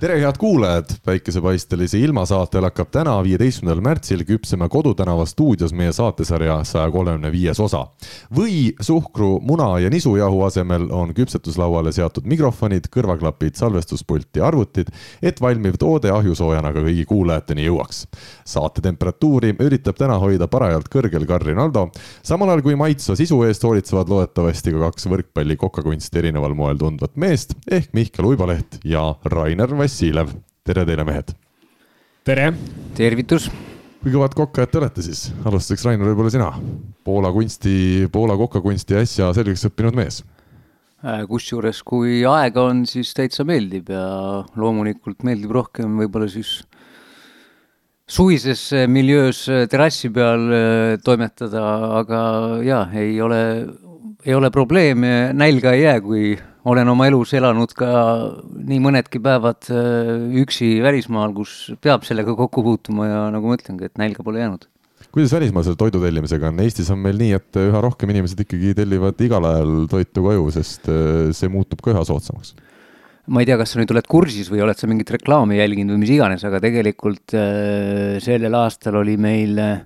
tere, head kuulajad, päikesepaistelise ilmasaatel hakkab täna, viieteistkümnendal märtsil küpsema Kodutänava stuudios meie saatesarja saja kolmekümne viies osa. või suhkru, muna ja nisujahu asemel on küpsetuslauale seatud mikrofonid, kõrvaklapid, salvestuspult ja arvutid, et valmiv toode ahjusoojana ka kõigi kuulajateni jõuaks. saate temperatuuri üritab täna hoida parajalt kõrgel Karin Aldo, samal ajal kui maitsva sisu eest hoolitsevad loodetavasti ka kaks võrkpalli kokakunsti erineval moel tundvat meest ehk Mihkel Uibaleht ja Rainer Vass. Vassiljev, tere teile, mehed. tere. tervitus. kui kõvad kokkajad te olete siis? alustuseks, Rainer, võib-olla sina. Poola kunsti, Poola kokakunsti äsja selgeks õppinud mees äh, kusjuures, kui aega on, siis täitsa meeldib ja loomulikult meeldib rohkem võib-olla siis suvises miljöös terrassi peal äh, toimetada, aga jaa, ei ole, ei ole probleeme, nälga ei jää, kui olen oma elus elanud ka nii mõnedki päevad äh, üksi välismaal, kus peab sellega kokku puutuma ja nagu ma ütlengi, et nälga pole jäänud. kuidas välismaal selle toidu tellimisega on, Eestis on meil nii, et üha rohkem inimesed ikkagi tellivad igal ajal toitu koju, sest äh, see muutub ka üha soodsamaks ma ei tea, kas sa nüüd oled kursis või oled sa mingit reklaami jälginud või mis iganes, aga tegelikult äh, sellel aastal oli meil äh,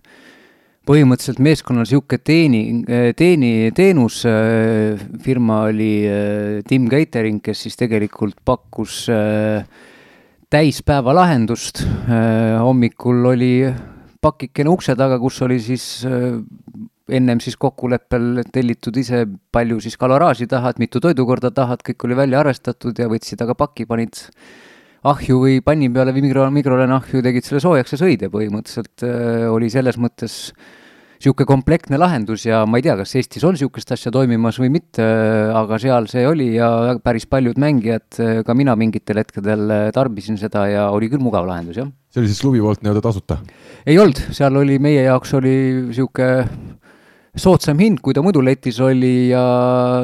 põhimõtteliselt meeskonnal niisugune teeni, teeni, teenusfirma oli äh, Tim Catering, kes siis tegelikult pakkus äh, täispäeva lahendust. Äh, hommikul oli pakikene ukse taga, kus oli siis ennem siis kokkuleppel tellitud ise, palju siis kaloraaži tahad, mitu toidukorda tahad, kõik oli välja arvestatud ja võtsid aga paki, panid ahju või panni peale või mikro, mikrolaineahju, tegid selle soojaks ja sõid ja põhimõtteliselt äh, oli selles mõttes niisugune komplektne lahendus ja ma ei tea, kas Eestis on niisugust asja toimimas või mitte, aga seal see oli ja päris paljud mängijad, ka mina mingitel hetkedel tarbisin seda ja oli küll mugav lahendus, jah. see oli siis klubi poolt nii-öelda tasuta? ei olnud, seal oli, meie jaoks oli niisugune soodsam hind, kui ta muidu letis oli ja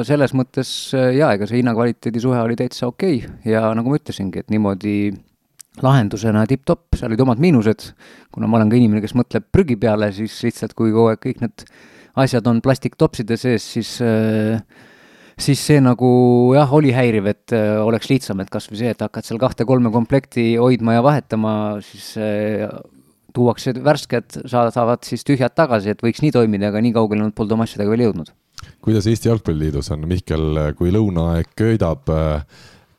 selles mõttes jaa, ega see hinna-kvaliteedi suhe oli täitsa okei okay. ja nagu ma ütlesingi, et niimoodi lahendusena tipp-topp, seal olid omad miinused, kuna ma olen ka inimene, kes mõtleb prügi peale, siis lihtsalt kui kogu aeg kõik need asjad on plastiktopside sees, siis äh, siis see nagu jah, oli häiriv, et äh, oleks lihtsam, et kas või see, et hakkad seal kahte-kolme komplekti hoidma ja vahetama, siis äh, tuuakse värsked, sa-, saavad siis tühjad tagasi, et võiks nii toimida, aga nii kaugele nad polnud oma asjadega veel jõudnud. kuidas Eesti Jalgpalliliidus on, Mihkel, kui lõunaaeg köidab äh,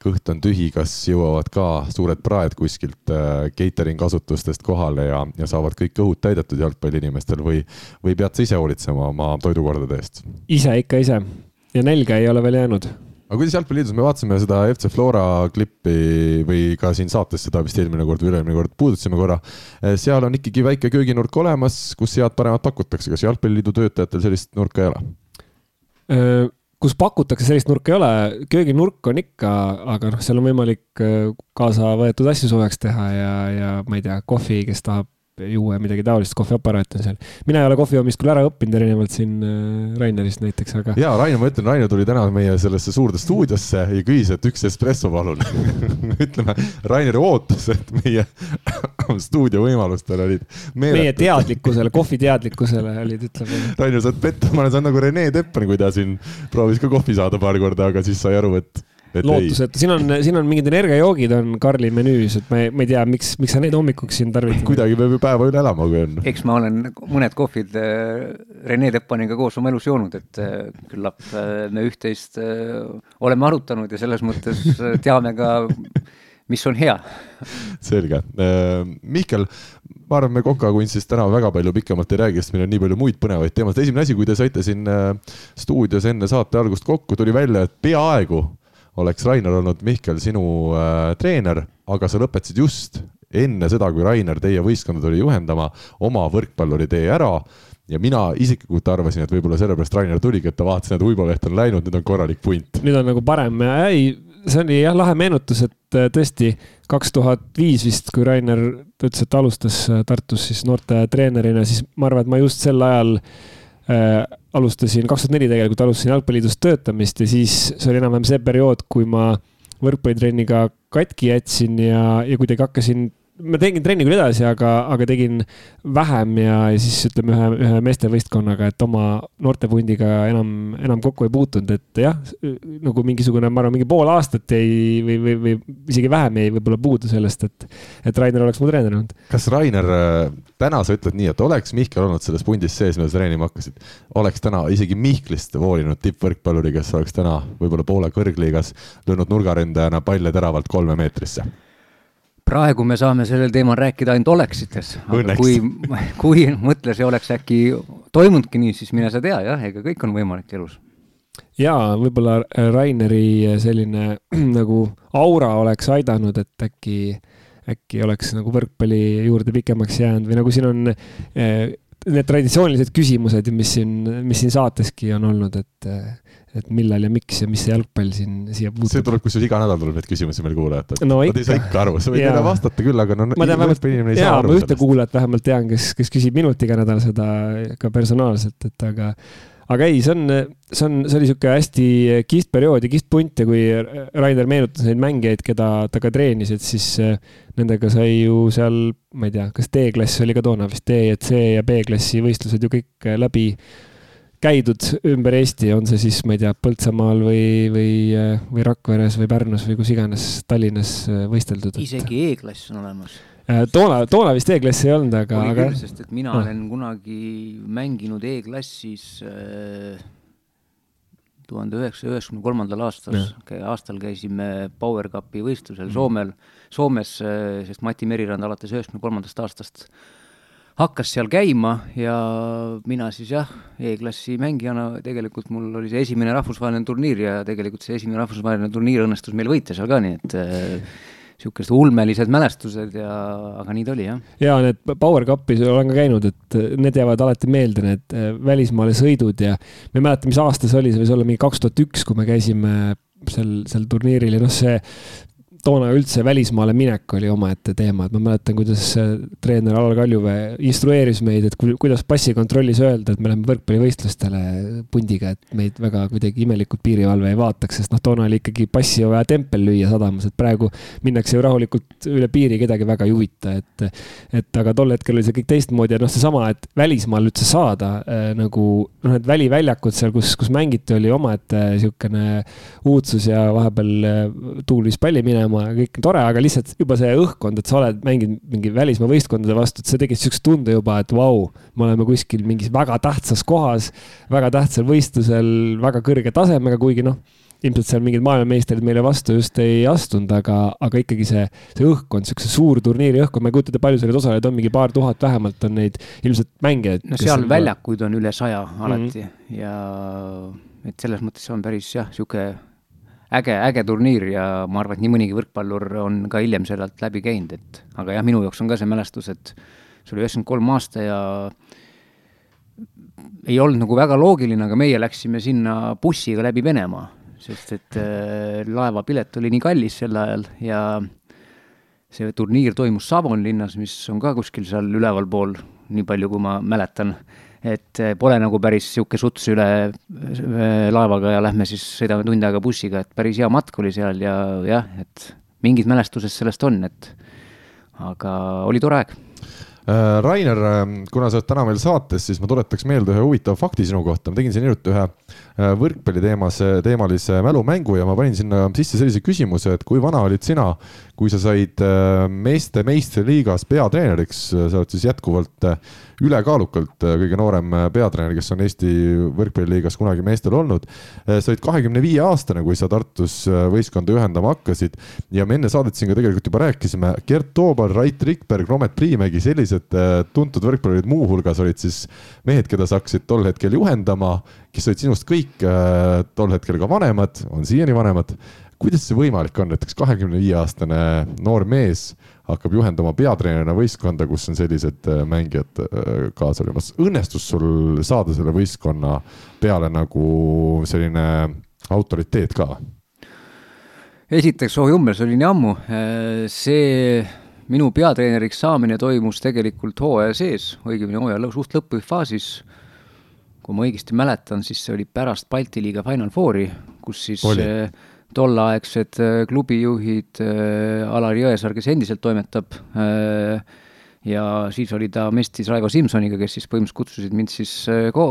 kõht on tühi, kas jõuavad ka suured praed kuskilt äh, catering asutustest kohale ja, ja saavad kõik kõhud täidetud jalgpalliinimestel või, või pead sa ise hoolitsema oma toidukordade eest? ise ikka ise ja nälga ei ole veel jäänud aga kuidas Jalgpalliliidus, me vaatasime seda FC Flora klippi või ka siin saates seda vist eelmine kord või üle-eelmine kord puudutasime korra. Äh, seal on ikkagi väike kööginurk olemas, kus head-paremat pakutakse, kas Jalgpalliliidu töötajatel sellist nurka ei ole? Äh, kus pakutakse sellist nurka ei ole, kööginurk on ikka, aga noh, seal on võimalik äh, kaasa võetud asju soojaks teha ja, ja ma ei tea, kohvi, kes tahab juua ja midagi taolist, kohviaparaat on seal. mina ei ole kohvi joomist küll ära õppinud, erinevalt siin äh, Rainerist näiteks, aga. ja Rainer, ma ütlen, Rainer tuli täna meie sellesse suurde stuudiosse ja küsis, et üks espresso palun ütleme, Raineri ootus, et meie stuudio võimalustel olid meeletud. meie teadlikkusele, kohvi teadlikkusele olid, ütleme. Rainer, sa oled pettunud, ma olen saanud nagu Rene Teppan, kui ta siin proovis ka kohvi saada paar korda, aga siis sai aru, et lootusetu, siin on, siin on mingid energiajoogid on Karli menüüs, et ma ei, ma ei tea, miks, miks sa neid hommikuks siin tarvitad. kuidagi peab ju päeva üle elama, kui on. eks ma olen mõned kohvid äh, Rene Teppaniga koos oma elus joonud, et äh, küllap äh, me üht-teist oleme arutanud ja selles mõttes teame ka, mis on hea. selge. Mihkel, ma arvan, me kokakunstist täna väga palju pikemalt ei räägi, sest meil on nii palju muid põnevaid teemasid. esimene asi, kui te saite siin stuudios enne saate algust kokku, tuli välja, et peaaegu oleks Rainer olnud, Mihkel, sinu äh, treener, aga sa lõpetasid just enne seda, kui Rainer teie võistkonda tuli juhendama, oma võrkpalluritee ära ja mina isiklikult arvasin, et võib-olla sellepärast Rainer tuligi, et ta vaatas, et Uibo-Leht on läinud, nüüd on korralik punt. nüüd on nagu parem ei, see oli jah, lahe meenutus, et äh, tõesti kaks tuhat viis vist, kui Rainer ütles, et alustas äh, Tartus siis noorte treenerina, siis ma arvan, et ma just sel ajal äh, alustasin, kaks tuhat neli tegelikult alustasin Jalgpalliliidus töötamist ja siis see oli enam-vähem see periood, kui ma võrkpallitrenniga katki jätsin ja, ja kuidagi hakkasin ma tegin trenni küll edasi, aga, aga tegin vähem ja, ja siis ütleme ühe, ühe meestevõistkonnaga, et oma noortepundiga enam, enam kokku ei puutunud, et jah, nagu mingisugune, ma arvan, mingi pool aastat jäi või, või, või isegi vähem jäi võib-olla puudu sellest, et, et Rainer oleks mu treener olnud. kas Rainer, täna sa ütled nii, et oleks Mihkel olnud selles pundis sees, mida sa treenima hakkasid, oleks täna isegi Mihklist voolinud tippvõrkpalluri, kes oleks täna võib-olla poole kõrgliigas löönud nurgaründajana palle teravalt kolme meetrisse? Praegu me saame sellel teemal rääkida ainult oleksites. kui, kui mõtle, see oleks äkki toimunudki nii, siis mine sa tea, jah, ega kõik on võimalik elus. jaa, võib-olla Raineri selline nagu aura oleks aidanud, et äkki, äkki oleks nagu võrkpalli juurde pikemaks jäänud või nagu siin on eh, need traditsioonilised küsimused, mis siin, mis siin saateski on olnud, et et millal ja miks ja mis see jalgpall siin siia puutub. see tuleb, kusjuures iga nädal tuleb neid küsimusi meil kuulajatelt no,. Nad ei saa ikka aru, sa võid neile vastata küll, aga no ma tean vähemalt, jaa, ma ühte kuulajat vähemalt tean, kes, kes küsib minult iga nädal seda ka personaalselt, et aga aga ei, see on, see on, see oli niisugune hästi kihvt periood ja kihvt punt ja kui Rainer meenutas neid mängijaid, keda ta ka treenis, et siis eh, nendega sai ju seal, ma ei tea, kas D-klass oli ka toona vist, D ja C ja B-klassi võistlused ju kõik läbi käidud ümber Eesti, on see siis, ma ei tea, Põltsamaal või, või, või Rakveres või Pärnus või kus iganes Tallinnas äh, võisteldud. isegi E-klass on olemas. Äh, toona, toona vist E-klassi ei olnud, aga. oli küll, sest et mina no. olen kunagi mänginud E-klassis äh, tuhande üheksasaja üheksakümne kolmandal aastal, aastal käisime Power Cupi võistlusel mm. Soomel, Soomes, sest Mati Merirand alates üheksakümne kolmandast aastast hakkas seal käima ja mina siis jah, E-klassi mängijana tegelikult mul oli see esimene rahvusvaheline turniir ja tegelikult see esimene rahvusvaheline turniir õnnestus meil võita seal ka, nii et niisugused äh, ulmelised mälestused ja, aga nii ta oli, jah. ja need Power Cupis olen ka käinud, et need jäävad alati meelde, need äh, välismaale sõidud ja ma ei mäleta, mis aasta see oli, see võis olla mingi kaks tuhat üks, kui me käisime sel, sel turniiril ja noh, see toona üldse välismaale minek oli omaette teema, et ma mäletan, kuidas treener Alar Kaljuvee instrueeris meid, et kuidas passikontrollis öelda, et me läheme võrkpallivõistlustele pundiga, et meid väga kuidagi imelikult piirivalve ei vaataks, sest noh, toona oli ikkagi passi vaja tempel lüüa sadamas, et praegu minnakse ju rahulikult üle piiri, kedagi väga ei huvita, et et aga tol hetkel oli see kõik teistmoodi ja noh, seesama, et välismaal üldse saada äh, nagu noh, need väliväljakud seal, kus, kus mängiti, oli omaette niisugune uudsus ja vahepeal äh, tuul viis palli minema minema ja kõik on tore, aga lihtsalt juba see õhkkond, et sa oled mänginud mingi välismaa võistkondade vastu, et see tekitas siukse tunde juba, et vau, me oleme kuskil mingis väga tähtsas kohas, väga tähtsal võistlusel, väga kõrge tasemega, kuigi noh, ilmselt seal mingid maailmameistrid meile vastu just ei astunud, aga, aga ikkagi see, see õhkkond, siukse suur turniiri õhkkond, ma ei kujuta ette, palju seal neid osalejaid on, mingi paar tuhat vähemalt on neid ilmselt mängijaid. no seal on väljakuid on üle saja alati mm -hmm. ja et selles mõttes see on päris jah, sihuke äge, äge turniir ja ma arvan, et nii mõnigi võrkpallur on ka hiljem sealt läbi käinud, et aga jah, minu jaoks on ka see mälestus, et see oli üheksakümmend kolm aasta ja ei olnud nagu väga loogiline, aga meie läksime sinna bussiga läbi Venemaa, sest et äh, laevapilet oli nii kallis sel ajal ja see turniir toimus Savonlinnas, mis on ka kuskil seal ülevalpool, nii palju kui ma mäletan et eh, pole nagu päris niisugune suts üle eh, laevaga ja lähme siis sõidame tund aega bussiga, et päris hea matk oli seal ja jah, et mingid mälestused sellest on, et aga oli tore aeg Rainer, ähm, kuna sa oled täna meil saates, siis ma tuletaks meelde ühe huvitava fakti sinu kohta, ma tegin siin hiljuti ühe äh, võrkpalli teemas, teemalise mälumängu ja ma panin sinna sisse sellise küsimuse, et kui vana olid sina, kui sa said äh, meeste meistriliigas peatreeneriks, sa oled siis jätkuvalt ülekaalukalt äh, kõige noorem äh, peatreener, kes on Eesti võrkpalliliigas kunagi meestel olnud. Äh, sa olid kahekümne viie aastane, kui sa Tartus võistkonda ühendama hakkasid ja me enne saadet siin ka tegelikult juba rääkisime, Gert Toobal, Rait Rikberg, Romet Priimägi, sellised tuntud võrkpallurid muuhulgas olid siis mehed, keda sa hakkasid tol hetkel juhendama, kes olid sinust kõik tol hetkel ka vanemad, on siiani vanemad kuidas see võimalik on, näiteks kahekümne viie aastane noor mees hakkab juhendama peatreenerina võistkonda, kus on sellised äh, mängijad äh, kaasa olemas. õnnestus sul saada selle võistkonna peale nagu selline autoriteet ka? esiteks, oh jummel, see oli nii ammu. Äh, see minu peatreeneriks saamine toimus tegelikult hooaja sees, õigemini hooaja suht lõpufaasis. kui ma õigesti mäletan, siis see oli pärast Balti liiga Final Fouri, kus siis oli tolleaegsed äh, klubijuhid Alar Jõesaar, kes endiselt toimetab, ja siis oli ta mestis Raivo Simsoniga, kes siis põhimõtteliselt kutsusid mind siis ko-,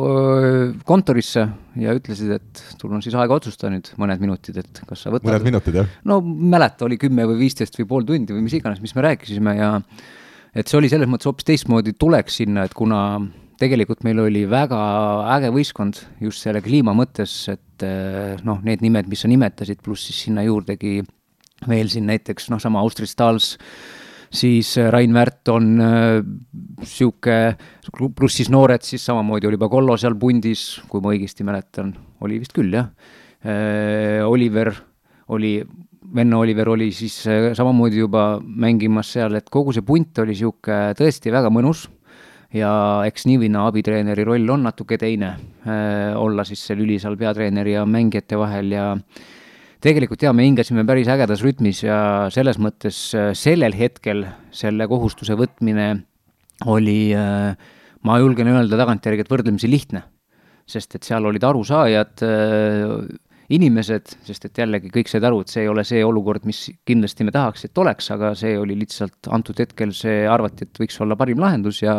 kontorisse ja ütlesid, et sul on siis aega otsustada nüüd mõned minutid, et kas sa võtad mõned minutid, jah? no mäleta, oli kümme või viisteist või pool tundi või mis iganes, mis me rääkisime ja et see oli selles mõttes hoopis teistmoodi tulek sinna, et kuna tegelikult meil oli väga äge võistkond just selle kliima mõttes, et eh, noh, need nimed, mis sa nimetasid, pluss siis sinna juurdegi veel siin näiteks noh, sama Austria Stahls, siis eh, Rain Värt on äh,, pluss siis noored, siis samamoodi oli Bagollo seal pundis, kui ma õigesti mäletan, oli vist küll, jah äh,. Oliver oli, venna Oliver oli siis äh, samamoodi juba mängimas seal, et kogu see punt oli niisugune tõesti väga mõnus ja eks Nivina abitreeneri roll on natuke teine äh,, olla siis see lüli seal peatreeneri ja mängijate vahel ja tegelikult jaa, me hingasime päris ägedas rütmis ja selles mõttes äh, sellel hetkel selle kohustuse võtmine oli äh,, ma julgen öelda tagantjärgi, et võrdlemisi lihtne. sest et seal olid arusaajad äh,, inimesed, sest et jällegi kõik said aru, et see ei ole see olukord, mis kindlasti me tahaks, et oleks, aga see oli lihtsalt antud hetkel, see arvati, et võiks olla parim lahendus ja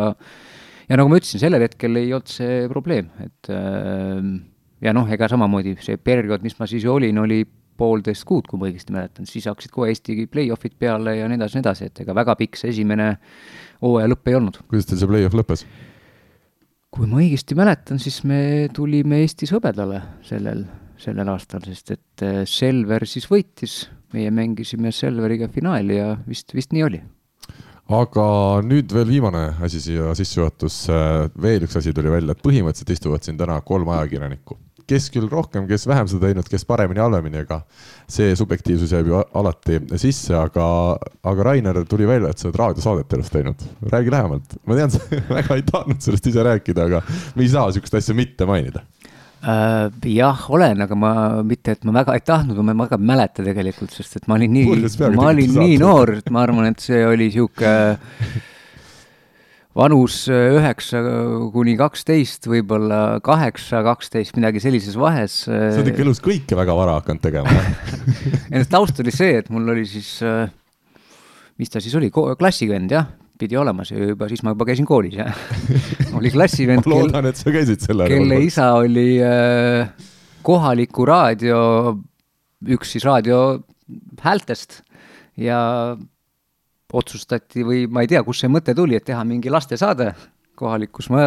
ja nagu ma ütlesin, sellel hetkel ei olnud see probleem, et ja noh, ega samamoodi see periood, mis ma siis olin, oli poolteist kuud, kui ma õigesti mäletan, siis hakkasid kohe Eesti play-off'id peale ja nii edasi, nii edasi, et ega väga pikk see esimene hooaja lõpp ei olnud. kuidas teil see play-off lõppes? kui ma õigesti mäletan, siis me tulime Eestis hõbedale sellel sellel aastal, sest et äh, Selver siis võitis, meie mängisime Selveriga finaali ja vist, vist nii oli. aga nüüd veel viimane asi siia sissejuhatusse, veel üks asi tuli välja, et põhimõtteliselt istuvad siin täna kolm ajakirjanikku kes küll rohkem, kes vähem seda teinud, kes paremini, halvemini, aga see subjektiivsus jääb ju alati sisse, aga, aga Rainer, tuli välja, et sa oled raadiosaadet elus teinud. räägi lähemalt, ma tean, sa väga ei tahtnud sellest ise rääkida, aga me ei saa sihukest asja mitte mainida. Uh, jah, olen, aga ma mitte, et ma väga ei tahtnud, ma väga ei mäleta tegelikult, sest et ma olin nii, ma olin nii noor, et ma arvan, et see oli sihuke vanus äh, üheksa kuni kaksteist, võib-olla kaheksa, kaksteist, midagi sellises vahes. sa oled ikka elus kõike väga vara hakanud tegema ent taust oli see, et mul oli siis, äh, mis ta siis oli, klassivend jah pidi olema see juba, siis ma juba käisin koolis, jah oli klassivend ma loodan, et sa käisid selle kelle isa oli äh, kohaliku raadio, üks siis raadio häältest ja otsustati või ma ei tea, kust see mõte tuli, et teha mingi lastesaade kohalikus, ma,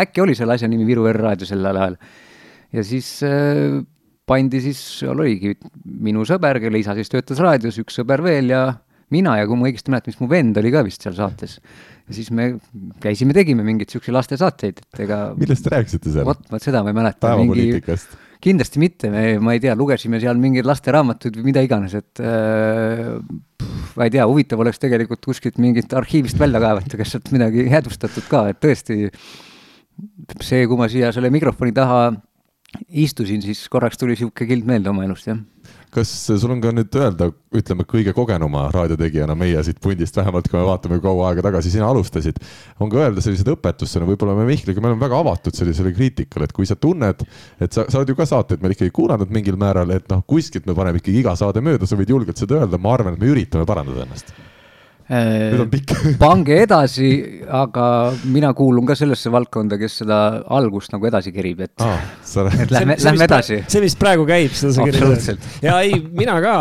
äkki oli selle asja nimi Viru R raadio sellel ajal. ja siis äh, pandi siis, seal oligi minu sõber, kelle isa siis töötas raadios, üks sõber veel ja mina ja kui ma õigesti mäletan, siis mu vend oli ka vist seal saates. ja siis me käisime, tegime mingeid siukseid lastesaateid, et ega. millest te rääkisite seal? vot, vot seda ma ei mäleta. päevapoliitikast mingi...? kindlasti mitte, me, ma ei tea, lugesime seal mingeid lasteraamatuid või mida iganes, et äh, ma ei tea, huvitav oleks tegelikult kuskilt mingit arhiivist välja kaevata, kas sealt midagi jäädvustatud ka, et tõesti see, kui ma siia selle mikrofoni taha istusin, siis korraks tuli sihuke kild meelde oma elust, jah kas sul on ka nüüd öelda, ütleme kõige kogenuma raadiotegijana meie siit pundist, vähemalt kui me vaatame, kaua aega tagasi sina alustasid, on ka öelda selliseid õpetussõnu, võib-olla me Mihkliga, me oleme väga avatud sellisele kriitikale, et kui sa tunned, et sa, sa oled ju ka saateid meil ikkagi kuulanud mingil määral, et noh, kuskilt me paneme ikkagi iga saade mööda, sa võid julgelt seda öelda, ma arvan, et me üritame parandada ennast nüüd on pikk pange edasi, aga mina kuulun ka sellesse valdkonda, kes seda algust nagu edasi kerib, et ah,, et lähme, lähme edasi. see, mis praegu käib, seda sa kerid. ja ei, mina ka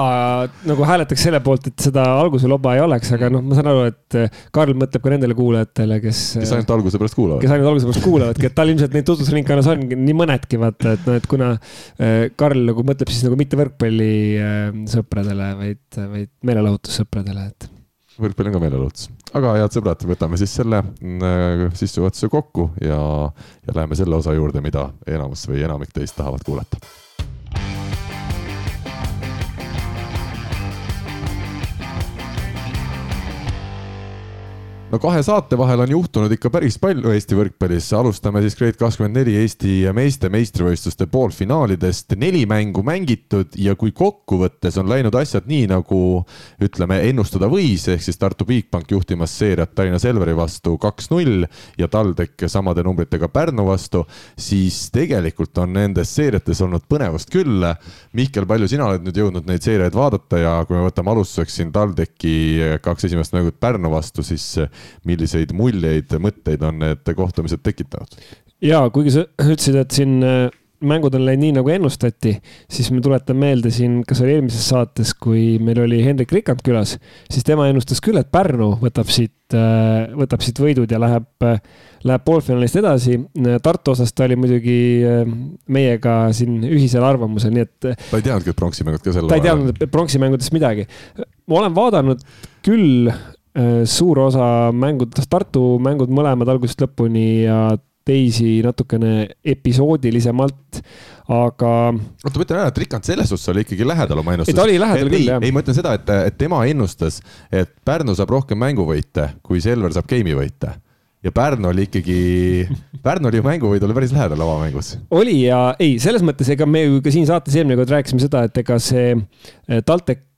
nagu hääletaks selle poolt, et seda alguse loba ei oleks, aga noh, ma saan aru, et Karl mõtleb ka nendele kuulajatele, kes. kes ainult alguse pärast kuulavad. kes ainult alguse pärast kuulavadki, et tal ilmselt neid tutvusringkonnas on nii mõnedki, vaata, et noh, et kuna äh, Karl nagu mõtleb siis nagu mitte võrkpallisõpradele, äh, vaid, vaid meelelahutussõpradele, et võrkpall on ka meelelahutus. aga head sõbrad, võtame siis selle äh, sissejuhatuse kokku ja, ja läheme selle osa juurde, mida enamus või enamik teist tahavad kuulata no kahe saate vahel on juhtunud ikka päris palju Eesti võrkpallis, alustame siis Grade24 Eesti meeste meistrivõistluste poolfinaalidest, neli mängu mängitud ja kui kokkuvõttes on läinud asjad nii, nagu ütleme, ennustada võis, ehk siis Tartu Bigbank juhtimas seeriat Tallinna Selveri vastu kaks-null ja TalTech samade numbritega Pärnu vastu, siis tegelikult on nendes seeriates olnud põnevust küll. Mihkel, palju sina oled nüüd jõudnud neid seeriaid vaadata ja kui me võtame alustuseks siin TalTechi kaks esimest mängu Pärnu vastu, siis milliseid muljeid, mõtteid on need kohtumised tekitanud? ja kuigi sa ütlesid, et siin äh, mängud on läinud nii, nagu ennustati, siis ma tuletan meelde siin, kas oli eelmises saates, kui meil oli Hendrik Rikand külas, siis tema ennustas küll, et Pärnu võtab siit, äh, võtab siit võidud ja läheb, äh, läheb poolfinaalist edasi. Tartu osas ta oli muidugi meiega siin ühisel arvamusel, nii et. ta ei teadnudki, et pronksimängud ka sel ajal. ta ei teadnud pronksimängudest midagi. ma olen vaadanud küll suur osa mängudest, Tartu mängud mõlemad algusest lõpuni ja teisi natukene episoodilisemalt, aga. oota, ma ütlen ära, et Rikand selles suhtes oli ikkagi lähedal oma ennustusele. ta oli lähedal küll, jah. ei, ma ütlen seda, et, et tema ennustas, et Pärnu saab rohkem mänguvõite, kui Selver saab game'i võite ja Pärnu oli ikkagi, Pärnu oli ju mänguvõidule päris lähedal avamängus. oli ja ei, selles mõttes, ega me ju ka siin saates eelmine kord rääkisime seda, et ega see eh, TalTech Eh,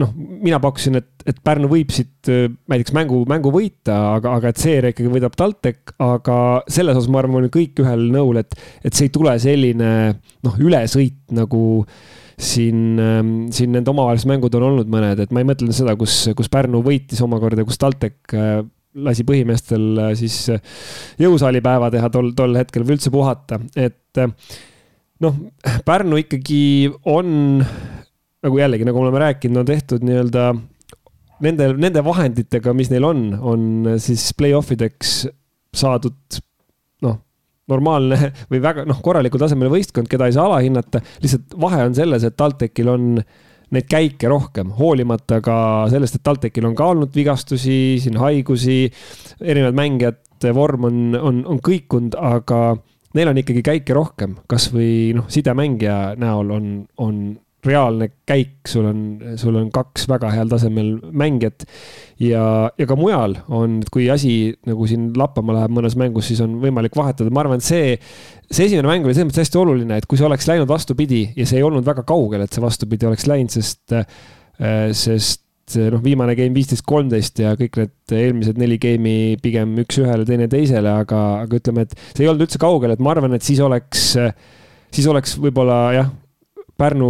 noh, mina pakkusin, et, et Pärnu võib siit eh, näiteks mängu, mängu võita, aga, aga et seeria ikkagi võidab TalTech, aga selles osas ma arvan, me oleme kõik ühel nõul, et, et see ei tule selline noh, ülesõit nagu siin, ehm, siin need omavahelised mängud on olnud mõned, et ma ei mõtle seda, kus, kus Pärnu võitis omakorda, kus TalTech eh, lasi põhimeestel siis jõusaalipäeva teha tol, tol hetkel või üldse puhata, et noh, Pärnu ikkagi on nagu jällegi, nagu oleme rääkinud, on tehtud nii-öelda nende, nende vahenditega, mis neil on, on siis play-off ideks saadud noh, normaalne või väga noh, korralikul tasemel võistkond, keda ei saa alahinnata. lihtsalt vahe on selles, et TalTechil on neid käike rohkem, hoolimata ka sellest, et TalTechil on ka olnud vigastusi, siin haigusi, erinevad mängijate vorm on, on, on kõikunud, aga neil on ikkagi käike rohkem, kasvõi noh, sidemängija näol on, on reaalne käik, sul on, sul on kaks väga heal tasemel mängijat. ja, ja ka mujal on, kui asi nagu siin lappama läheb mõnes mängus, siis on võimalik vahetada, ma arvan, et see, see esimene mäng oli selles mõttes hästi oluline, et kui see oleks läinud vastupidi ja see ei olnud väga kaugel, et see vastupidi oleks läinud, sest, äh, sest noh, viimane game viisteist, kolmteist ja kõik need eelmised neli game'i pigem üks-ühele, teine teisele, aga, aga ütleme, et see ei olnud üldse kaugel, et ma arvan, et siis oleks, siis oleks võib-olla jah, Pärnu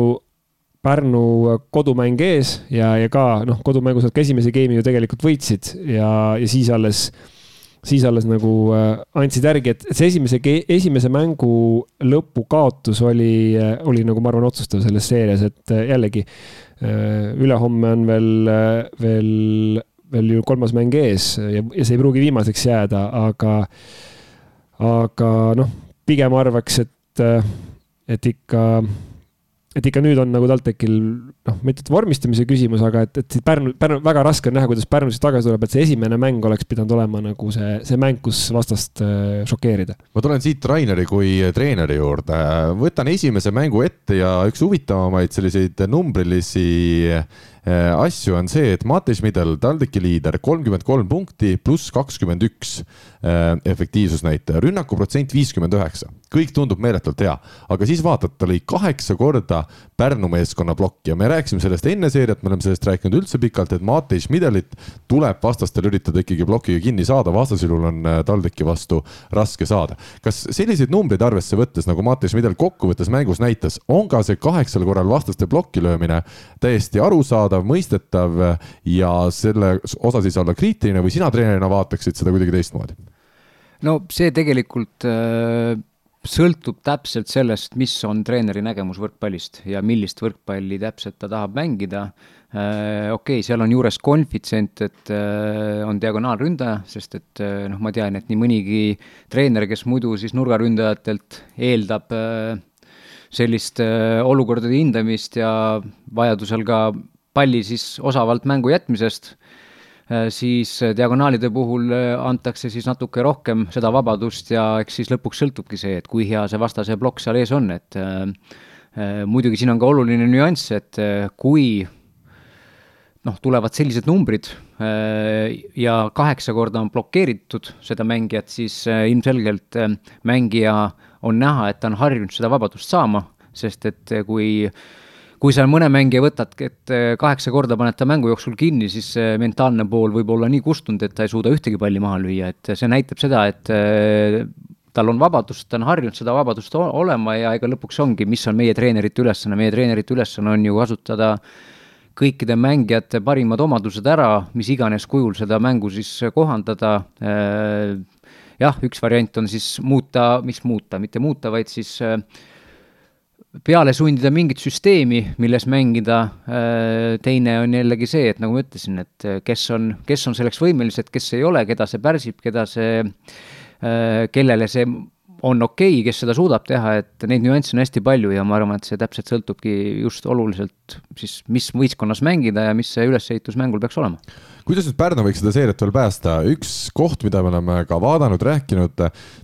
Pärnu kodumäng ees ja, ja ka noh, kodumängus nad ka esimese game'i ju tegelikult võitsid ja, ja siis alles, siis alles nagu äh, andsid järgi, et see esimese, esimese mängu lõpu kaotus oli, äh, oli nagu ma arvan, otsustav selles seerias, et äh, jällegi äh, ülehomme on veel, äh, veel, veel ju kolmas mäng ees ja, ja see ei pruugi viimaseks jääda, aga, aga noh, pigem arvaks, et, äh, et ikka et ikka nüüd on nagu TalTechil noh, mitte et vormistamise küsimus, aga et, et Pärnu, Pärnu, väga raske on näha, kuidas Pärnu siis tagasi tuleb, et see esimene mäng oleks pidanud olema nagu see, see mäng, kus vastast äh, šokeerida. ma tulen siit Raineri kui treeneri juurde, võtan esimese mängu ette ja üks huvitavamaid selliseid numbrilisi äh, asju on see, et Mati Schmidl, TalTechi liider, kolmkümmend kolm punkti pluss kakskümmend üks äh, efektiivsusnäitaja, rünnakuprotsent viiskümmend üheksa kõik tundub meeletult hea, aga siis vaatad, ta lõi kaheksa korda Pärnu meeskonna plokki ja me rääkisime sellest enne seeriat, me oleme sellest rääkinud üldse pikalt, et Matei Schmidelit tuleb vastastel üritada ikkagi plokiga kinni saada, vastasel juhul on äh, TalTechi vastu raske saada. kas selliseid numbreid arvesse võttes, nagu Matei Schmidel kokkuvõttes mängus näitas, on ka see kaheksal korral vastaste plokki löömine täiesti arusaadav, mõistetav ja selle osas ei saa olla kriitiline või sina treenerina vaataksid seda kuidagi teistmoodi? no see tegelikult äh sõltub täpselt sellest, mis on treeneri nägemus võrkpallist ja millist võrkpalli täpselt ta tahab mängida. Äh, okei okay,, seal on juures konfitsient, et äh, on diagonaalründaja, sest et äh, noh, ma tean, et nii mõnigi treener, kes muidu siis nurgaründajatelt eeldab sellist olukordade hindamist ja vajadusel ka palli siis osavalt mängu jätmisest siis äh, diagonaalide puhul äh, antakse siis natuke rohkem seda vabadust ja eks siis lõpuks sõltubki see, et kui hea see vastase plokk seal ees on, et äh, muidugi siin on ka oluline nüanss, et kui noh, tulevad sellised numbrid ja kaheksa korda on blokeeritud seda mängijat, siis ilmselgelt mängija on näha, et ta on harjunud seda vabadust saama, sest et kui kui sa mõne mängija võtad, et kaheksa korda paned ta mängu jooksul kinni, siis mentaalne pool võib olla nii kustunud, et ta ei suuda ühtegi palli maha lüüa, et see näitab seda, et tal on vabadust, ta on harjunud seda vabadust olema ja ega lõpuks ongi, mis on meie treenerite ülesanne, meie treenerite ülesanne on ju kasutada kõikide mängijate parimad omadused ära, mis iganes kujul seda mängu siis kohandada. jah, üks variant on siis muuta, mis muuta, mitte muuta, vaid siis peale sundida mingit süsteemi, milles mängida. teine on jällegi see, et nagu ma ütlesin, et kes on, kes on selleks võimelised, kes ei ole, keda see pärsib, keda see Äh, kellele see on okei okay,, kes seda suudab teha, et neid nüansse on hästi palju ja ma arvan, et see täpselt sõltubki just oluliselt siis, mis võistkonnas mängida ja mis see ülesehitus mängul peaks olema kuidas nüüd Pärnu võiks seda seeriat veel päästa, üks koht, mida me oleme ka vaadanud, rääkinud,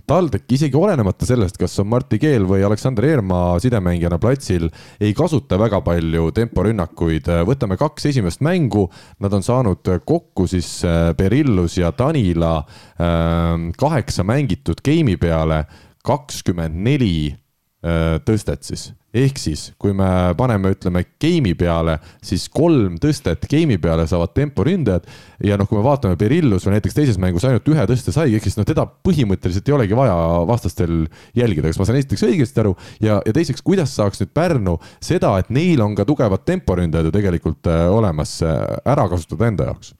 TalTech isegi olenemata sellest, kas on Martti Keel või Aleksander Eermaa sidemängijana platsil, ei kasuta väga palju temporünnakuid. võtame kaks esimest mängu, nad on saanud kokku siis Berillus ja Tanila ähm, kaheksa mängitud game'i peale kakskümmend neli äh, tõstet siis. Ehk siis, kui me paneme, ütleme, game'i peale, siis kolm tõstet game'i peale saavad temporündajad ja noh, kui me vaatame Berillus või näiteks teises mängus ainult ühe tõste sai, ehk siis noh, teda põhimõtteliselt ei olegi vaja vastastel jälgida, kas ma saan esiteks õigesti aru? Ja, ja teiseks, kuidas saaks nüüd Pärnu seda, et neil on ka tugevad temporündajad ju tegelikult äh, olemas, äh, ära kasutada enda jaoks?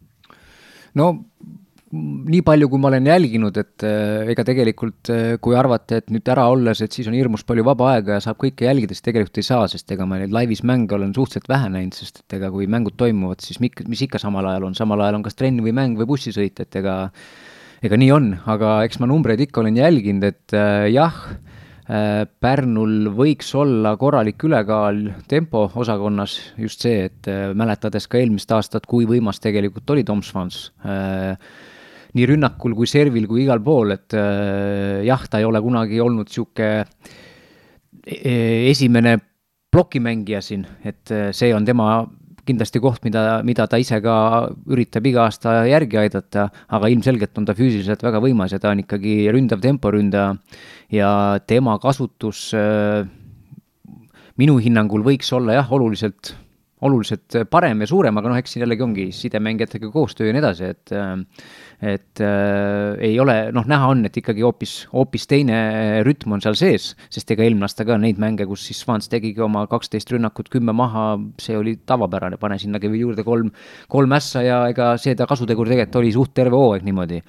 no nii palju, kui ma olen jälginud, et äh, ega tegelikult äh, kui arvate, et nüüd ära olles, et siis on hirmus palju vaba aega ja saab kõike jälgida, siis tegelikult ei saa, sest ega ma neid laivis mänge olen suhteliselt vähe näinud, sest et ega kui mängud toimuvad, siis mik-, mis ikka samal ajal on, samal ajal on kas trenn või mäng või bussisõit, et ega ega nii on, aga eks ma numbreid ikka olen jälginud, et äh, jah äh,, Pärnul võiks olla korralik ülekaal tempo osakonnas, just see, et äh, mäletades ka eelmist aastat, kui võimas tegelikult oli Tom Swans äh, nii rünnakul kui servil kui igal pool, et äh, jah, ta ei ole kunagi olnud niisugune e-, esimene plokimängija siin, et äh, see on tema kindlasti koht, mida, mida ta ise ka üritab iga aasta järgi aidata, aga ilmselgelt on ta füüsiliselt väga võimas ja ta on ikkagi ründav temporündaja. Ja tema kasutus äh, minu hinnangul võiks olla jah, oluliselt, oluliselt parem ja suurem, aga noh, eks siin jällegi ongi sidemängijatega koostöö ja nii edasi, et et äh, ei ole, noh, näha on, et ikkagi hoopis, hoopis teine rütm on seal sees, sest ega eelmine aasta ka neid mänge, kus siis Swans tegigi oma kaksteist rünnakut, kümme maha, see oli tavapärane, pane sinna juurde kolm, kolm ässa ja ega see ta kasutegur tegelikult oli suht terve hooaeg niimoodi.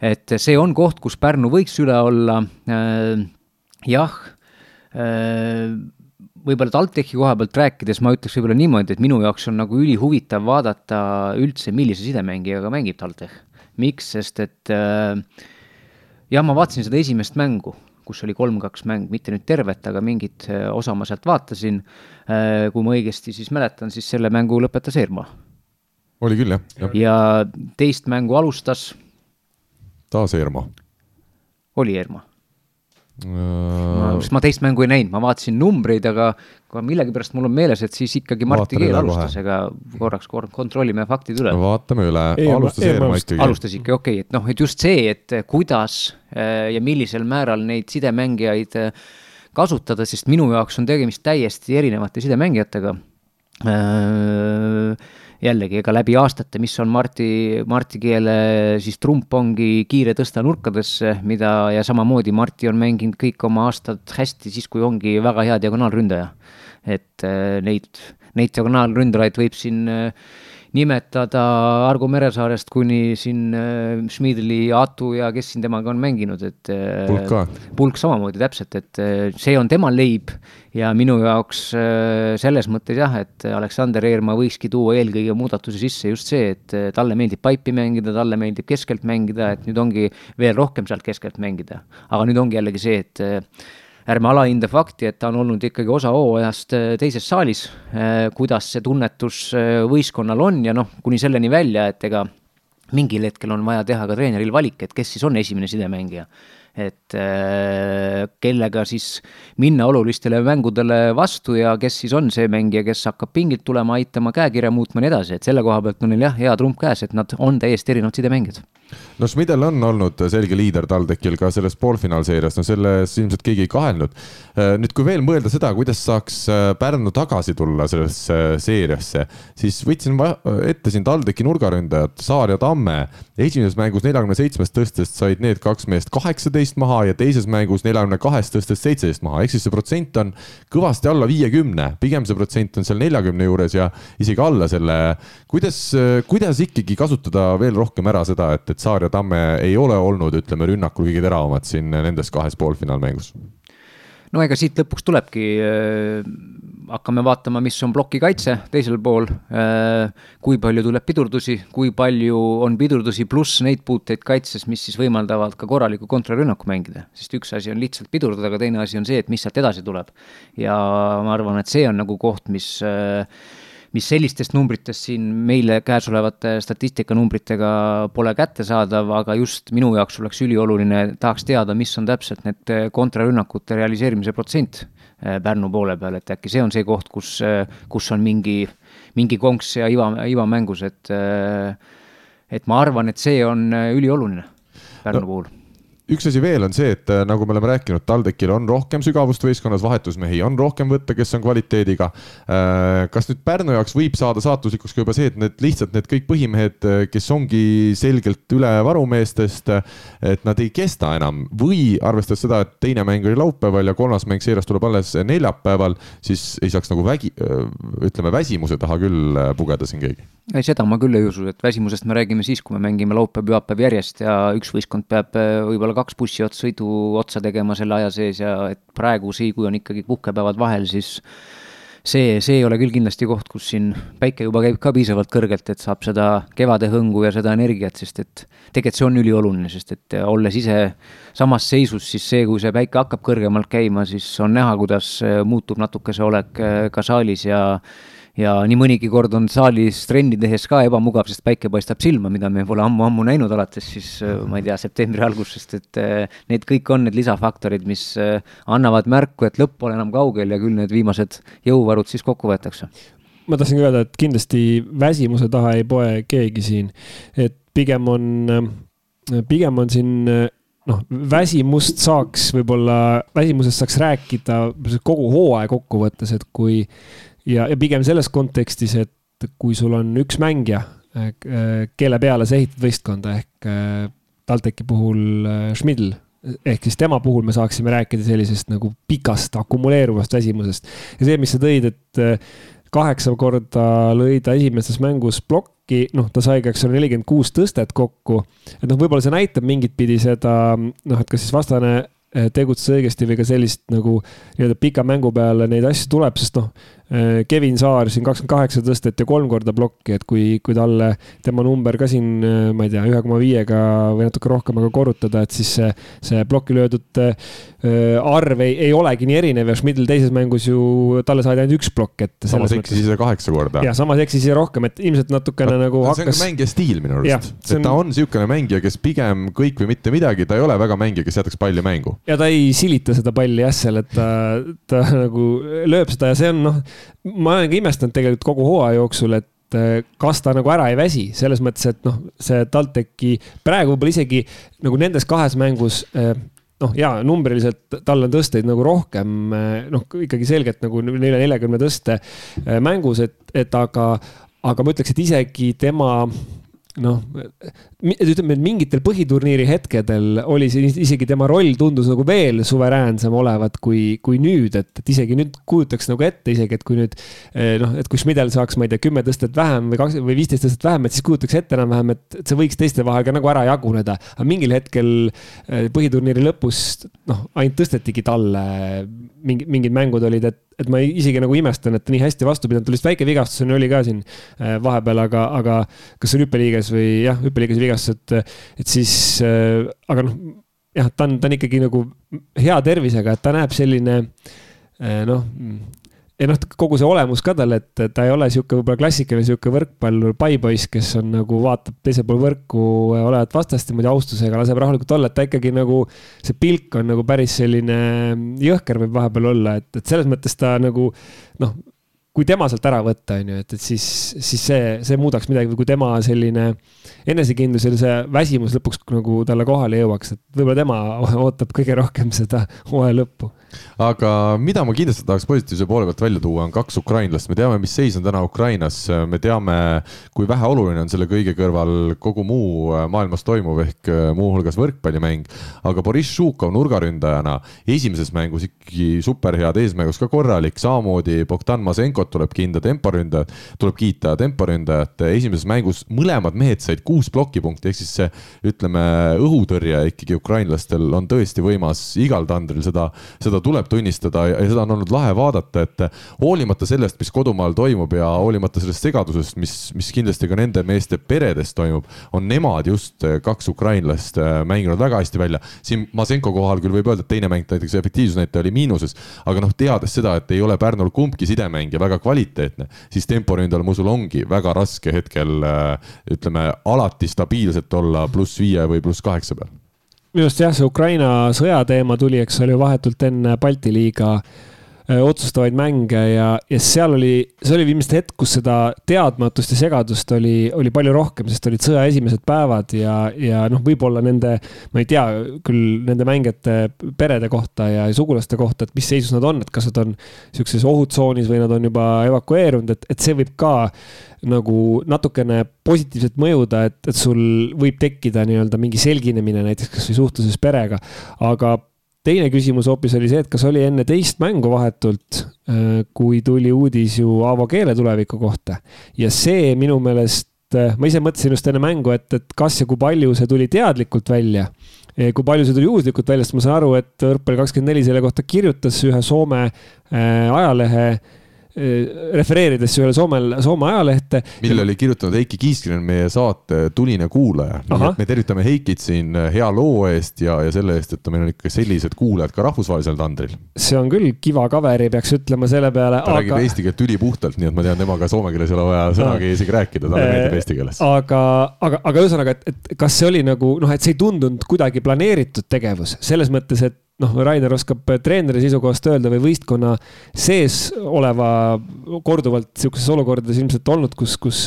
et see on koht, kus Pärnu võiks üle olla äh,, jah äh,, võib-olla TalTechi koha pealt rääkides ma ütleks võib-olla niimoodi, et minu jaoks on nagu ülihuvitav vaadata üldse, millise sidemängijaga mängib TalTech miks, sest et äh, jah, ma vaatasin seda esimest mängu, kus oli kolm-kaks mäng, mitte nüüd tervet, aga mingit äh, osa ma sealt vaatasin. Äh, kui ma õigesti siis mäletan, siis selle mängu lõpetas Eermaa. oli küll, jah ja.. teist mängu alustas. taas Eermaa. oli Eermaa ma, sest ma teist mängu ei näinud, ma vaatasin numbreid, aga aga millegipärast mul on meeles, et siis ikkagi Martti Keel alustas, ega korraks kontrollime faktid üle. vaatame üle, alustas Eermaa ikkagi. alustas ikka, okei okay,, et noh, et just see, et kuidas äh, ja millisel määral neid sidemängijaid äh, kasutada, sest minu jaoks on tegemist täiesti erinevate sidemängijatega äh, jällegi, ega läbi aastate, mis on Marti, Marti keele siis trump ongi kiire tõsta nurkadesse, mida ja samamoodi Marti on mänginud kõik oma aastad hästi siis, kui ongi väga hea diagonaalründaja. et äh, neid, neid diagonaalründajaid võib siin äh, nimetada Argo Meresaarest kuni siin äh, Schmidli, Atu ja kes siin temaga on mänginud, et äh, pulk ka. pulk samamoodi täpselt, et äh, see on tema leib ja minu jaoks äh, selles mõttes jah, et Aleksander Eermaa võikski tuua eelkõige muudatuse sisse just see, et äh, talle meeldib paipi mängida, talle meeldib keskelt mängida, et nüüd ongi veel rohkem sealt keskelt mängida. aga nüüd ongi jällegi see, et äh, ärme alahinda fakti, et ta on olnud ikkagi osa hooajast äh, teises saalis, äh, kuidas see tunnetus äh, võistkonnal on ja noh, kuni selleni välja, et ega mingil hetkel on vaja teha ka treeneril valik, et kes siis on esimene sidemängija. Et kellega siis minna olulistele mängudele vastu ja kes siis on see mängija, kes hakkab pingilt tulema, aitama käekirja muutma ja nii edasi, et selle koha pealt on neil jah, hea trump käes, et nad on täiesti erinevad sidemängijad no Schmidel on olnud selge liider TalTechil ka selles poolfinaalseerias, no selles ilmselt keegi ei kahelnud. Äh, nüüd, kui veel mõelda seda, kuidas saaks äh, Pärnu tagasi tulla sellesse seeriasse, siis võtsin ette siin TalTechi nurgaründajad Saar ja Tamme. esimeses mängus neljakümne seitsmest tõstest said need kaks meest kaheksateist maha ja teises mängus neljakümne kahest tõstest seitseteist maha, ehk siis see protsent on kõvasti alla viiekümne, pigem see protsent on seal neljakümne juures ja isegi alla selle. kuidas, kuidas ikkagi kasutada veel rohkem ära seda, et, et et Saar ja Tamme ei ole olnud, ütleme, rünnakul kõige teravamad siin nendes kahes poolfinaalmängus? no ega siit lõpuks tulebki, äh, hakkame vaatama, mis on plokikaitse teisel pool, äh, kui palju tuleb pidurdusi, kui palju on pidurdusi pluss neid puuteid kaitses, mis siis võimaldavad ka korralikku kontrarünnaku mängida. sest üks asi on lihtsalt pidurdada, aga teine asi on see, et mis sealt edasi tuleb. ja ma arvan, et see on nagu koht, mis äh, mis sellistest numbritest siin meile käesolevate statistikanumbritega pole kättesaadav, aga just minu jaoks oleks ülioluline, tahaks teada, mis on täpselt need kontrarünnakute realiseerimise protsent äh, Pärnu poole peal, et äkki see on see koht, kus, äh, kus on mingi, mingi konks ja iva, iva mängus, et et ma arvan, et see on ülioluline Pärnu no. puhul üks asi veel on see, et äh, nagu me oleme rääkinud, TalTechil on rohkem sügavust võistkonnas, vahetusmehi on rohkem võtta, kes on kvaliteediga. Äh, kas nüüd Pärnu jaoks võib saada saatuslikuks ka juba see, et need lihtsalt need kõik põhimehed, äh, kes ongi selgelt üle varumeestest, et nad ei kesta enam või arvestades seda, et teine mäng oli laupäeval ja kolmas mäng seeras tuleb alles neljapäeval, siis ei saaks nagu vägi, ütleme väsimuse taha küll pugeda siin keegi? ei, seda ma küll ei usu, et väsimusest me räägime siis, kui me mängime laupäev-pühapäev järjest ja üks võistkond peab võib-olla kaks bussi ots sõidu otsa tegema selle aja sees ja et praegu see, kui on ikkagi puhkepäevad vahel, siis see, see ei ole küll kindlasti koht, kus siin päike juba käib ka piisavalt kõrgelt, et saab seda kevade hõngu ja seda energiat, sest et tegelikult see on ülioluline, sest et olles ise samas seisus, siis see, kui see päike hakkab kõrgemalt käima, siis on näha, kuidas muutub natuke see olek ka saalis ja ja nii mõnigi kord on saalis trenni tehes ka ebamugav, sest päike paistab silma, mida me pole ammu-ammu näinud, alates siis ma ei tea, septembri algusest, et eh, need kõik on need lisafaktorid, mis eh, annavad märku, et lõpp pole enam kaugel ja küll need viimased jõuvarud siis kokku võetakse. Ma tahtsingi öelda, et kindlasti väsimuse taha ei poe keegi siin, et pigem on, pigem on siin noh, väsimust saaks võib-olla, väsimusest saaks rääkida kogu hooaja kokkuvõttes, et kui ja, ja pigem selles kontekstis, et kui sul on üks mängija, äh, kelle peale sa ehitad võistkonda ehk äh, TalTechi puhul äh, Schmidl ehk siis tema puhul me saaksime rääkida sellisest nagu pikast akumuleeruvast väsimusest. ja see, mis sa tõid, et kaheksa korda lõi ta esimeses mängus plokki, noh, ta sai, eks ole, nelikümmend kuus tõstet kokku. et noh, võib-olla see näitab mingit pidi seda, noh, et kas siis vastane tegutses õigesti või ka sellist nagu nii-öelda pika mängu peale neid asju tuleb, sest noh, Kevin Saar siin kakskümmend kaheksa tõsteti kolm korda plokki, et kui, kui talle tema number ka siin, äh, ma ei tea, ühe koma viiega või natuke rohkemaga korrutada, et siis see, see plokki löödud äh, arv ei, ei olegi nii erinev ja Schmidl teises mängus ju, talle saadi ainult üks plokk ette. samas eksis ise kaheksa korda. ja samas eksis ise rohkem, et ilmselt natukene no, nagu hakkas. see on ka mängija stiil minu arust, et on... ta on niisugune mängija, kes pigem kõik või mitte midagi, ta ei ole väga mängija, kes jätaks palli mängu. ja ta ei silita seda palli jah, seal, et ta, ta nagu lööb seda ja see on noh ma olen ka imestanud tegelikult kogu hooaja jooksul, et äh, kas ta nagu ära ei väsi, selles mõttes, et noh, see TalTechi praegu võib-olla isegi nagu nendes kahes mängus äh, noh, ja numbriliselt tal on tõsteid nagu rohkem, äh, noh, ikkagi selgelt nagu nelja, neljakümne tõste mängus, et, et aga, aga ma ütleks, et isegi tema noh, ütleme, et mingitel põhiturniiri hetkedel oli see isegi tema roll tundus nagu veel suveräänsem olevat kui, kui nüüd, et, et isegi nüüd kujutaks nagu ette isegi, et kui nüüd eh, noh, et kui Schmidel saaks, ma ei tea, kümme tõstet vähem või kaks või viisteist tõstet vähem, et siis kujutaks ette enam-vähem, et, see võiks teiste vahel ka nagu ära jaguneda. aga mingil hetkel eh, põhiturniiri lõpus noh, ainult tõstetigi talle mingi, mingid mängud olid, et, et ma isegi nagu imestan, et nii hästi vastu pidanud, tal vist väike vigastus oli ka siin vahepeal, aga, aga kas see on hüppeliiges või jah, hüppeliiges vigastus, et, et siis äh,, aga noh, jah, ta on, ta on ikkagi nagu hea tervisega, et ta näeb selline äh, noh ja noh, kogu see olemus ka tal, et ta ei ole sihuke võib-olla klassikaline sihuke võrkpallur, paipoiss, kes on nagu vaatab teisel pool võrku olevat vastast niimoodi austusega, laseb rahulikult olla, et ta ikkagi nagu. see pilk on nagu päris selline jõhker võib vahepeal olla, et, et selles mõttes ta nagu noh kui tema sealt ära võtta, on ju, et, et siis, siis see, see muudaks midagi või kui tema selline enesekindlus ja see väsimus lõpuks nagu talle kohale jõuaks, et võib-olla tema ootab kõige rohkem seda hooaja lõppu. Aga mida ma kindlasti tahaks positiivse poole pealt välja tuua, on kaks ukrainlast, me teame, mis seis on täna Ukrainas, me teame, kui väheoluline on selle kõige kõrval kogu muu äh, maailmas toimuv ehk äh, muuhulgas võrkpallimäng. aga Boriss Šukov nurgaründajana esimeses mängus ikkagi superhead, eesmängus ka korralik, samamoodi Bogdan Masenkot tuleb kinda temporündajat, tuleb kiita temporündajat, esimeses mängus mõlemad mehed said kuus plokipunkti, ehk siis see ütleme, õhutõrje ikkagi ukrainlastel on tõesti võimas igal tandril seda, seda tuleb tunnistada ja seda on olnud lahe vaadata, et hoolimata sellest, mis kodumaal toimub ja hoolimata sellest segadusest, mis, mis kindlasti ka nende meeste peredes toimub, on nemad just kaks ukrainlast äh, mänginud väga hästi välja. siin Masenko kohal küll võib öelda, et teine mäng näiteks efektiivsusnäitaja oli miinuses, aga noh, teades seda, et ei ole Pärnul kumbki sidemängija väga kvaliteetne, siis temporündajal ma usun, ongi väga raske hetkel äh, ütleme alati stabiilselt olla pluss viie või pluss kaheksa peal. Minu arust jah, see Ukraina sõjateema tuli, eks ole, vahetult enne Balti liiga otsustavaid mänge ja, ja seal oli, see oli viimast hetk, kus seda teadmatust ja segadust oli, oli palju rohkem, sest olid sõja esimesed päevad ja, ja noh, võib-olla nende, ma ei tea küll nende mängijate perede kohta ja sugulaste kohta, et mis seisus nad on, et kas nad on sihukeses ohutsoonis või nad on juba evakueerunud, et, et see võib ka nagu natukene positiivselt mõjuda, et, et sul võib tekkida nii-öelda mingi selginemine näiteks kasvõi suhtluses perega. aga teine küsimus hoopis oli see, et kas oli enne teist mängu vahetult, äh, kui tuli uudis ju Aavo Keele tuleviku kohta. Ja see minu meelest, äh, ma ise mõtlesin just enne mängu, et, et kas ja kui palju see tuli teadlikult välja. Kui palju see tuli juhuslikult välja, sest ma saan aru, et Võrkpalli kakskümmend neli selle kohta kirjutas ühe Soome äh, ajalehe refereerides ühele Soome, Soome ajalehte. mille oli kirjutanud Heiki Kiiskinen, meie saate tuline kuulaja. me tervitame Heikit siin äh, hea loo eest ja, ja selle eest, et meil on ikka sellised kuulajad ka rahvusvahelisel tandril. see on küll kiva kaveri, peaks ütlema selle peale. ta aga... räägib eesti keelt ülipuhtalt, nii et ma tean, temaga soome keeles ei ole vaja sõnagi isegi rääkida, talle meeldib eesti keeles. aga, aga, aga ühesõnaga, et, et kas see oli nagu noh, et see ei tundunud kuidagi planeeritud tegevus selles mõttes, et noh, Rainer oskab treeneri seisukohast öelda või võistkonna sees oleva korduvalt sihukestes olukordades ilmselt olnud, kus, kus,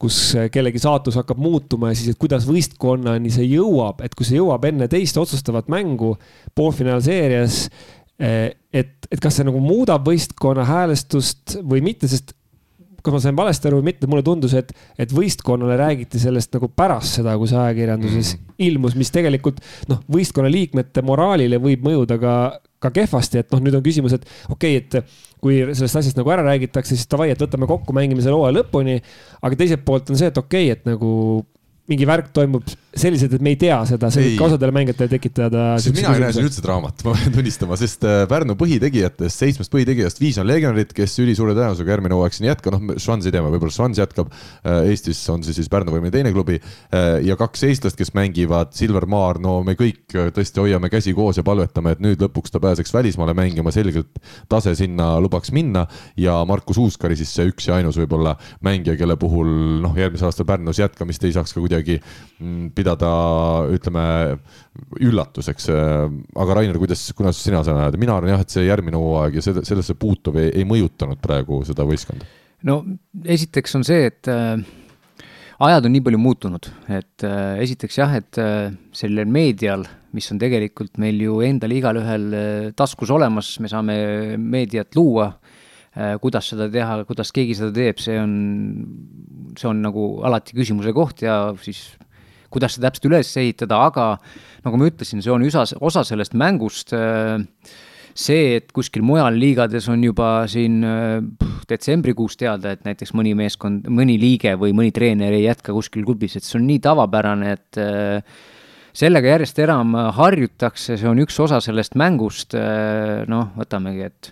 kus kellegi saatus hakkab muutuma ja siis, et kuidas võistkonnani see jõuab, et kui see jõuab enne teist otsustavat mängu poolfinaalseerias. et, et kas see nagu muudab võistkonna häälestust või mitte, sest kas ma sain valesti aru või mitte, mulle tundus, et, et võistkonnale räägiti sellest nagu pärast seda, kui see ajakirjanduses mm. ilmus, mis tegelikult noh, võistkonna liikmete moraalile võib mõjuda ka, ka kehvasti, et noh, nüüd on küsimus, et okei okay,, et kui sellest asjast nagu ära räägitakse, siis davai, et võtame kokku, mängime selle hooaja lõpuni. aga teiselt poolt on see, et okei okay,, et nagu mingi värk toimub selliselt, et me ei tea seda, see võib ka osadele mängijatele tekitada. mina ei näe siin üldse draamat, ma pean tunnistama, sest äh, Pärnu põhitegijatest, seitsmest põhitegijast viis on legionärid, kes ülisuure tõenäosusega järgmine hooaeg siin ei jätka, noh, Schwanz ei tea, võib-olla Schwanz jätkab. Äh, Eestis on see siis Pärnu või mõni teine klubi äh, ja kaks eestlast, kes mängivad, Silver Maar, no me kõik tõesti hoiame käsi koos ja palvetame, et nüüd lõpuks ta pääseks välismaale mängima, selgelt tase sinna lubaks minna ja Markus Uuskari siis see üks ja ainus võib-olla mängija, kelle puhul noh, järgmisel aastal Pärnus jätkamist ei saaks ka kuidagi kuidagi mm, pidada, ütleme, üllatuseks. aga Rainer, kuidas, kuidas sina seda näed, mina arvan jah, et see järgmine hooaeg ja selle, sellesse puutuv ei, ei mõjutanud praegu seda võistkonda. no esiteks on see, et äh, ajad on nii palju muutunud, et äh, esiteks jah, et äh, sellel meedial, mis on tegelikult meil ju endal igalühel äh, taskus olemas, me saame meediat luua äh,, kuidas seda teha, kuidas keegi seda teeb, see on see on nagu alati küsimuse koht ja siis kuidas seda täpselt üles ehitada, aga nagu ma ütlesin, see on üsa, osa sellest mängust. see, et kuskil mujal liigades on juba siin detsembrikuus teada, et näiteks mõni meeskond, mõni liige või mõni treener ei jätka kuskil klubis, et see on nii tavapärane, et sellega järjest enam harjutakse, see on üks osa sellest mängust. noh, võtamegi, et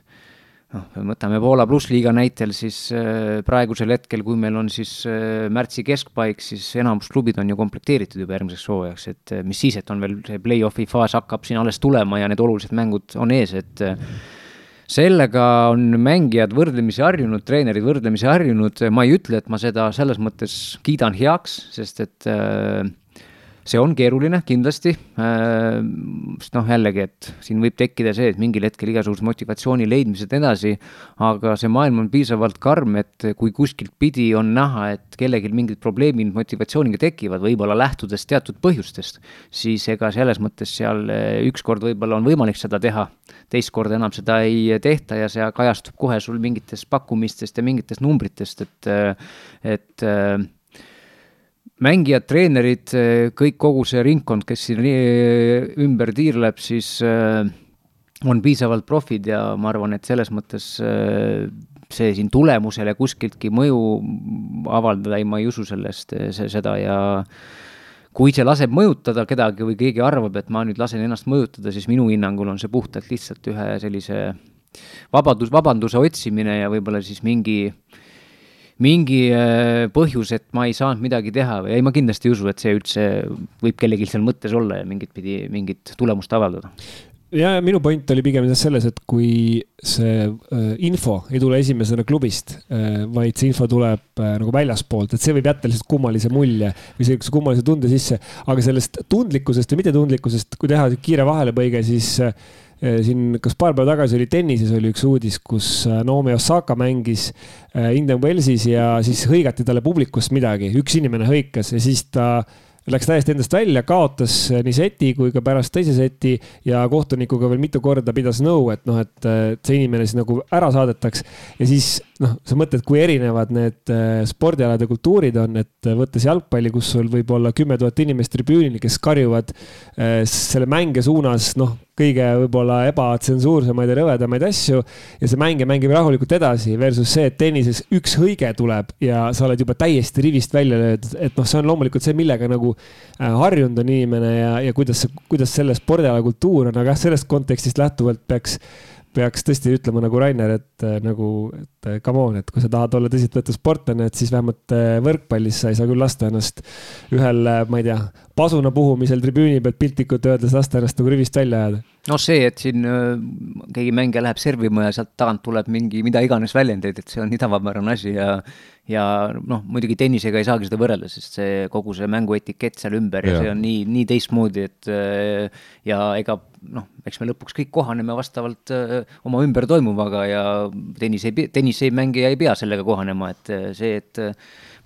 noh, võtame Poola plussliiga näitel, siis äh, praegusel hetkel, kui meil on siis äh, märtsi keskpaik, siis enamus klubid on ju komplekteeritud juba järgmiseks hooajaks, et äh, mis siis, et on veel see play-off'i faas hakkab siin alles tulema ja need olulised mängud on ees, et sellega on mängijad võrdlemisi harjunud, treenerid võrdlemisi harjunud, ma ei ütle, et ma seda selles mõttes kiidan heaks, sest et äh, see on keeruline kindlasti, äh, sest noh, jällegi, et siin võib tekkida see, et mingil hetkel igasuguse motivatsiooni leidmised edasi, aga see maailm on piisavalt karm, et kui kuskilt pidi on näha, et kellelgi mingid probleemid motivatsiooniga tekivad, võib-olla lähtudes teatud põhjustest, siis ega selles mõttes seal äh, ükskord võib-olla on võimalik seda teha, teist korda enam seda ei tehta ja see kajastub kohe sul mingites pakkumistest ja mingitest numbritest, et, äh, et mängijad, treenerid, kõik, kogu see ringkond, kes siin ümber tiirleb, siis äh, on piisavalt profid ja ma arvan, et selles mõttes see siin tulemusele kuskiltki mõju avaldada, ei, ma ei usu sellest, seda ja kui see laseb mõjutada kedagi või keegi arvab, et ma nüüd lasen ennast mõjutada, siis minu hinnangul on see puhtalt lihtsalt ühe sellise vabadus, vabanduse otsimine ja võib-olla siis mingi äh, mingi äh, põhjus, et ma ei saanud midagi teha või ei, ma kindlasti ei usu, et see üldse võib kellelgi seal mõttes olla ja mingit pidi mingit tulemust avaldada ja minu point oli pigem selles, et kui see äh, info ei tule esimesena klubist äh,, vaid see info tuleb nagu väljaspoolt, et see võib jätta lihtsalt kummalise mulje või sellise kummalise tunde sisse. aga sellest tundlikkusest ja mittetundlikkusest, kui teha kiire vahelepõige, siis siin, kas paar päeva tagasi oli tennises oli üks uudis, kus eh, Naomi Osaka mängis eh, Indian Wellsis ja siis hõigati talle publikust midagi, üks inimene hõikas ja siis ta läks täiesti endast välja, kaotas nii seti kui ka pärast teise seti ja kohtunikuga veel mitu korda pidas nõu, et noh, et see inimene siis nagu ära saadetaks. ja siis noh, sa mõtled, kui erinevad need spordialade kultuurid on, et võttes jalgpalli, kus sul võib olla kümme tuhat inimest tribüünil, kes karjuvad selle mänge suunas, noh kõige võib-olla ebatsensuursemaid ja rõvedamaid asju ja see mängija mängib rahulikult edasi versus see, et tennises üks hõige tuleb ja sa oled juba täiesti rivist välja löödud, et noh, see on loomulikult see, millega nagu äh, harjunud on inimene ja, ja kuidas, kuidas selle spordiala kultuur on, aga jah, sellest kontekstist lähtuvalt peaks peaks tõesti ütlema nagu Rainer, et äh, nagu, et äh, come on, et kui sa tahad olla tõsiseltvõetav sportlane, et siis vähemalt äh, võrkpallis sa ei saa küll lasta ennast ühel, ma ei tea, pasuna puhumisel tribüüni pealt piltlikult öeldes lasta ennast nagu rivist välja ajada. no see, et siin keegi mängija läheb servima ja sealt tagant tuleb mingi mida iganes väljendeid, et see on nii tavapärane asi ja ja noh, muidugi tennisega ei saagi seda võrrelda, sest see kogu see mänguetikett seal ümber ja, ja see on nii, nii teistmoodi, et ja ega noh, eks me lõpuks kõik kohaneme vastavalt öö, oma ümber toimuvaga ja tennis ei, tennisemängija ei pea sellega kohanema, et see, et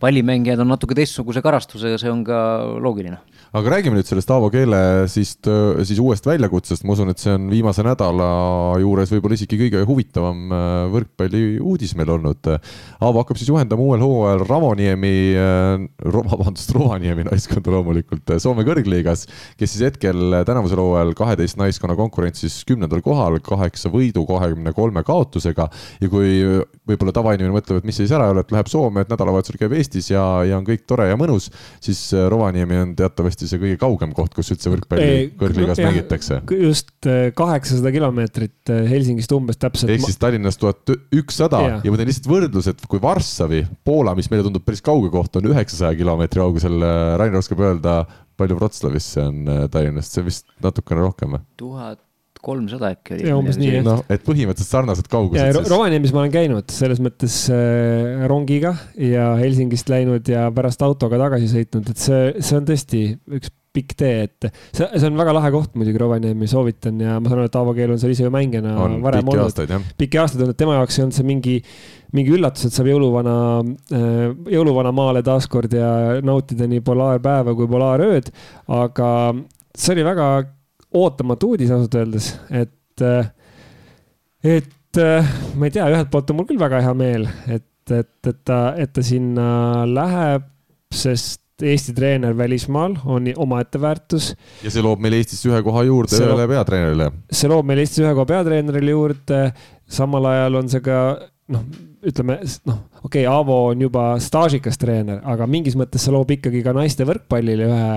pallimängijad on natuke teistsuguse karastusega, see on ka loogiline aga räägime nüüd sellest Aavo Keele siis, siis uuest väljakutsest, ma usun, et see on viimase nädala juures võib-olla isegi kõige huvitavam äh, võrkpalli uudis meil olnud. Aavo hakkab siis juhendama uuel hooajal Ravoniemi, äh, vabandust, Rovaniemi naiskonda loomulikult äh, Soome kõrgliigas, kes siis hetkel tänavusel hooajal kaheteist naiskonna konkurentsis kümnendal kohal, kaheksa võidu, kahekümne kolme kaotusega. ja kui võib-olla tavainimene mõtleb, et mis siis ära ei ole, et läheb Soome, et nädalavahetusel käib Eestis ja, ja on kõik tore ja mõnus, siis Rovaniemi on teatavasti see kõige kaugem koht, kus üldse võrkpalli kõrgliigas mängitakse. just äh, kaheksasada kilomeetrit äh, Helsingist umbes täpselt. ehk siis Tallinnast tuhat ükssada ja ma teen lihtsalt võrdluse, et kui Varssavi, Poola, mis meile tundub päris kauge koht, on üheksasaja kilomeetri kaugusel. Äh, Rainer oskab öelda, palju Wroclawisse on Tallinnast, see vist natukene rohkem või? tuhat kolmsada äkki oli. ja umbes nii, jah. noh, et põhimõtteliselt sarnased kaugused. Siis... Rovaniemis ma olen käinud selles mõttes äh, rongiga ja Helsingist läinud ja pärast autoga tagasi sõitnud, et see, see on tõesti üks pikk tee, et see, see on väga lahe koht muidugi, Rovaniemi soovitan ja ma saan aru, et Aavo Keel on seal ise ju mängijana varem olnud. pikki aastaid olnud, tema jaoks ei olnud see mingi, mingi üllatus, et saab jõuluvana, äh, jõuluvana maale taaskord ja nautida nii polaarpäeva kui polaarööd. aga see oli väga ootamatu uudis ausalt öeldes, et, äh, et äh, ma ei tea, ühelt poolt on mul küll väga hea meel, et, et, et ta, et ta sinna läheb, sest Eesti treener välismaal on omaette väärtus. ja see loob meil Eestis ühe koha juurde ühele peatreenerile. see loob meil Eestis ühe koha peatreenerile juurde, samal ajal on see ka noh, ütleme noh, okei okay,, Aavo on juba staažikas treener, aga mingis mõttes see loob ikkagi ka naiste võrkpallile ühe,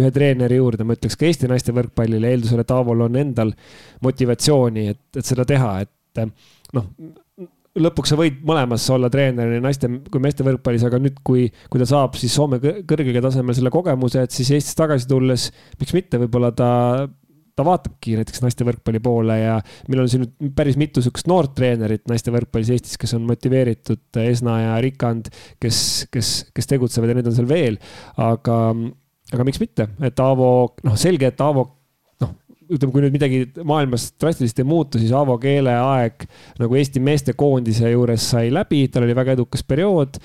ühe treeneri juurde, ma ütleks ka Eesti naiste võrkpallile, eeldusel, et Aavol on endal motivatsiooni, et, et seda teha, et noh, lõpuks sa võid mõlemas olla treener nii naiste kui meeste võrkpallis, aga nüüd, kui, kui ta saab siis Soome kõrgel tasemel selle kogemuse, et siis Eestis tagasi tulles, miks mitte, võib-olla ta ta vaatabki näiteks naiste võrkpalli poole ja meil on siin nüüd päris mitu sihukest noort treenerit naiste võrkpallis Eestis, kes on motiveeritud, Esna ja Rikand, kes, kes, kes tegutsevad ja neid on seal veel. aga, aga miks mitte, et Aavo, noh, selge, et Aavo ütleme, kui nüüd midagi maailmas drastiliselt ei muutu, siis Aavo Keele aeg nagu Eesti meestekoondise juures sai läbi, tal oli väga edukas periood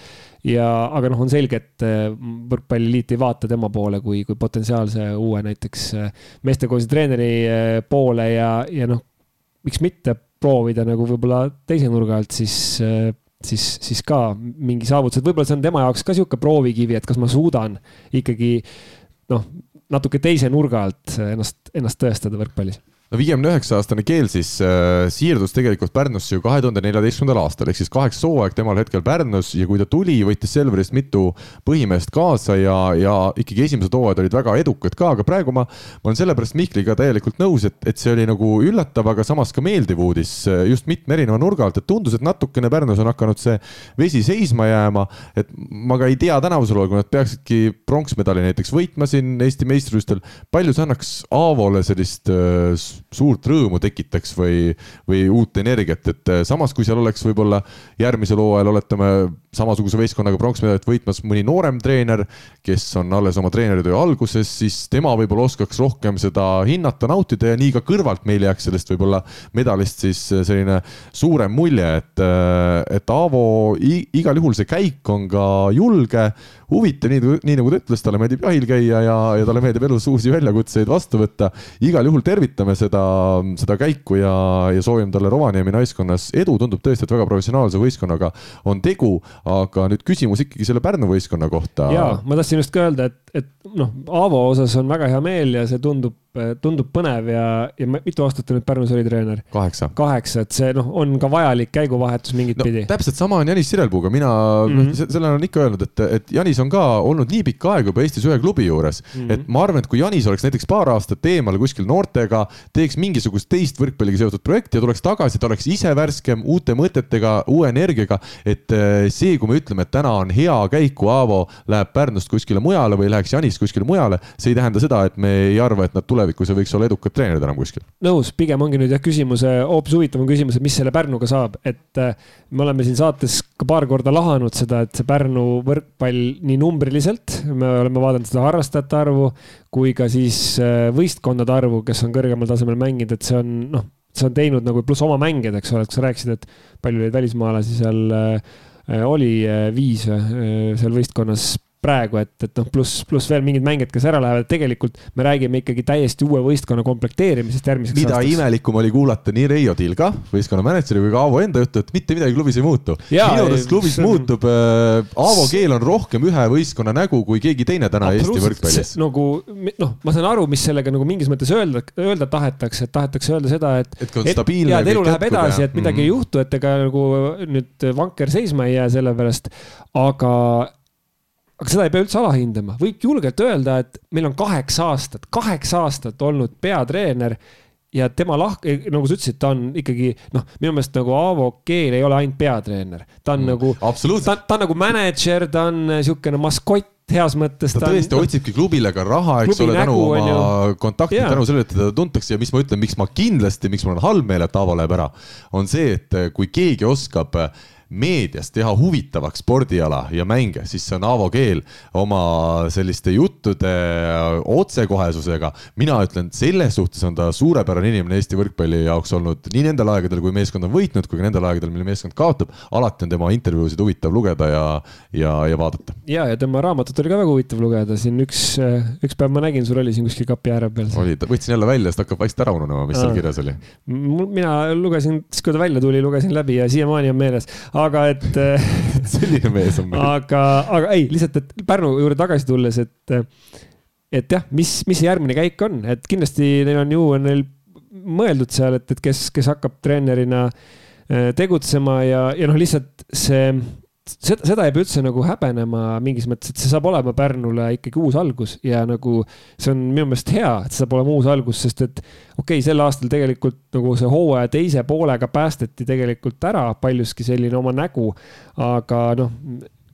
ja, aga noh, on selge, et äh, võrkpalliliit ei vaata tema poole kui, kui potentsiaalse uue näiteks äh, meestekoolise treeneri äh, poole ja, ja noh, miks mitte proovida nagu võib-olla teise nurga alt siis siis, siis ka mingi saavutused, võib-olla see on tema jaoks ka sihuke proovikivi, et kas ma suudan ikkagi noh, natuke teise nurga alt ennast, ennast tõestada võrkpallis no viiekümne üheksa aastane Keel siis äh, siirdus tegelikult Pärnusse ju kahe tuhande neljateistkümnendal aastal ehk siis kaheksas hooaeg temal hetkel Pärnus ja kui ta tuli, võttis Selverist mitu põhimeest kaasa ja, ja ikkagi esimesed hooajad olid väga edukad ka, aga praegu ma, ma olen sellepärast Mihkliga täielikult nõus, et, et see oli nagu üllatav, aga samas ka meeldiv uudis äh, just mitme erineva nurga alt, et tundus, et natukene Pärnus on hakanud see vesi seisma jääma, et ma ka ei tea tänavusel hooajal, kui nad peaksidki pronksmedali näiteks võitma siin Eesti meistrivõistlustel, palju see annaks Aavole sellist äh, suurt rõõmu tekitaks või, või uut energiat, et eh, samas, kui seal oleks võib-olla järgmisel hooajal, oletame, samasuguse võistkonnaga pronksmedalit võitmas mõni noorem treener, kes on alles oma treeneritöö alguses, siis tema võib-olla oskaks rohkem seda hinnata, nautida ja nii ka kõrvalt meil jääks sellest võib-olla medalist siis selline suurem mulje, et, eh, et Aavo igal juhul see käik on ka julge, huvitav, nii, nii nagu ta ütles, talle meeldib jahil käia ja, ja talle meeldib elus uusi väljakutseid vastu võtta. igal juhul tervitame seda, seda käiku ja, ja soovime talle Rovaniemi naiskonnas edu, tundub tõesti, et väga professionaalse võistkonnaga on tegu, aga nüüd küsimus ikkagi selle Pärnu võistkonna kohta. ja ma tahtsin just ka öelda, et, et noh, Aavo osas on väga hea meel ja see tundub tundub põnev ja, ja mitu aastat ta nüüd Pärnus oli treener? kaheksa. kaheksa, et see noh, on ka vajalik käiguvahetus mingit no, pidi. täpselt sama on Janis Sirelpuuga, mina mm -hmm. selle olen ikka öelnud, et, et Janis on ka olnud nii pikka aega juba Eestis ühe klubi juures mm, -hmm. et ma arvan, et kui Janis oleks näiteks paar aastat eemal kuskil noortega, teeks mingisugust teist võrkpalliga seotud projekti ja tuleks tagasi, ta oleks ise värskem, uute mõtetega, uue energiaga. et eh, see, kui me ütleme, et täna on hea käik, kui Aavo läheb Pärnust kuskile mujale või läheks Janis kuskile mujale, see ei tähenda seda, et me ei arva, et nad tulevikus ei võiks olla edukad treenerid enam kuskil. nõus, pigem ongi nüüd jah küsimus, hoopis huvitavam küsimus, et mis selle Pärnuga saab, et eh, me oleme siin saates ka paar korda lahanud seda, et see Pärnu võrkpall nii numbriliselt, me oleme vaadanud seda harrastajate arvu kui ka siis eh, võistkondade arvu, kes on kõrgemal tasemel mänginud, et see on noh, see on teinud nagu pluss oma mängijad, eks ole, et sa rääkisid, et palju neid välismaalasi seal äh, oli, viis äh, seal võistkonnas praegu, et, et noh, pluss, pluss veel mingid mängijad, kes ära lähevad, tegelikult me räägime ikkagi täiesti uue võistkonna komplekteerimisest järgmiseks mida aastaks. imelikum oli kuulata nii Reio Tilga, võistkonna mänedžeri, kui ka Aavo enda juttu, et mitte midagi klubis ei muutu. minu arust klubis on... muutub äh,, Aavo Keel on rohkem ühe võistkonna nägu kui keegi teine täna Eesti võrkpallis. nagu noh, ma saan aru, mis sellega nagu mingis mõttes öelda, öelda tahetakse, et tahetakse öelda seda, et. et kui on stabiilne. ja, et elu läheb edasi, et midagi mm -hmm. ei juhtu, et ega nagu nüüd vanker seisma ei jää selle pärast, aga aga seda ei pea üldse alahindama, võib julgelt öelda, et meil on kaheksa aastat, kaheksa aastat olnud peatreener ja tema lahk-, nagu sa ütlesid, ta on ikkagi noh, minu meelest nagu Aavo Keel ei ole ainult peatreener, ta on mm, nagu, ta, ta on nagu mänedžer, ta on niisugune maskott heas mõttes. ta tõesti ta on, otsibki klubile ka raha, eks ole, tänu oma kontaktid, tänu sellele, et teda tuntakse ja mis ma ütlen, miks ma kindlasti, miks mul on halb meel, et Aavo läheb ära, on see, et kui keegi oskab äh, meedias teha huvitavaks spordiala ja mänge, siis see on Aavo Keel oma selliste juttude otsekohesusega. mina ütlen, selles suhtes on ta suurepärane inimene Eesti võrkpalli jaoks olnud nii nendel aegadel, kui meeskond on võitnud, kui ka nendel aegadel, mil meeskond kaotab. alati on tema intervjuusid huvitav lugeda ja, ja, ja vaadata. ja, ja tema raamatut oli ka väga huvitav lugeda, siin üks, üks päev ma nägin, sul oli siin kuskil kapi ääre peal. oli, võtsin jälle välja, sest hakkab vaikselt ära ununema, mis Aa. seal kirjas oli. mina lugesin, siis kui ta välja tuli, lugesin läbi ja siiamaani on meeles aga et selline mees on meil. aga, aga ei, lihtsalt, et Pärnu juurde tagasi tulles, et, et jah, mis, mis see järgmine käik on, et kindlasti neil on ju, on neil mõeldud seal, et, et kes, kes hakkab treenerina äh, tegutsema ja, ja noh, lihtsalt see seda, seda ei pea üldse nagu häbenema mingis mõttes, et see saab olema Pärnule ikkagi uus algus ja nagu see on minu meelest hea, et see saab olema uus algus, sest et okei okay,, sel aastal tegelikult nagu see hooaja teise poolega päästeti tegelikult ära paljuski selline oma nägu. aga noh,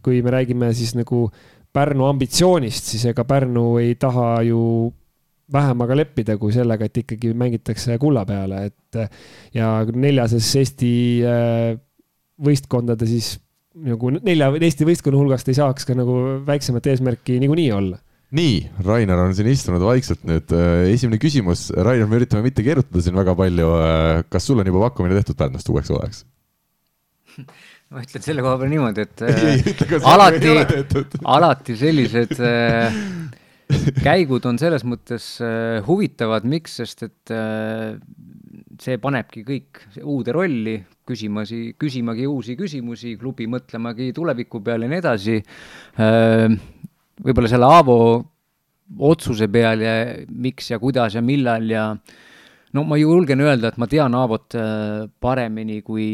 kui me räägime siis nagu Pärnu ambitsioonist, siis ega Pärnu ei taha ju vähemaga leppida kui sellega, et ikkagi mängitakse kulla peale, et ja neljases Eesti äh, võistkondade siis nagu nelja Eesti võistkonna hulgast ei saaks ka nagu väiksemat eesmärki niikuinii olla nii, Rainer on siin istunud vaikselt nüüd. Äh, esimene küsimus, Rainer, me üritame mitte keerutada siin väga palju. Äh, kas sul on juba pakkumine tehtud Pärnust uueks hooajaks? ma ütlen selle koha peal niimoodi, et ei, ütle, alati, alati sellised äh, käigud on selles mõttes äh, huvitavad, miks, sest et äh, see panebki kõik uude rolli, küsimasi, küsimagi uusi küsimusi, klubi mõtlemagi tuleviku peale ja nii edasi võib-olla selle Aavo otsuse peal ja miks ja kuidas ja millal ja no ma julgen öelda, et ma tean Aavot paremini kui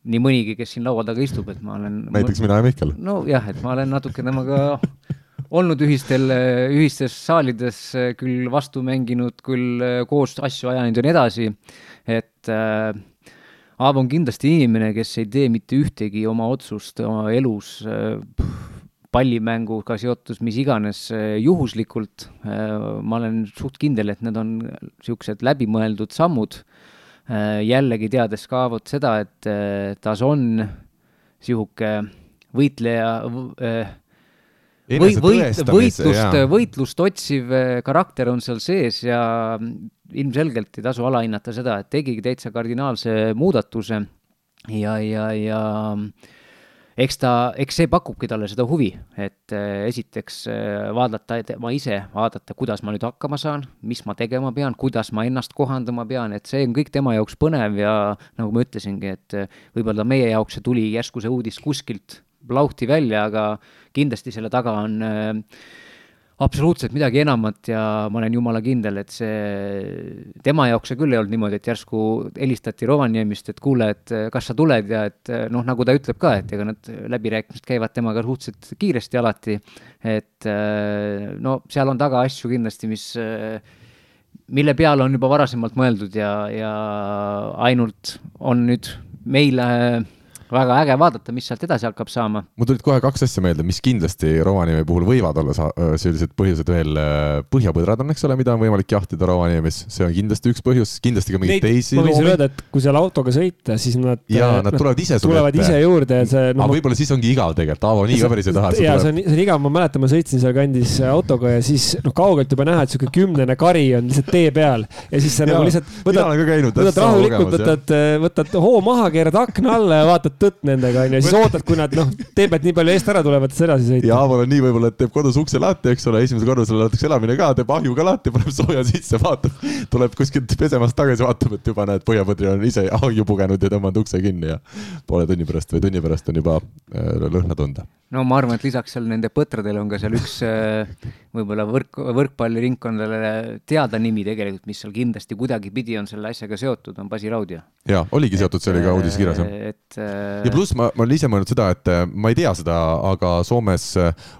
nii mõnigi, kes siin laua taga istub, et ma olen. näiteks mina ja Mihkel. nojah, et ma olen natuke temaga olnud ühistel, ühistes saalides küll vastu mänginud, küll koos asju ajanud ja nii edasi. et äh, Aavo on kindlasti inimene, kes ei tee mitte ühtegi oma otsust oma elus äh, pallimänguga seotud mis iganes äh, juhuslikult äh,. ma olen suht kindel, et need on niisugused läbimõeldud sammud Äh, jällegi teades ka vot seda, et äh, tas on niisugune võitleja äh, või, võit, võitlust, võitlust otsiv karakter on seal sees ja ilmselgelt ei tasu alahinnata seda, et tegigi täitsa kardinaalse muudatuse ja, ja, ja eks ta, eks see pakubki talle seda huvi, et äh, esiteks äh, vaadata tema ise, vaadata, kuidas ma nüüd hakkama saan, mis ma tegema pean, kuidas ma ennast kohandama pean, et see on kõik tema jaoks põnev ja nagu ma ütlesingi, et äh, võib-olla meie jaoks see tuli järsku see uudis kuskilt lauhti välja, aga kindlasti selle taga on äh, absoluutselt midagi enamat ja ma olen jumala kindel, et see, tema jaoks see küll ei olnud niimoodi, et järsku helistati Rovaniemist, et kuule, et kas sa tuled ja et noh, nagu ta ütleb ka, et ega need läbirääkimised käivad temaga suhteliselt kiiresti alati. et no seal on taga asju kindlasti, mis, mille peale on juba varasemalt mõeldud ja, ja ainult on nüüd meile väga äge vaadata, mis sealt edasi hakkab saama. mul tulid kohe kaks asja meelde, mis kindlasti Rovaniemi puhul võivad olla sellised põhjused veel. põhjapõdrad on, eks ole, mida on võimalik jahtida Rovaniemis, see on kindlasti üks põhjus, kindlasti ka mingeid teisi. ma võin sulle öelda, et kui seal autoga sõita, siis nad. ja nad tulevad ise sulle tulevad ette. ise juurde ja see no,. aga võib-olla siis ongi igav tegelikult, Aavo nii ka päris ei taha. ja see on, see on igav, ma mäletan, ma sõitsin sealkandis autoga ja siis noh, kaugelt juba näha, et sihuke kümnene kari on lihtsalt tee peal ja siis sa nagu lihtsalt võtad, võtad rahulikult, võtad, võtad hoo maha, keerad akna alla ja vaatad tõtt nendega onju, siis ootad, kui nad noh, teebelt nii palju eest ära tulevad, sa edasi sõita. ja Aaval on nii võib-olla, et teeb kodus ukse lahti, eks ole, esimesel korrusel elatakse elamine ka, teeb ahju ka lahti, paneb sooja sisse, vaatab, tuleb kuskilt pesemast tagasi, vaatab, et juba näed, põhjapõdri on ise ahju pugenud ja tõmmanud ukse kinni ja poole tunni pärast või tunni pärast on juba äh, lõhna tunda no ma arvan, et lisaks seal nende põtradele on ka seal üks äh, võib-olla võrk, võrkpalliringkondadele teada nimi tegelikult, mis seal kindlasti kuidagipidi on selle asjaga seotud, on Basi Raudio. jaa, oligi seotud, see oli ka uudises kirjas, jah. et äh, ja pluss ma, ma olen ise mõelnud seda, et äh, ma ei tea seda, aga Soomes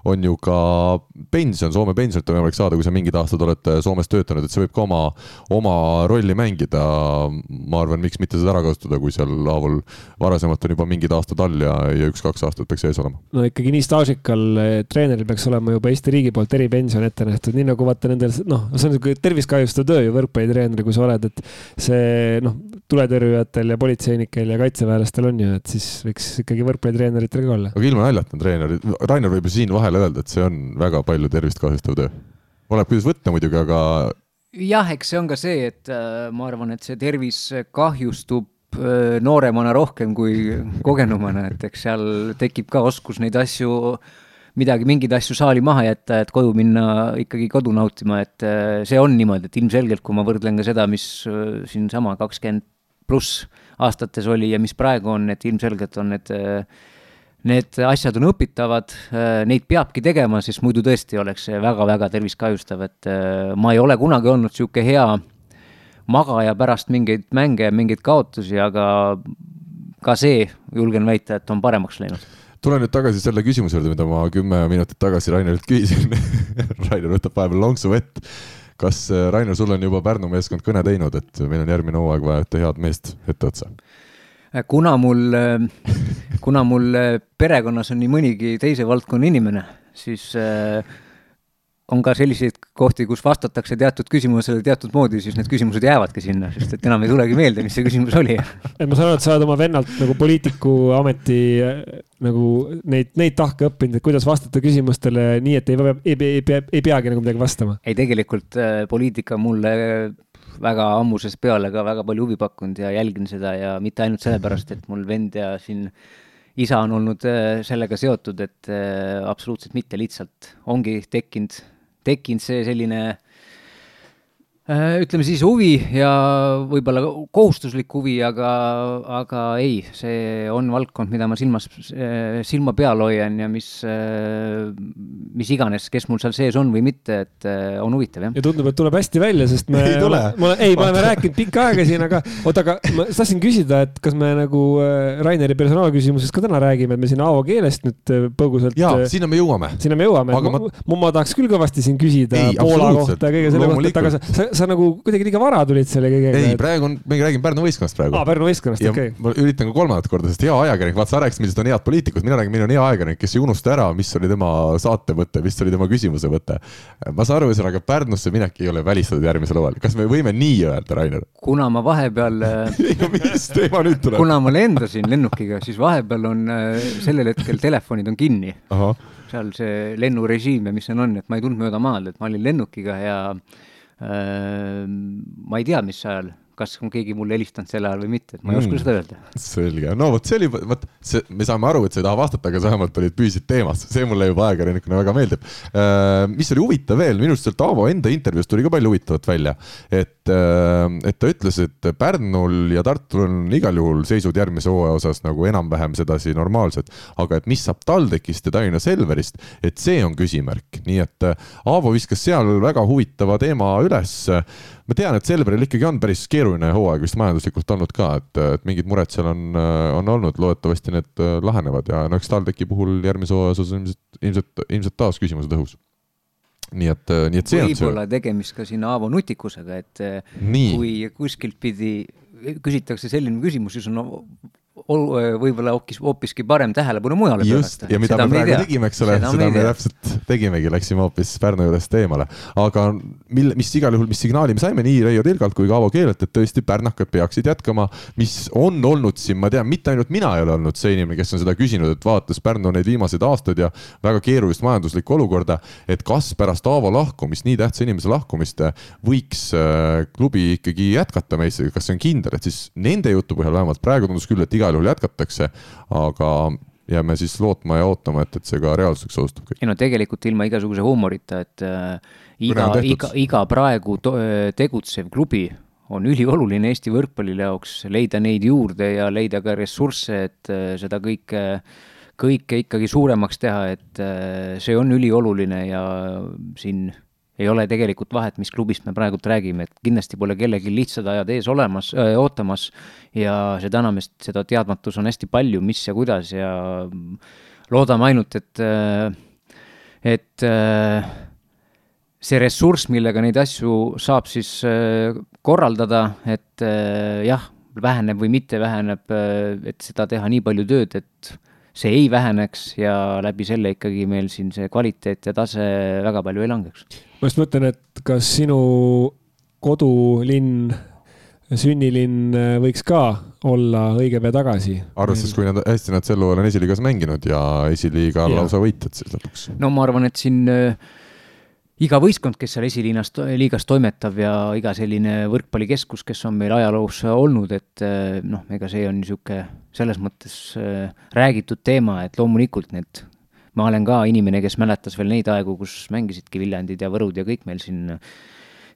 on ju ka pension, Soome pensionit on võimalik saada, kui sa mingid aastad oled Soomes töötanud, et see võib ka oma, oma rolli mängida. ma arvan, miks mitte seda ära kasutada, kui seal haaval varasemalt on juba mingid aastad all ja, ja üks-kaks aastat peaks ees olema. no ikka ikkagi nii staažikal eh, treeneril peaks olema juba Eesti riigi poolt eripension ette nähtud, nii nagu vaata nendel, noh, see on niisugune tervist kahjustav töö ju võrkpallitreener, kui sa oled, et see noh, tuletõrjujatel ja politseinikel ja kaitseväelastel on ju, et siis võiks ikkagi võrkpallitreeneritel ka olla. aga ilma naljata, treener, Rainer võib ju siin vahele öelda, et see on väga palju tervist kahjustav töö. oleneb, kuidas võtta muidugi, aga jah, eks see on ka see, et äh, ma arvan, et see tervis kahjustub nooremana rohkem kui kogenumana, et eks seal tekib ka oskus neid asju, midagi, mingeid asju saali maha jätta, et koju minna ikkagi kodu nautima, et äh, see on niimoodi, et ilmselgelt, kui ma võrdlen ka seda, mis äh, siinsama kakskümmend pluss aastates oli ja mis praegu on, et ilmselgelt on need Need asjad on õpitavad, neid peabki tegema, sest muidu tõesti oleks see väga-väga tervist kahjustav, et ma ei ole kunagi olnud niisugune hea magaja pärast mingeid mänge, mingeid kaotusi, aga ka see, julgen väita, et on paremaks läinud tulen nüüd tagasi selle küsimuse juurde, mida ma kümme minutit tagasi Rainerilt küsisin Rainer võtab vahepeal lonksu vett. kas äh, Rainer, sul on juba Pärnu meeskond kõne teinud, et meil on järgmine hooaeg vaja ühte head meest etteotsa? kuna mul, äh, kuna mul äh, perekonnas on nii mõnigi teise valdkonna inimene, siis on ka selliseid kohti, kus vastatakse teatud küsimusele teatud moodi, siis need küsimused jäävadki sinna, sest et enam ei tulegi meelde, mis see küsimus oli. et ma saan aru, et sa oled oma vennalt nagu poliitiku ameti nagu neid, neid tahke õppinud, et kuidas vastata küsimustele nii, et ei ei, ei pea, ei peagi nagu midagi vastama? ei, tegelikult äh, poliitika mulle väga ammusest peale ka väga palju huvi pakkunud ja jälgin seda ja mitte ainult sellepärast, et mul vend ja siin isa on olnud äh, sellega seotud, et äh, absoluutselt mitte, lihtsalt ongi tekkinud, tekkinud see selline ütleme siis huvi ja võib-olla kohustuslik huvi, aga, aga ei, see on valdkond, mida ma silmas, äh, silma peal hoian ja mis, äh, mis iganes, kes mul seal sees on või mitte, et on huvitav, jah. ja tundub, et tuleb hästi välja, sest me, ei tule. ei, me oleme rääkinud pikka aega siin, aga oota, aga ma tahtsin küsida, et kas me nagu Raineri personaalküsimusest ka täna räägime, et me siin Aavo keelest nüüd põgusalt. jaa, sinna me jõuame. sinna me jõuame, ma, ma, ma tahaks küll kõvasti siin küsida ei, Poola kohta ja kõige selle kohta, et aga sa, sa, sa nagu kuidagi liiga vara tulid selle kõigega. ei, praegu on, me räägime Pärnu võistkonnast praegu. aa, Pärnu võistkonnast, okei okay.. ma üritan ka kolmandat korda, sest hea ajakirjanik, vaata sa rääkisid, millised on head poliitikud, mina räägin, milline on hea ajakirjanik, kes ei unusta ära, mis oli tema saate mõte, mis oli tema küsimuse mõte. ma saan aru, ühesõnaga Pärnusse minek ei ole välistatud järgmisel hooajal, kas me võime nii öelda, Rainer? kuna ma vahepeal ei no mis teema nüüd tuleb? kuna ma lendasin lennukiga, siis vahepeal on äh, sellel hetkel telefonid on kinni. seal see lennurežiim ja mis seal on, et ma ei tulnud mööda maad, et ma olin lennukiga ja ma ei tea, mis ajal, kas on keegi mulle helistanud sel ajal või mitte, et ma ei oska mm. seda öelda. selge, no vot see oli, vot see, me saame aru, et sa ei taha vastata, aga sa vähemalt olid püsisid teemas, see mulle juba ajakirjanikuna väga meeldib. Ehm, mis oli huvitav veel, minu arust sealt Aavo enda intervjuust tuli ka palju huvitavat välja, et, ehm, et ta ütles, et Pärnul ja Tartul on igal juhul seisud järgmise hooaja osas nagu enam-vähem sedasi normaalsed, aga et mis saab TalTechist ja Tallinna Selverist, et see on küsimärk, nii et Aavo viskas seal väga huvitava teema üles. Ma tean, et Selveril ikkagi on päris keeruline hooaeg vist majanduslikult olnud ka, et, et mingid mured seal on, on olnud, loodetavasti need äh, lahenevad ja no eks TalTechi puhul järgmise hooaja osas on ilmselt, ilmselt, ilmselt taas küsimused õhus nii et, äh, nii et see on see. võib-olla tegemist ka siin Aavo nutikusega, et äh, nii. kui kuskilt pidi küsitakse selline küsimus, siis on võib-olla hoopis, hoopiski parem tähelepanu mujale pöörata. ja mida seda me praegu tegime, eks ole, seda, seda me täpselt tegimegi, läksime hoopis Pärnu juurest eemale. aga mille, mis igal juhul, mis signaali me saime nii Reijo Tilgalt kui ka Aavo Keelelt, et tõesti pärnakad peaksid jätkama, mis on olnud siin, ma tean, mitte ainult mina ei ole olnud see inimene, kes on seda küsinud, et vaadates Pärnu neid viimaseid aastaid ja väga keerulist majanduslikku olukorda, et kas pärast Aavo lahkumist, nii tähtsa inimese lahkumist, võiks äh, klubi ikkagi jätkata meistriga, kas see on kindel, et siis nende jutu põhjal vähemalt praegu tundus küll, et igal juhul jätkatakse, aga jääme siis lootma ja ootama, et, et see ka reaalsuseks osutub kõik. ei no tegelikult ilma igasuguse huumorita, et äh, iga, iga, iga praegu tegutsev klubi on ülioluline Eesti võrkpallile jaoks, leida neid juurde ja leida ka ressursse, et äh, seda kõike, kõike ikkagi suuremaks teha, et äh, see on ülioluline ja siin ei ole tegelikult vahet, mis klubist me praegult räägime, et kindlasti pole kellelgi lihtsad ajad ees olemas, ootamas ja seda enam, et seda teadmatus on hästi palju, mis ja kuidas ja loodame ainult, et, et see ressurss, millega neid asju saab siis korraldada, et jah, väheneb või mitte väheneb, et seda teha nii palju tööd, et see ei väheneks ja läbi selle ikkagi meil siin see kvaliteet ja tase väga palju ei langeks ma just mõtlen, et kas sinu kodulinn, sünnilinn äh, võiks ka olla õige pea tagasi. arvestades, kui nad hästi nad sel hooajal on esiliigas mänginud ja esiliiga on lausa võitjad siis lõpuks. no ma arvan, et siin äh, iga võistkond, kes seal esiliinas, liigas toimetab ja iga selline võrkpallikeskus, kes on meil ajaloos olnud, et äh, noh, ega see on niisugune selles mõttes äh, räägitud teema, et loomulikult need ma olen ka inimene, kes mäletas veel neid aegu, kus mängisidki Viljandid ja Võrud ja kõik meil siin,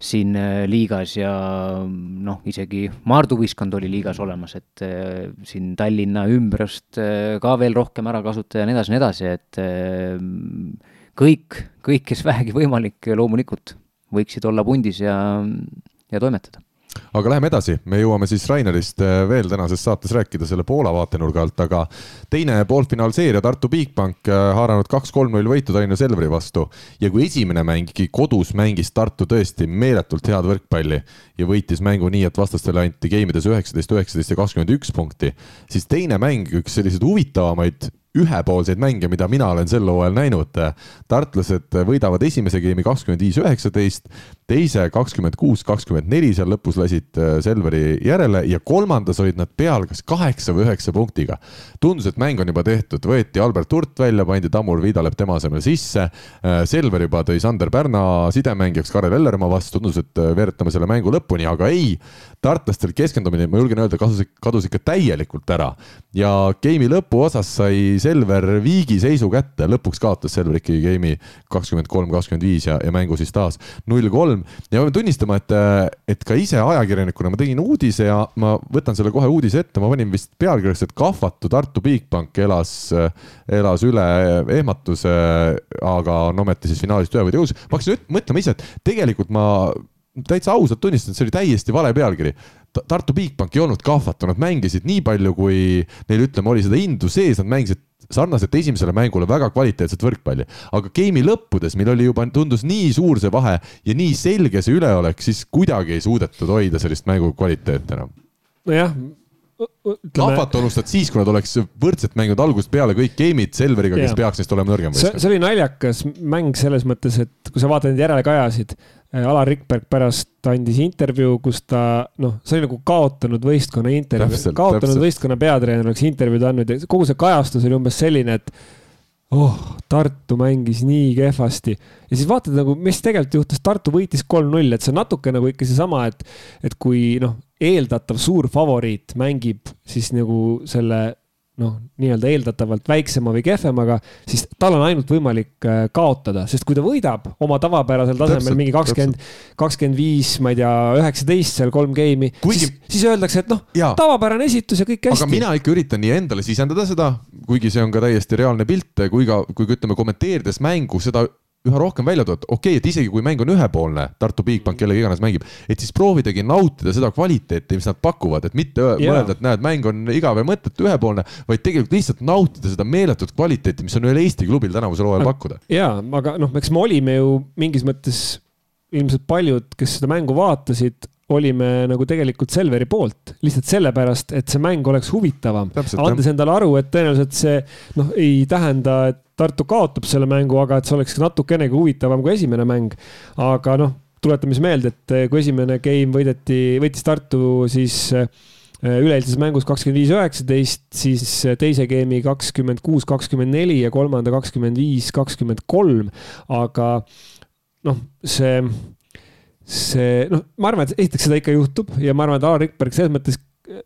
siin äh, liigas ja noh, isegi Maardu võistkond oli liigas olemas, et siin Tallinna ümbrust ka veel rohkem ära kasutada ja nii edasi, nii edasi, et kõik, kõik, kes vähegi võimalik, loomulikult võiksid olla pundis ja, ja toimetada. Aga läheme edasi, me jõuame siis Rainerist äh, veel tänases saates rääkida selle Poola vaatenurga alt, aga teine poolfinaalseeria Tartu Bigbank äh, haaranud kaks-kolm-null võitu Tallinna Selveri vastu. Ja kui esimene mäng ikkagi kodus mängis Tartu tõesti meeletult head võrkpalli ja võitis mängu nii, et vastastele anti geimides üheksateist, üheksateist ja kakskümmend üks punkti, siis teine mäng, üks selliseid huvitavamaid ühepoolseid mänge, mida mina olen sel hooajal näinud. tartlased võidavad esimese game'i kakskümmend viis, üheksateist, teise kakskümmend kuus, kakskümmend neli, seal lõpus lasid äh, Selveri järele ja kolmandas olid nad peal kas kaheksa või üheksa punktiga. tundus, et mäng on juba tehtud, võeti Albert Hurt välja, pandi Tamur Viidalep tema asemel sisse. Äh, Selver juba tõi Sander Pärna sidemängijaks Karel Ellermaa vastu, tundus, et äh, veeretame selle mängu lõpuni, aga ei. tartlastel keskendumine, ma julgen öelda, kadus, kadus ikka täielikult ära ja game'i lõpuosas sai Selver viigi seisu kätte, lõpuks kaotas Selver ikkagi game'i kakskümmend kolm, kakskümmend viis ja, ja mängu siis taas null kolm ja ma pean tunnistama, et, et ka ise ajakirjanikuna ma tegin uudise ja ma võtan selle kohe uudise ette, ma panin vist pealkirjaks, et kahvatu Tartu Bigbank elas, elas üle ehmatuse, aga on ometi siis finaalist ühe võidu jõus. ma hakkasin mõtlema ise, et tegelikult ma täitsa ausalt tunnistan, see oli täiesti vale pealkiri. Tartu Bigbank ei olnud kahvatu, nad mängisid nii palju, kui neil ütleme, oli seda indu sees, nad mängisid sarnaselt esimesele mängule väga kvaliteetset võrkpalli. aga game'i lõppudes meil oli juba, tundus nii suur see vahe ja nii selge see üleolek, siis kuidagi ei suudetud hoida sellist mängu kvaliteeti enam. nojah kahvat unustad siis, kui nad oleks võrdselt mänginud algusest peale kõik game'id Selveriga, kes peaks neist olema nõrgem. see, oli naljakas mäng selles mõttes, et kui sa vaatad neid järelekajasid, Alar Rikberg pärast andis intervjuu, kus ta noh, see oli nagu kaotanud võistkonna intervjuu, kaotanud täpselt. võistkonna peatreener oleks intervjuud andnud ja kogu see kajastus oli umbes selline, et oh, Tartu mängis nii kehvasti. ja siis vaatad nagu, mis tegelikult juhtus, Tartu võitis kolm-null, et see on natuke nagu ikka seesama, et, et kui noh, eeldatav suur favoriit mängib siis nagu selle noh, nii-öelda eeldatavalt väiksema või kehvemaga, siis tal on ainult võimalik äh, kaotada, sest kui ta võidab oma tavapärasel tasemel täpselt, mingi kakskümmend, kakskümmend viis, ma ei tea, üheksateist seal kolm game'i Kuigi..., siis, siis öeldakse, et noh, tavapärane esitus ja kõik hästi. aga mina ikka üritan nii endale sisendada seda, kuigi see on ka täiesti reaalne pilt, kui ka, kui ka ütleme, kommenteerides mängu seda üha rohkem välja et okei okay,, et isegi kui mäng on ühepoolne, Tartu Bigbank kellega iganes mängib, et siis proovidagi nautida seda kvaliteeti, mis nad pakuvad, et mitte yeah. mõelda, et näed, mäng on igav ja mõttetu, ühepoolne, vaid tegelikult lihtsalt nautida seda meeletut kvaliteeti, mis on ühel Eesti klubil tänavusel hooajal pakkuda. ja, aga noh, eks me olime ju mingis mõttes ilmselt paljud, kes seda mängu vaatasid, olime nagu tegelikult Selveri poolt, lihtsalt sellepärast, et see mäng oleks huvitavam. andes endale aru, et tõenäoliselt see noh, ei tähenda, et Tartu kaotab selle mängu, aga et see oleks natukenegi huvitavam kui esimene mäng. aga noh, tuletame siis meelde, et kui esimene game võideti, võitis Tartu siis äh, üleeilses mängus kakskümmend viis, üheksateist, siis teise game'i kakskümmend kuus, kakskümmend neli ja kolmanda kakskümmend viis, kakskümmend kolm. aga noh, see see, noh, ma arvan, et esiteks seda ikka juhtub ja ma arvan, et Alar Rikberg selles mõttes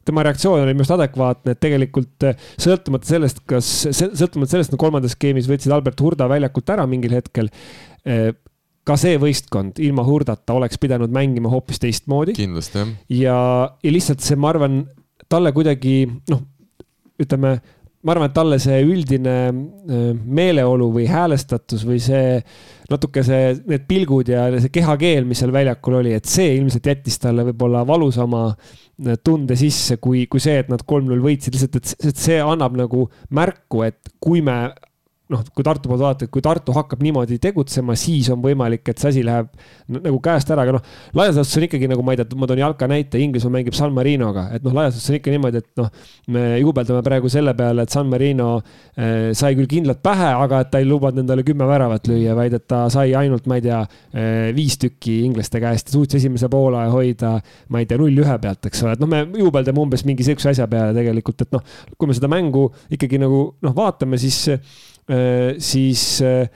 tema reaktsioon oli minu arust adekvaatne, et tegelikult eh, sõltumata sellest, kas, sõltumata sellest, et kolmandas skeemis võtsid Albert Hurda väljakult ära mingil hetkel. Eh, ka see võistkond ilma Hurdata oleks pidanud mängima hoopis teistmoodi. kindlasti jah. ja, ja lihtsalt see, ma arvan, talle kuidagi noh, ütleme ma arvan, et talle see üldine äh, meeleolu või häälestatus või see natuke see, need pilgud ja see kehakeel, mis seal väljakul oli, et see ilmselt jättis talle võib-olla valusama äh, tunde sisse, kui, kui see, et nad kolm-null võitsid, lihtsalt, et see annab nagu märku, et kui me noh, kui Tartu poolt vaadata, et kui Tartu hakkab niimoodi tegutsema, siis on võimalik, et see asi läheb nagu käest ära, aga noh, laias laastus on ikkagi nagu ma ei tea, ma toon jalka näite, Inglismaa mängib San Marinoga, et noh, laias laastus on ikka niimoodi, et noh, me juubeldame praegu selle peale, et San Marino eh, sai küll kindlalt pähe, aga et ta ei lubanud endale kümme väravat lüüa, vaid et ta sai ainult, ma ei tea eh,, viis tükki inglaste käest ja suutis esimese poole hoida, ma ei tea, null ühe pealt, eks ole, et noh, me juubeldame umbes mingi sihukese asja peale tegelikult, et noh, kui me seda mängu ikkagi nagu noh, vaatame, siis siis äh,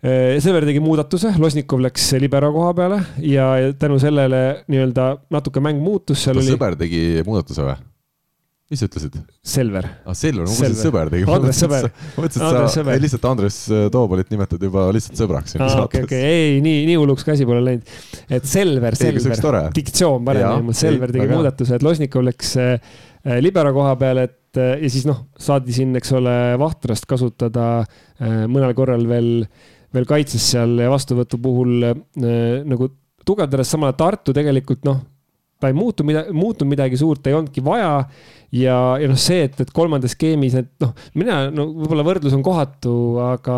äh, Sever tegi muudatuse, Losnikov läks libero koha peale ja tänu sellele nii-öelda natuke mäng muutus. kas oli... sõber tegi muudatuse või? mis sa ütlesid? Selver. aa, ah, Selver, ma mõtlesin, et sõber tegi. Andres Sõber. ma mõtlesin, et sa ei, lihtsalt Andres Toobalit nimetad juba lihtsalt sõbraks siin saates. okei, okei, ei, nii, nii hulluks ka asi pole läinud. et Selver, Selver, diktsioon parem, Selver tegi muudatuse, et Losnikov läks libero koha peale, et äh, ja siis noh, saadi siin, eks ole, Vahtrast kasutada äh, mõnel korral veel, veel kaitses seal ja vastuvõtu puhul äh, nagu tugevdades, samal ajal Tartu tegelikult noh, ta ei muutu mida-, muutunud midagi suurt, ei olnudki vaja. ja, ja noh, see, et, et kolmandas skeemis, et noh, mina, no võib-olla võrdlus on kohatu, aga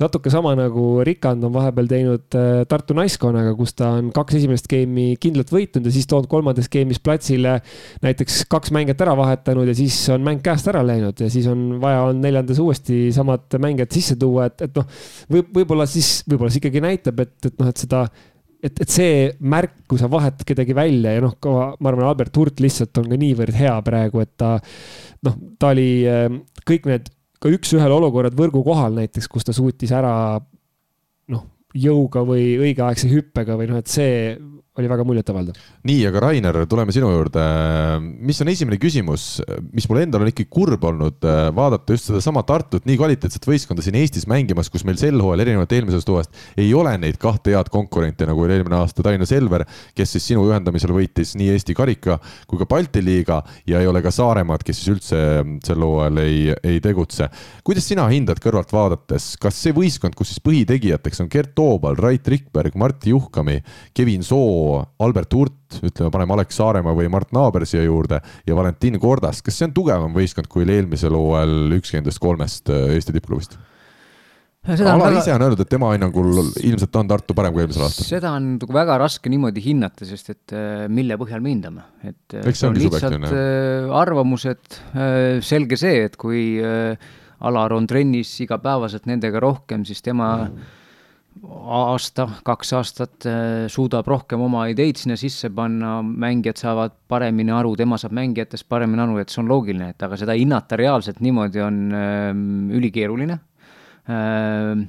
natuke sama nagu Rikand on vahepeal teinud äh, Tartu naiskonnaga, kus ta on kaks esimest skeemi kindlalt võitnud ja siis toonud kolmandas skeemis platsile näiteks kaks mängijat ära vahetanud ja siis on mäng käest ära läinud ja siis on vaja on neljandas uuesti samad mängijad sisse tuua, et, et noh, võib, võib-olla siis, võib-olla see ikkagi näitab, et, et noh, et seda et, et see märk, kui sa vahetad kedagi välja ja noh, ma arvan, Albert Hurt lihtsalt on ka niivõrd hea praegu, et ta noh, ta oli ehm, kõik need ka üks-ühele olukorrad võrgu kohal näiteks, kus ta suutis ära noh, jõuga või õigeaegse hüppega või noh, et see oli väga muljetavaldav. nii, aga Rainer, tuleme sinu juurde. mis on esimene küsimus, mis mul endal on ikkagi kurb olnud vaadata just sedasama Tartut, nii kvaliteetset võistkonda siin Eestis mängimas, kus meil sel hooajal erinevalt eelmisest hooajast ei ole neid kahte head konkurenti, nagu oli eelmine aasta Tallinna Selver, kes siis sinu juhendamisel võitis nii Eesti karika kui ka Balti liiga ja ei ole ka Saaremaad, kes siis üldse sel hooajal ei, ei tegutse. kuidas sina hindad kõrvalt vaadates, kas see võistkond, kus siis põhitegijateks on Gert Toobal, Rait Rikberg, Martti Juhkami, Kevin Soo, Albert Hurt, ütleme, paneme Alex Saaremaa või Mart Naaber siia juurde ja Valentin Kordas, kas see on tugevam võistkond, kui oli eelmisel hooajal ükski nendest kolmest äh, Eesti tippklubist? Alar väga... ise on öelnud, et tema hinnangul ilmselt on Tartu parem kui eelmisel aastal. seda on nagu väga raske niimoodi hinnata, sest et äh, mille põhjal me hindame, et äh, Eks see on lihtsalt arvamused, selge see, et kui Alar on trennis igapäevaselt nendega rohkem, siis tema mm aasta, kaks aastat äh, suudab rohkem oma ideid sinna sisse panna, mängijad saavad paremini aru, tema saab mängijatest paremini aru, et see on loogiline, et aga seda hinnata reaalselt niimoodi on äh, ülikeeruline äh,.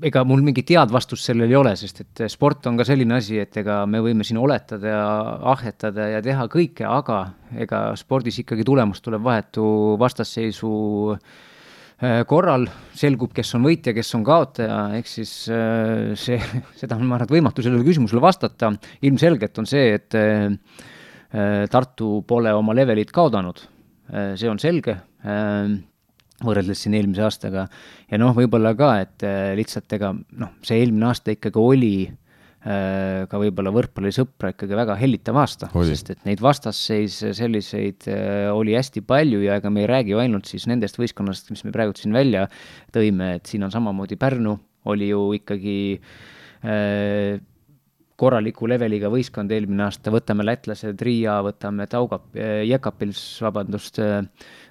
ega mul mingit head vastust sellel ei ole, sest et sport on ka selline asi, et ega me võime siin oletada ja ahhetada ja teha kõike, aga ega spordis ikkagi tulemus tuleb vahetu vastasseisu äh, Äh, korral selgub, kes on võitja, kes on kaotaja, ehk siis äh, see, seda on, ma arvan, et võimatu sellele küsimusele vastata. ilmselgelt on see, et äh, Tartu pole oma levelit kaotanud, see on selge, võrreldes siin eelmise aastaga. ja noh, võib-olla ka, et lihtsalt ega noh, see eelmine aasta ikkagi oli Äh, ka võib-olla võrkpallisõpra ikkagi väga hellitav aasta, sest et neid vastasseise selliseid äh, oli hästi palju ja ega me ei räägi ju ainult siis nendest võistkonnast, mis me praegu siin välja tõime, et siin on samamoodi Pärnu oli ju ikkagi äh, korraliku leveliga võistkond eelmine aasta, võtame lätlased, Riia, võtame Taugap, Jekapils, vabandust,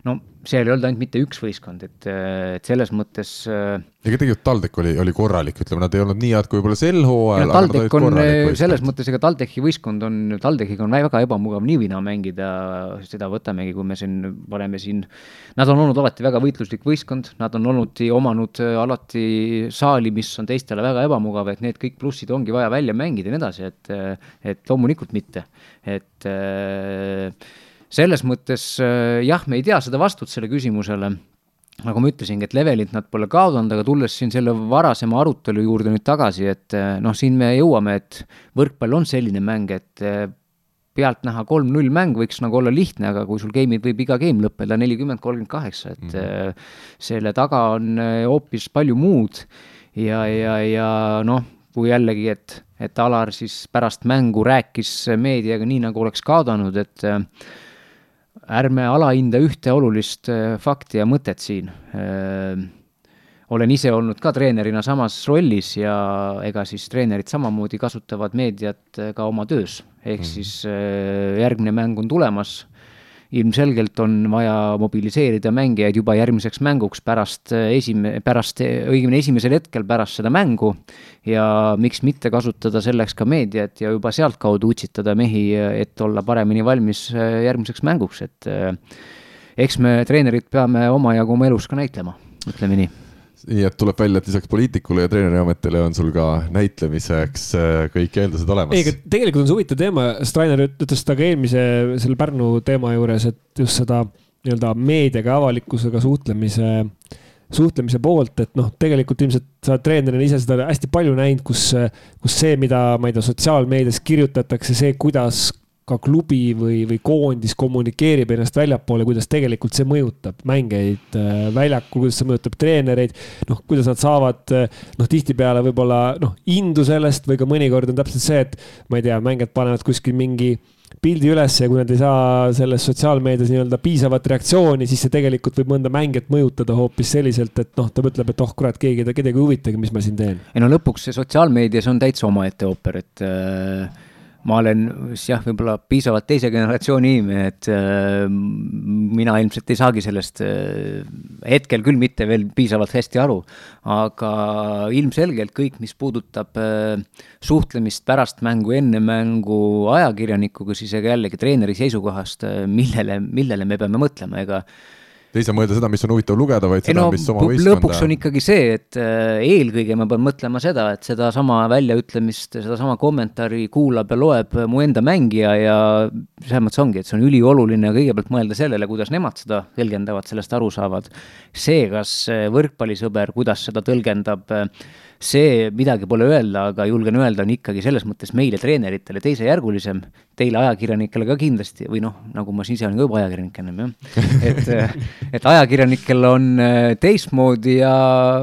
no seal ei olnud ainult mitte üks võistkond, et, et selles mõttes äh, ega tegelikult TalTech oli, oli korralik, ütleme, nad ei olnud nii head kui võib-olla sel hooajal. TalTech on selles mõttes, ega TalTechi võistkond on, TalTechiga on väga ebamugav niivina mängida, seda võtamegi, kui me siin paneme siin, nad on olnud alati väga võitluslik võistkond, nad on olnud, omanud alati saali, mis on teistele väga ebamugav, et need kõik plussid ongi vaja välja mängida ja nii edasi, et, et loomulikult mitte, et selles mõttes jah, me ei tea seda vastut sellele küsimusele nagu ma ütlesingi, et levelit nad pole kaotanud, aga tulles siin selle varasema arutelu juurde nüüd tagasi, et eh, noh, siin me jõuame, et võrkpall on selline mäng, et eh, pealtnäha kolm-null mäng võiks nagu olla lihtne, aga kui sul game'id võib iga game lõppeda nelikümmend, kolmkümmend kaheksa, et mm -hmm. selle taga on hoopis palju muud ja, ja, ja noh, kui jällegi, et, et Alar siis pärast mängu rääkis meediaga nii, nagu oleks kaotanud, et ärme alahinda ühte olulist äh, fakti ja mõtet siin. Äh, olen ise olnud ka treenerina samas rollis ja ega siis treenerid samamoodi kasutavad meediat äh, ka oma töös, ehk mm. siis järgmine mäng on tulemas ilmselgelt on vaja mobiliseerida mängijaid juba järgmiseks mänguks pärast esime-, pärast, õigemini esimesel hetkel pärast seda mängu. Ja miks mitte kasutada selleks ka meediat ja juba sealtkaudu utsitada mehi, et olla paremini valmis järgmiseks mänguks, et eks me, treenerid, peame omajagu oma elus ka näitlema, ütleme nii nii et tuleb välja, et lisaks poliitikule ja treeneriametile on sul ka näitlemiseks äh, kõik eeldused olemas. ei, aga tegelikult on see huvitav teema, Strainer ütles seda ka eelmise selle Pärnu teema juures, et just seda nii-öelda meediaga, avalikkusega suhtlemise, suhtlemise poolt, et noh, tegelikult ilmselt sa oled treenerina ise seda hästi palju näinud, kus, kus see, mida, ma ei tea, sotsiaalmeedias kirjutatakse, see, kuidas ka klubi või, või koondis kommunikeerib ennast väljapoole, kuidas tegelikult see mõjutab mängijaid äh, väljakul, kuidas see mõjutab treenereid. noh, kuidas nad saavad noh, tihtipeale võib-olla noh, indu sellest või ka mõnikord on täpselt see, et ma ei tea, mängijad panevad kuskil mingi pildi üles ja kui nad ei saa selles sotsiaalmeedias nii-öelda piisavat reaktsiooni, siis see tegelikult võib mõnda mängijat mõjutada hoopis selliselt, et noh, ta mõtleb, et oh kurat, keegi, kedagi ei huvitagi, mis ma siin teen. ei no lõpuks see sotsiaalmeedias on täitsa omaette ooper, et äh ma olen jah, võib-olla piisavalt teise generatsiooni inimene, et äh, mina ilmselt ei saagi sellest äh, hetkel küll mitte veel piisavalt hästi aru, aga ilmselgelt kõik, mis puudutab äh, suhtlemist pärast mängu, enne mängu ajakirjanikuga, siis ega jällegi treeneri seisukohast, äh, millele, millele me peame mõtlema, ega ei saa mõelda seda, mis on huvitav lugeda, vaid seda no,, mis oma võistkonda. lõpuks on ikkagi see, et äh, eelkõige ma pean mõtlema seda, et sedasama väljaütlemist, sedasama kommentaari kuulab ja loeb mu enda mängija ja selles mõttes ongi, et see on ülioluline kõigepealt mõelda sellele, kuidas nemad seda tõlgendavad, sellest aru saavad. see, kas võrkpallisõber, kuidas seda tõlgendab äh, see midagi pole öelda, aga julgen öelda, on ikkagi selles mõttes meile, treeneritele, teisejärgulisem, teile ajakirjanikele ka kindlasti või noh, nagu ma ise olen ka juba ajakirjanik ennem jah, et, et ajakirjanikel on äh, teistmoodi ja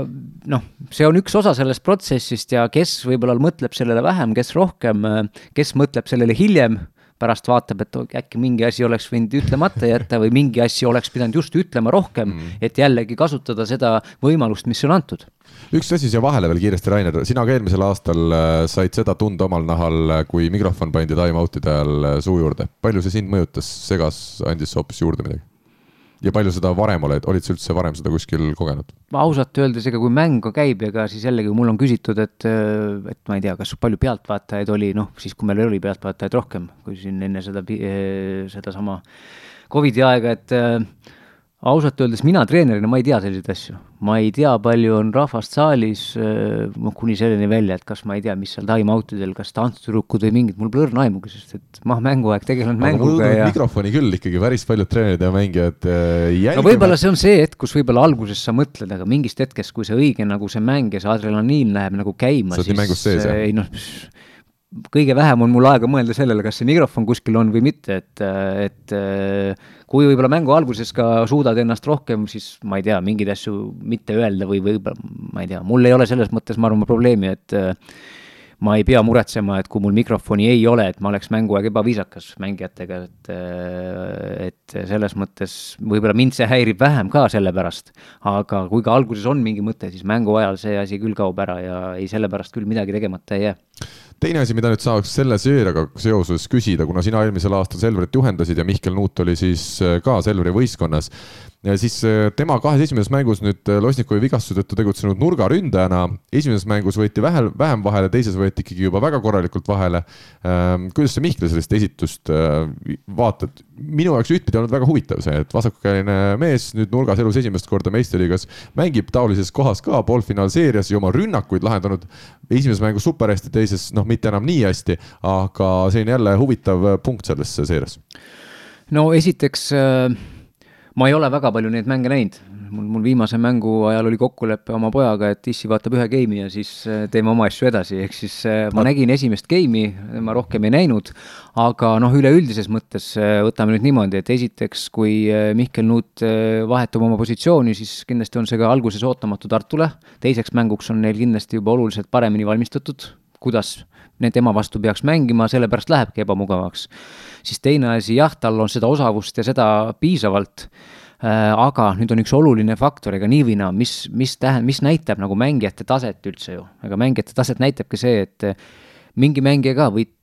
noh, see on üks osa sellest protsessist ja kes võib-olla mõtleb sellele vähem, kes rohkem, äh, kes mõtleb sellele hiljem pärast vaatab, et äkki mingi asi oleks võinud ütlemata jätta või mingi asi oleks pidanud just ütlema rohkem mm., et jällegi kasutada seda võimalust, mis on antud. üks asi siia vahele veel kiiresti, Rainer, sina ka eelmisel aastal äh, said seda tunda omal nahal, äh, kui mikrofon pandi time-out'ide ajal äh, suu juurde. palju see sind mõjutas, segas, andis hoopis juurde midagi? Ja palju seda varem oled, olid sa üldse varem seda kuskil kogenud? ausalt öeldes, ega kui mäng käib, ega siis jällegi mul on küsitud, et, et ma ei tea, kas palju pealtvaatajaid oli, noh, siis kui meil oli pealtvaatajaid rohkem, kui siin enne seda, sedasama Covidi aega, et ausalt öeldes mina treenerina, ma ei tea selliseid asju. ma ei tea, palju on rahvast saalis, noh kuni selleni välja, et kas ma ei tea, mis seal time-out idel, kas tantsutüdrukud või mingid, mul pole õrna aimugi, sest et ma mänguaeg tegelen mänguga ja mikrofoni küll ikkagi päris paljud treenerid ja mängijad äh, jälgivad. no võib-olla see on see hetk, kus võib-olla alguses sa mõtled, aga mingist hetkest, kui see õige nagu see mäng ja see adrenaliin läheb nagu käima, siis äh, ei noh, kõige vähem on mul aega mõelda sellele, kas see mikrofon kuskil on või mitte, et, et kui võib-olla mängu alguses ka suudad ennast rohkem, siis ma ei tea, mingeid asju mitte öelda või võib-olla, ma ei tea, mul ei ole selles mõttes, ma arvan, probleemi, et ma ei pea muretsema, et kui mul mikrofoni ei ole, et ma oleks mänguaeg ebaviisakas mängijatega, et, et selles mõttes võib-olla mind see häirib vähem ka sellepärast. aga kui ka alguses on mingi mõte, siis mängu ajal see asi küll kaob ära ja ei, sellepärast küll midagi tegemata ei jää teine asi, mida nüüd saaks selle seeriaga seoses küsida, kuna sina eelmisel aastal Selverit juhendasid ja Mihkel Nuut oli siis äh, ka Selveri võistkonnas, siis äh, tema kahes esimeses mängus nüüd äh, Losnikovi vigastuse tõttu tegutsenud nurgaründajana. esimeses mängus võeti vähe, vähem vahele, teises võeti ikkagi juba väga korralikult vahele. Ähm, kuidas sa Mihkli sellist esitust äh, vaatad? minu jaoks ühtpidi olnud väga huvitav see, et vasakukäeline mees nüüd nurgas elus esimest korda meistriliigas mängib taolises kohas ka poolfinaalseerias ja oma rünnakuid lahendanud esimeses mängus super hästi, teises noh, mitte enam nii hästi, aga selline jälle huvitav punkt selles seerias. no esiteks äh ma ei ole väga palju neid mänge näinud, mul, mul viimase mängu ajal oli kokkulepe oma pojaga, et issi vaatab ühe game'i ja siis äh, teeme oma asju edasi, ehk siis äh, ma nägin esimest game'i, ma rohkem ei näinud, aga noh, üleüldises mõttes äh, võtame nüüd niimoodi, et esiteks, kui Mihkel Nuut vahetab oma positsiooni, siis kindlasti on see ka alguses ootamatu Tartule, teiseks mänguks on neil kindlasti juba oluliselt paremini valmistatud, kuidas tema vastu peaks mängima, sellepärast lähebki ebamugavaks siis teine asi, jah, tal on seda osavust ja seda piisavalt äh, aga nüüd on üks oluline faktor, ega nii või naa, mis, mis tähendab, mis näitab nagu mängijate taset üldse ju, ega mängijate taset näitabki see, et äh, mingi mängija ka võib,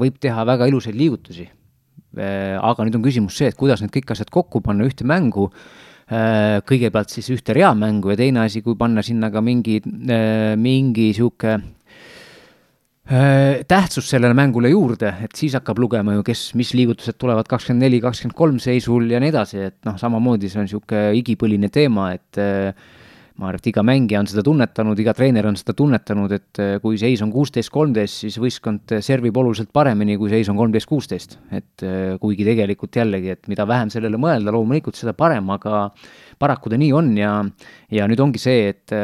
võib teha väga ilusaid liigutusi. Äh, aga nüüd on küsimus see, et kuidas need kõik asjad kokku panna ühte mängu, kõigepealt siis ühte reamängu ja teine asi, kui panna sinna ka mingi, mingi sihuke Äh, tähtsus sellele mängule juurde, et siis hakkab lugema ju, kes, mis liigutused tulevad kakskümmend neli, kakskümmend kolm seisul ja nii edasi, et noh, samamoodi see on niisugune igipõline teema, et äh, ma arvan, et iga mängija on seda tunnetanud, iga treener on seda tunnetanud, et äh, kui seis on kuusteist, kolmteist, siis võistkond servib oluliselt paremini, kui seis on kolmteist, kuusteist. et kuigi tegelikult jällegi, et mida vähem sellele mõelda, loomulikult seda parem, aga paraku ta nii on ja, ja nüüd ongi see, et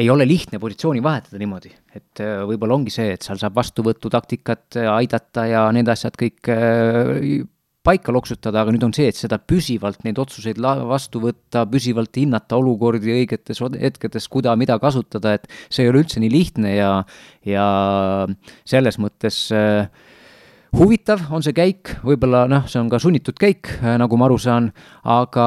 ei ole lihtne positsiooni vahetada niimoodi, et võib-olla ongi see, et seal saab vastuvõtutaktikat aidata ja need asjad kõik paika loksutada, aga nüüd on see, et seda püsivalt, neid otsuseid vastu võtta, püsivalt hinnata olukordi õigetes hetkedes, kuida, mida kasutada, et see ei ole üldse nii lihtne ja, ja selles mõttes äh, huvitav on see käik, võib-olla noh, see on ka sunnitud käik, äh, nagu ma aru saan, aga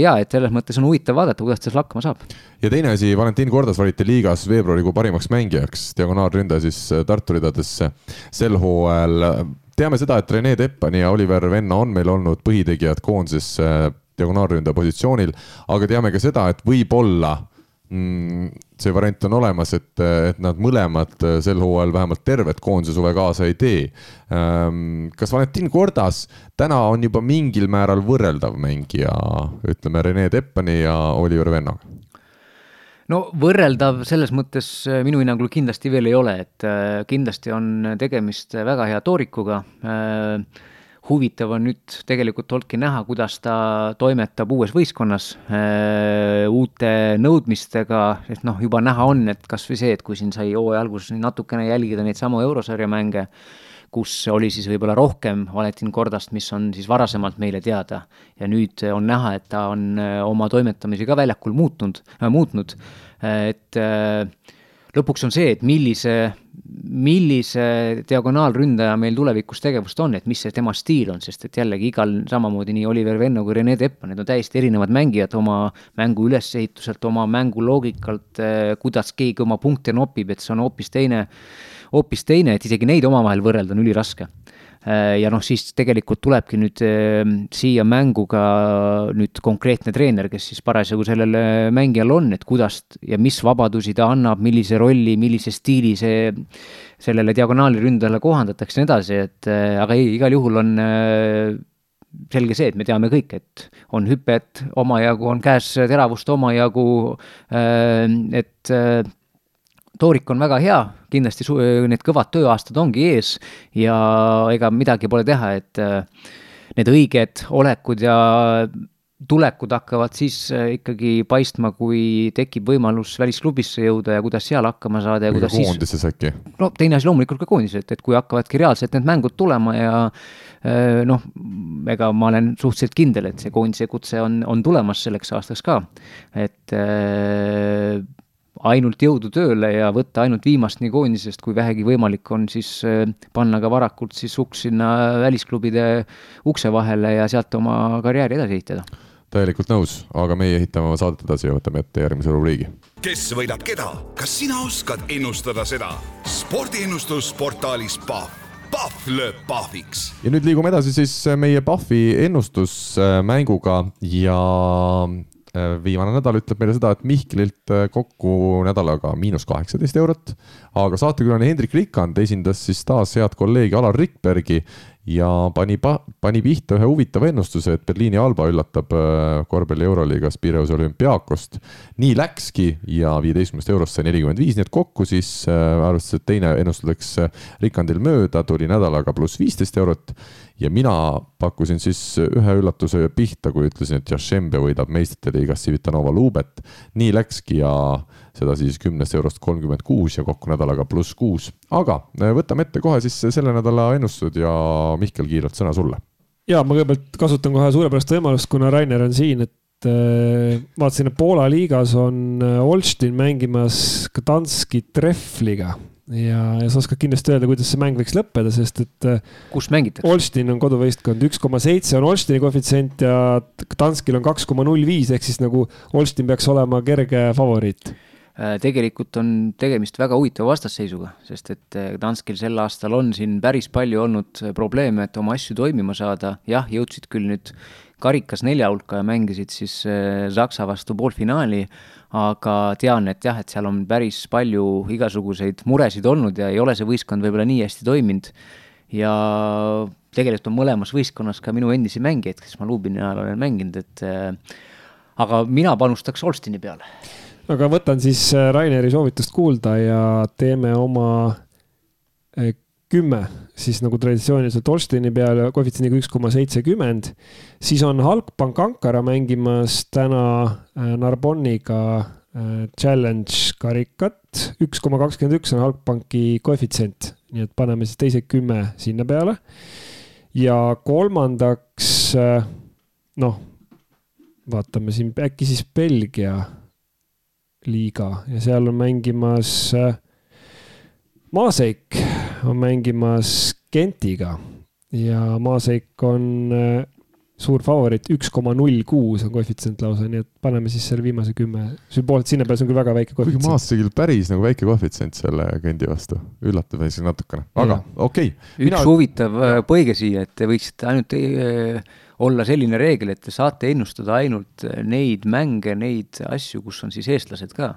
jaa, et selles mõttes on huvitav vaadata, kuidas ta seal hakkama saab. ja teine asi, Valentin Kordas valiti liigas veebruarikuu parimaks mängijaks, diagonaalründaja siis äh, Tartu ridadesse sel hooajal teame seda, et Rene Teppani ja Oliver Venno on meil olnud põhitegijad koondises äh, diagonaalründaja positsioonil, aga teame ka seda, et võib-olla see variant on olemas, et, et nad mõlemad äh, sel hooajal vähemalt tervet koondise suve kaasa ei tee. Ähm, kas Valentin Kordas täna on juba mingil määral võrreldav mängija, ütleme Rene Teppani ja Oliver Vennoga? no võrreldav selles mõttes äh, minu hinnangul kindlasti veel ei ole, et äh, kindlasti on tegemist väga hea toorikuga. Äh, huvitav on nüüd tegelikult olnudki näha, kuidas ta toimetab uues võistkonnas uute nõudmistega, et noh, juba näha on, et kasvõi see, et kui siin sai hooaja alguses natukene jälgida neid samu eurosarja mänge kus oli siis võib-olla rohkem Valentin Kordast, mis on siis varasemalt meile teada. ja nüüd on näha, et ta on äh, oma toimetamisi ka väljakul muutnud äh,, muutnud, et äh, lõpuks on see, et millise, millise diagonaalründaja meil tulevikus tegevust on, et mis see tema stiil on, sest et jällegi igal samamoodi nii Oliver Venno kui Rene Teppan, need on täiesti erinevad mängijad oma mängu ülesehituselt, oma mänguloogikalt, äh, kuidas keegi oma punkte nopib, et see on hoopis teine hoopis teine, et isegi neid omavahel võrrelda on üliraske. Äh, ja noh, siis tegelikult tulebki nüüd äh, siia mängu ka nüüd konkreetne treener, kes siis parasjagu sellel mängijal on, et kuidas ja mis vabadusi ta annab, millise rolli, millise stiili see sellele diagonaaliründajale kohandatakse ja nii edasi, et äh, aga ei, igal juhul on selge see, et me teame kõik, et on hüpet omajagu, on käes teravust omajagu, et toorik on väga hea, kindlasti need kõvad tööaastad ongi ees ja ega midagi pole teha, et äh, need õiged olekud ja tulekud hakkavad siis äh, ikkagi paistma, kui tekib võimalus välisklubisse jõuda ja kuidas seal hakkama saada ja kuidas siis. koondises äkki? no teine asi loomulikult ka koondises, et, et kui hakkavadki reaalselt need mängud tulema ja äh, noh, ega ma olen suhteliselt kindel, et see koondise kutse on, on tulemas selleks aastaks ka. et ainult jõudu tööle ja võtta ainult viimast nii koondisest, kui vähegi võimalik on, siis äh, panna ka varakult siis uks sinna välisklubide ukse vahele ja sealt oma karjääri edasi ehitada. täielikult nõus, aga meie ehitame oma saadet edasi ja võtame ette järgmise rubriigi. kes võidab keda, kas sina oskad ennustada seda? spordiennustus portaalis Pahv Pahv lööb pahviks. ja nüüd liigume edasi siis meie Pahvi ennustusmänguga ja viimane nädal ütleb meile seda, et Mihklilt äh, kokku nädalaga miinus kaheksateist eurot, aga saatekülaline Hendrik Rikand esindas siis taas head kolleegi Alar Rikbergi ja pani, pani pihta ühe huvitava ennustuse, et Berliini Alba üllatab äh, korvpalli Euroliigas Pireuse olümpiaakost. nii läkski ja viieteistkümnest eurost sai nelikümmend viis, nii et kokku siis arvestades, et teine ennustus läks Rikandil mööda, tuli nädalaga pluss viisteist eurot ja mina pakkusin siis ühe üllatuse pihta, kui ütlesin, et Jašembe võidab meistrite liigas Civitanova Lubet. nii läkski ja seda siis kümnest eurost kolmkümmend kuus ja kokku nädalaga pluss kuus. aga äh, võtame ette kohe siis selle nädala ennustused ja Mihkel, kiirelt sõna sulle. ja ma kõigepealt kasutan kohe suurepärast võimalust, kuna Rainer on siin, et äh, vaatasin, et Poola liigas on äh, Olštin mängimas Gdanski Treffliga ja, ja sa oskad kindlasti öelda, kuidas see mäng võiks lõppeda, sest et. Äh, kus mängitakse? Olstin on koduvõistkond, üks koma seitse on Olstini koefitsient ja Danskil on kaks koma null viis, ehk siis nagu Olstin peaks olema kerge favoriit äh, tegelikult on tegemist väga huvitava vastasseisuga, sest et äh, Danskil sel aastal on siin päris palju olnud probleeme, et oma asju toimima saada, jah, jõudsid küll nüüd karikas nelja hulka ja mängisid siis Saksa vastu poolfinaali aga tean, et jah, et seal on päris palju igasuguseid muresid olnud ja ei ole see võistkond võib-olla nii hästi toiminud. ja tegelikult on mõlemas võistkonnas ka minu endisi mängijaid, kes ma Lubini ajal olen mänginud, et äh, aga mina panustaks Olstini peale. aga võtan siis äh, Raineri soovitust kuulda ja teeme oma kümme, siis nagu traditsiooniliselt Olstini peale koefitsiendiga üks koma seitsekümmend. siis on Halkbank Ankara mängimas täna äh, Narbonniga challenge karikat, üks koma kakskümmend üks on Halkbanki koefitsient, nii et paneme siis teised kümme sinna peale. ja kolmandaks, noh, vaatame siin äkki siis Belgia liiga ja seal on mängimas Maaseik on mängimas Gentiga. Ja Maaseik on suur favoriit, üks koma null kuus on koefitsient lausa, nii et paneme siis selle viimase kümme. Sümboolselt sinna peale, see on küll väga väike kuigi koefitsient. Maastikil päris nagu väike koefitsient selle Gendi vastu, üllatab isegi natukene, aga okei. Okay. üks Mina... huvitav äh, põige siia, et te võiksite ainult äh, olla selline reegel, et te saate ennustada ainult neid mänge, neid asju, kus on siis eestlased ka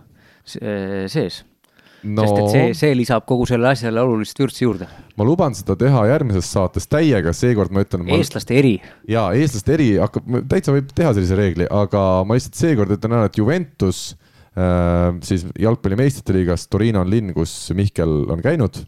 sees no, sest et see, see lisab kogu sellele asjale olulist vürtsi juurde. ma luban seda teha järgmises saates täiega, seekord ma ütlen. eestlaste eri. jaa, eestlaste eri hakkab, täitsa võib teha sellise reegli, aga ma lihtsalt seekord ütlen ära, et Juventus äh, siis jalgpalli meistrite liigas, Torino on linn, kus Mihkel on käinud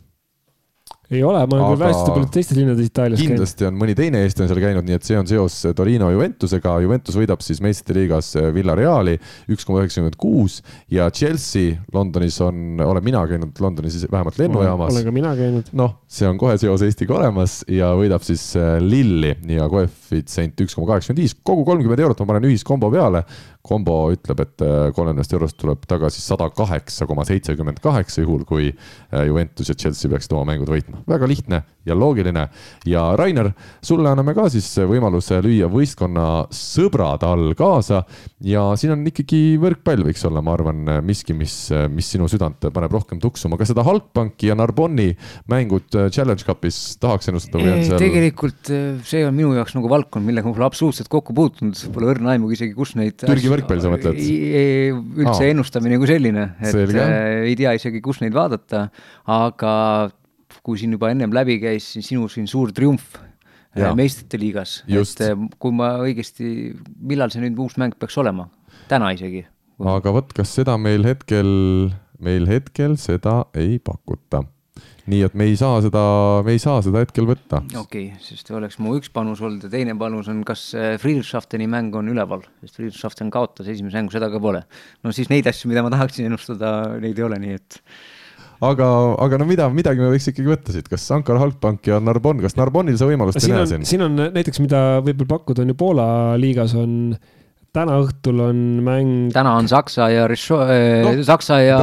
ei ole, ma olen küll hästi palju teistes linnades Itaalias käinud. kindlasti on mõni teine eestlane seal käinud, nii et see on seos Torino Juventusega. Juventus võidab siis meistrite liigas Villareali üks koma üheksakümmend kuus ja Chelsea Londonis on, olen mina käinud Londonis vähemalt lennujaamas. olen ka mina käinud. noh, see on kohe seos Eestiga olemas ja võidab siis äh, Lilli ja koefitsient üks koma kaheksakümmend viis, kogu kolmkümmend eurot ma panen ühiskombo peale kombo ütleb, et äh, kolmekümnest eurost tuleb tagasi sada kaheksa koma seitsekümmend kaheksa, juhul kui äh, Juventus ja Chelsea peaksid oma mängud võitma. väga lihtne ja loogiline. ja Rainer, sulle anname ka siis võimaluse lüüa võistkonna sõbrad all kaasa ja siin on ikkagi võrkpall võiks olla, ma arvan, miski, mis, mis sinu südant paneb rohkem tuksuma. kas seda Halkbanki ja Narbonni mängud äh, Challenge Cupis tahaks ennustada või on seal? tegelikult see on minu jaoks nagu valdkond, millega ma pole absoluutselt kokku puutunud, pole õrna aimugi isegi, kus neid Türgi võrkpalli sa mõtled? üldse Aa. ennustamine kui selline, et Selge. äh, ei tea isegi, kus neid vaadata, aga kui siin juba ennem läbi käis, siis sinu siin suur triumf äh, ja. meistrite liigas, et äh, kui ma õigesti, millal see nüüd uus mäng peaks olema, täna isegi? aga vot, kas seda meil hetkel, meil hetkel seda ei pakuta nii et me ei saa seda, me ei saa seda hetkel võtta. okei okay,, sest oleks mu üks panus olnud ja teine panus on, kas äh, Friedrichshafteni mäng on üleval, sest Friedrichshafen kaotas esimese mängu, seda ka pole. no siis neid asju, mida ma tahaksin ennustada, neid ei ole, nii et aga, aga no mida, midagi me võiks ikkagi võtta siit, kas Ankara Halkbank ja Narbonn, kas Narbonnil see võimalust ei näe siin? siin on näiteks, mida võib-olla pakkuda, on ju Poola liigas on äh, täna õhtul on mäng. täna on Saksa ja Richo- äh, no,, Saksa ja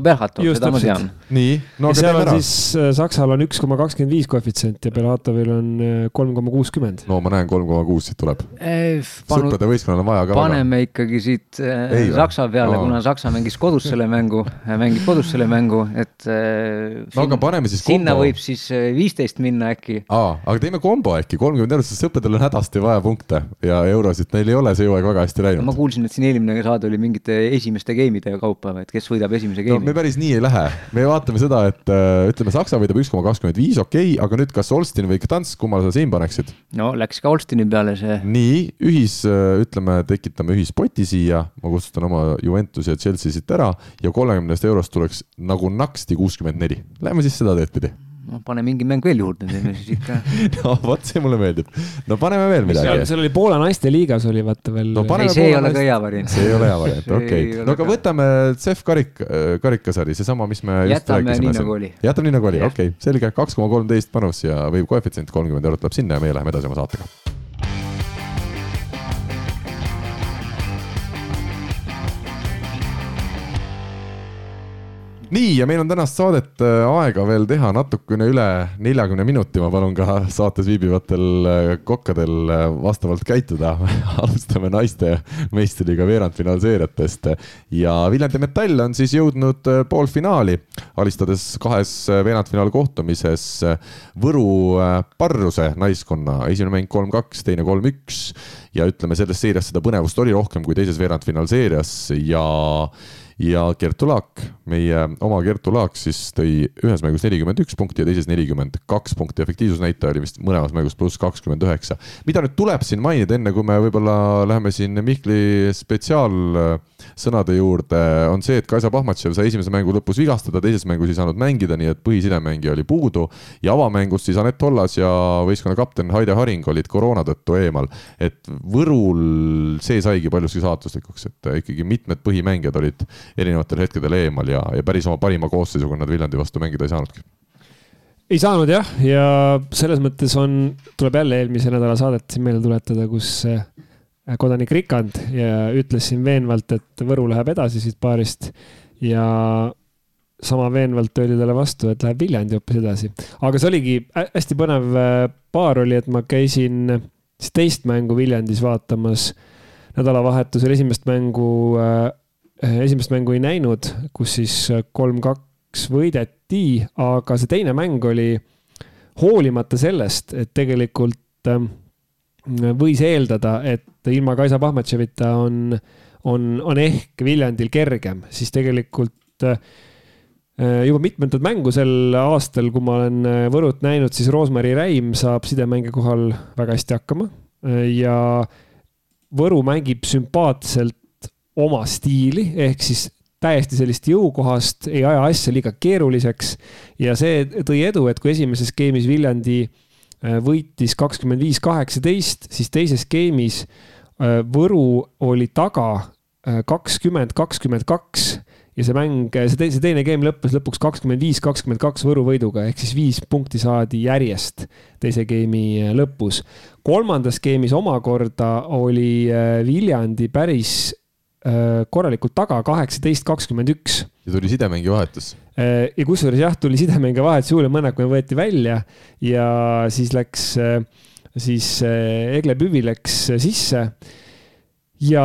Belhatov, seda ma tean. nii, no aga teeme ära. siis äh, Saksal on üks koma kakskümmend viis koefitsient ja Belhatovil on äh, kolm koma kuuskümmend. no ma näen, kolm koma kuus siit tuleb eh,. sõprade võistkonnal on vaja ka. paneme väga. ikkagi siit Ei, Saksa peale, kuna Saksa mängis kodus selle mängu, mängib kodus selle mängu, et äh, no aga paneme siis kombo. sinna võib siis viisteist minna äkki. aa, aga teeme kombo äkki, kolmkümmend eurot, sest sõpradel on hädasti vaja punkte ja eurosid, neil ei ole see hooaeg väga hästi läinud. ma kuulsin, et siin eelmine saade oli mingite esimeste game'ide kaupa, et kes võidab esimese game'i. no me päris nii ei lähe, me vaatame seda, et äh, ütleme, Saksa võidab üks koma kakskümmend viis, okei okay,, aga nüüd kas Olstin või Gdansk, kummale sa siin paneksid? no läks ka Olstini peale see. nii, ühis, äh, ütleme, tekitame ühispoti siia, ma kustutan oma Juventus ja Chelsea siit ära ja kolmekümnest eurost tuleks nagu naksti kuuskümmend neli. Lähme siis seda teed pidi no pane mingi mäng veel juurde, teeme siis ikka no vot, see mulle meeldib. no paneme veel midagi. seal oli Poola naiste liigas oli vaata veel. no ei, see ei ole ka hea variant. see ei ole hea variant, okei no aga võtame CEF karik, karikasari, seesama, mis me just jätame rääkisime. nii nagu oli. jätame nii nagu oli, okei okay,, selge, kaks koma kolmteist panus ja või koefitsient kolmkümmend eurot läheb sinna ja meie läheme edasi oma saatega nii, ja meil on tänast saadet äh, aega veel teha natukene üle neljakümne minuti, ma palun ka saates viibivatel äh, kokkadel äh, vastavalt käituda. Alustame naiste meistriga veerandfinaalseeriatest. Ja Viljandi Metall on siis jõudnud poolfinaali, alistades kahes veerandfinaalkohtumises Võru Parruse naiskonna, esimene mäng kolm-kaks, teine kolm-üks ja ütleme, selles seerias seda põnevust oli rohkem kui teises veerandfinaalseerias. Ja ja Kertu Laak, meie oma Kertu Laak siis tõi ühes mängus nelikümmend üks punkti ja teises nelikümmend kaks punkti, efektiivsusnäitaja oli vist mõlemas mängus pluss kakskümmend üheksa. mida nüüd tuleb siin mainida, enne kui me võib-olla läheme siin Mihkli spetsiaal sõnade juurde, on see, et Kaisa Pahmatšev sai esimese mängu lõpus vigastada, teises mängus ei saanud mängida, nii et põhisidemängija oli puudu. ja avamängus siis Anett Hollas ja võistkonna kapten Haide Haring olid koroona tõttu eemal. et Võrul see saigi paljuski saatuslikuks, et ikkagi mitmed põhimängijad olid erinevatel hetkedel eemal ja, ja päris oma parima koosseisuga nad Viljandi vastu mängida ei saanudki ei saanud jah, ja selles mõttes on, tuleb jälle eelmise nädala saadet siin meelde tuletada, kus kodanik Rikand ja ütles siin veenvalt, et Võru läheb edasi siit paarist ja sama veenvalt öeldi talle vastu, et läheb Viljandi hoopis edasi. aga see oligi hästi põnev äh, paar oli, et ma käisin siis teist mängu Viljandis vaatamas nädalavahetusel esimest mängu, äh, esimest mängu ei näinud, kus siis kolm-kaks võideti, aga see teine mäng oli hoolimata sellest, et tegelikult äh, võis eeldada, et ilma Kaisa Pahmatševita on, on, on ehk Viljandil kergem, siis tegelikult äh, juba mitmendat mängu sel aastal, kui ma olen äh, Võrut näinud, siis Roosmari Räim saab sidemängija kohal väga hästi hakkama äh, ja Võru mängib sümpaatselt oma stiili, ehk siis täiesti sellist jõukohast, ei aja asja liiga keeruliseks ja see tõi edu, et kui esimeses skeemis Viljandi Äh, võitis kakskümmend viis, kaheksateist, siis teises skeemis äh, Võru oli taga äh, kakskümmend, kakskümmend kaks ja see mäng, see teine, see teine game lõppes lõpuks kakskümmend viis, kakskümmend kaks Võru võiduga ehk siis viis punkti saadi järjest teise game'i lõpus. kolmandas game'is omakorda oli Viljandi päris korralikult taga, kaheksateist, kakskümmend üks. ja tuli sidemängija vahetus Äh, ja kusjuures jah, tuli sidemängija vahetus juurde, Mõnnaku võeti välja ja siis läks, äh, siis äh, Egle Püvi läks sisse. ja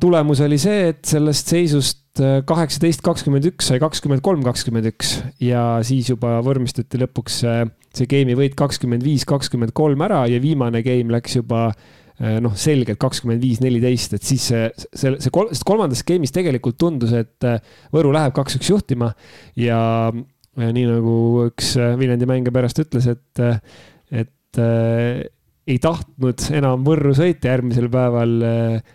tulemus oli see, et sellest seisust kaheksateist, kakskümmend üks sai kakskümmend kolm, kakskümmend üks ja siis juba vormistati lõpuks see game'i võit kakskümmend viis, kakskümmend kolm ära ja viimane game läks juba Äh, noh, selgelt kakskümmend viis, neliteist, et siis see, see, see kol-, sest kolmandas skeemis tegelikult tundus, et äh, Võru läheb kaks-üks juhtima ja, ja nii nagu üks äh, Viljandi mängija pärast ütles, et, et äh, ei tahtnud enam Võrru sõita järgmisel päeval.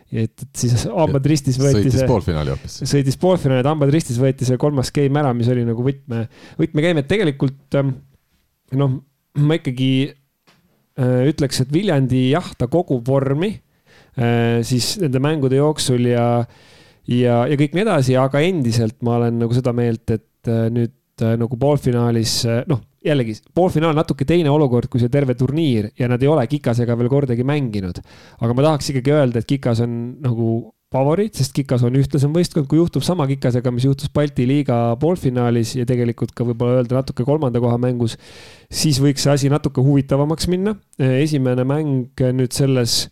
et, siis hambad ristis võeti sõitis see. poolfinaali hoopis. sõitis poolfinaali, et hambad ristis võeti see kolmas game ära, mis oli nagu võtme, võtmegeim, et tegelikult noh, ma ikkagi Äh, ütleks, et Viljandi jah, ta kogub vormi äh, siis nende mängude jooksul ja, ja, ja kõik nii edasi, aga endiselt ma olen nagu seda meelt, et äh, nüüd nagu poolfinaalis, noh, jällegi poolfinaal natuke teine olukord kui see terve turniir ja nad ei ole Kikasega veel kordagi mänginud. aga ma tahaks ikkagi öelda, et Kikas on nagu favoriit, sest Kikas on ühtlasem võistkond, kui juhtub sama Kikasega, mis juhtus Balti liiga poolfinaalis ja tegelikult ka võib-olla öelda natuke kolmanda koha mängus, siis võiks see asi natuke huvitavamaks minna. esimene mäng nüüd selles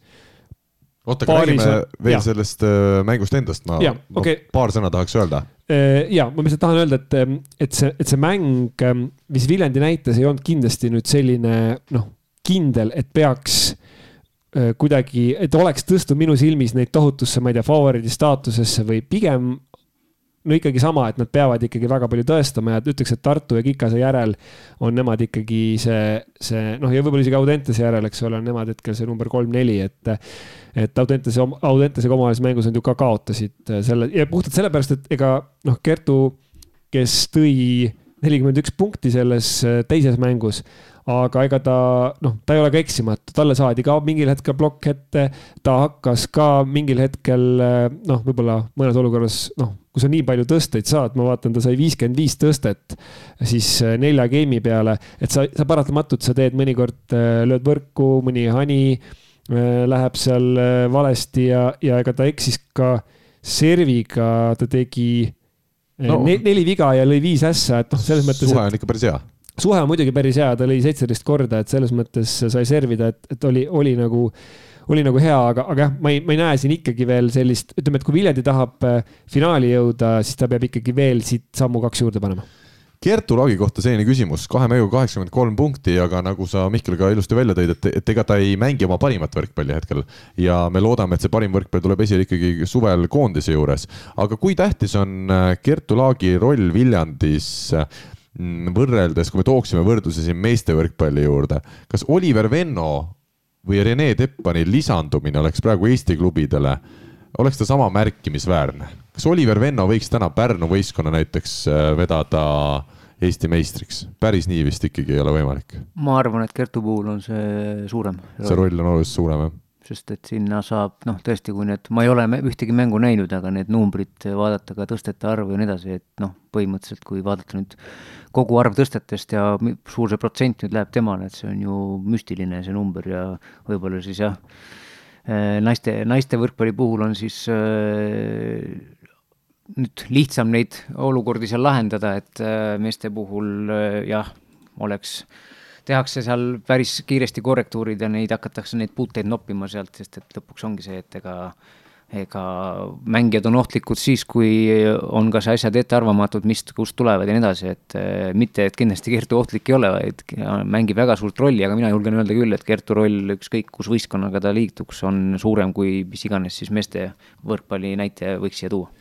oota, aga räägime veel ja. sellest äh, mängust endast, ma, ma okay. paar sõna tahaks öelda. Äh, ja ma lihtsalt tahan öelda, et, ähm, et see, et see mäng, ähm, mis Viljandi näitas, ei olnud kindlasti nüüd selline noh, kindel, et peaks Äh, kuidagi, et oleks tõstnud minu silmis neid tohutusse, ma ei tea, favoriidi staatusesse või pigem no ikkagi sama, et nad peavad ikkagi väga palju tõestama ja ütleks, et Tartu ja Kikase järel on nemad ikkagi see, see noh, ja võib-olla isegi Audentese järel, eks ole, on nemad hetkel see number kolm-neli, et et Audentese, Audentesega omavahelises mängus nad ju ka kaotasid selle ja puhtalt sellepärast, et ega noh, Kertu, kes tõi nelikümmend üks punkti selles teises mängus aga ega ta noh, ta ei ole ka eksimatu, talle saadi ka mingil hetkel plokk ette, ta hakkas ka mingil hetkel noh, võib-olla mõnes olukorras noh, kui sa nii palju tõsteid saad, ma vaatan, ta sai viiskümmend viis tõstet siis äh, nelja game'i peale, et sa, sa paratamatult, sa teed mõnikord, äh, lööd võrku, mõni hani äh, läheb seal valesti ja, ja ega ta eksis ka serviga, ta tegi no. neli viga ja lõi viis ässa, et noh, selles mõttes. suhe on ikka päris hea suhe on muidugi päris hea, ta lõi seitseteist korda, et selles mõttes sai servida, et, et oli, oli nagu, oli nagu hea, aga, aga jah, ma ei, ma ei näe siin ikkagi veel sellist, ütleme, et kui Viljandi tahab äh, finaali jõuda, siis ta peab ikkagi veel siit sammu kaks juurde panema. Kertu Laagi kohta selline küsimus, kahe mänguga kaheksakümmend kolm punkti, aga nagu sa Mihkel ka ilusti välja tõid, et, et ega ta ei mängi oma parimat võrkpalli hetkel. Ja me loodame, et see parim võrkpall tuleb esile ikkagi suvel koondise juures. aga kui tähtis on äh, Kertu Laagi roll Viljandis Mm, võrreldes, kui me tooksime võrdluse siin meeste võrkpalli juurde, kas Oliver Venno või Rene Teppani lisandumine oleks praegu Eesti klubidele, oleks ta sama märkimisväärne? kas Oliver Venno võiks täna Pärnu võistkonna näiteks äh, vedada Eesti meistriks, päris nii vist ikkagi ei ole võimalik. ma arvan, et Kertu puhul on see suurem. see roll on oluliselt suurem, jah sest et sinna saab noh, tõesti, kui need, ma ei ole ühtegi mängu näinud, aga need numbrid vaadata ka tõstete arvu ja nii edasi, et noh, põhimõtteliselt kui vaadata nüüd kogu arv tõstetest ja suur see protsent nüüd läheb temale, et see on ju müstiline, see number ja võib-olla siis jah, eh, naiste, naiste võrkpalli puhul on siis äh, nüüd lihtsam neid olukordi seal lahendada, et äh, meeste puhul äh, jah, oleks äh, tehakse seal päris kiiresti korrektuurid ja neid hakatakse, neid puuteid noppima sealt, sest et lõpuks ongi see, et ega ega mängijad on ohtlikud siis, kui on kas asjad ettearvamatud, mis, kust tulevad ja nii edasi, et eh, mitte, et kindlasti Kertu ohtlik ei ole, vaid mängib väga suurt rolli, aga mina julgen öelda küll, et Kertu roll, ükskõik kus võistkonnaga ta liituks, on suurem kui mis iganes siis meeste võrkpalli näitaja võiks siia tuua.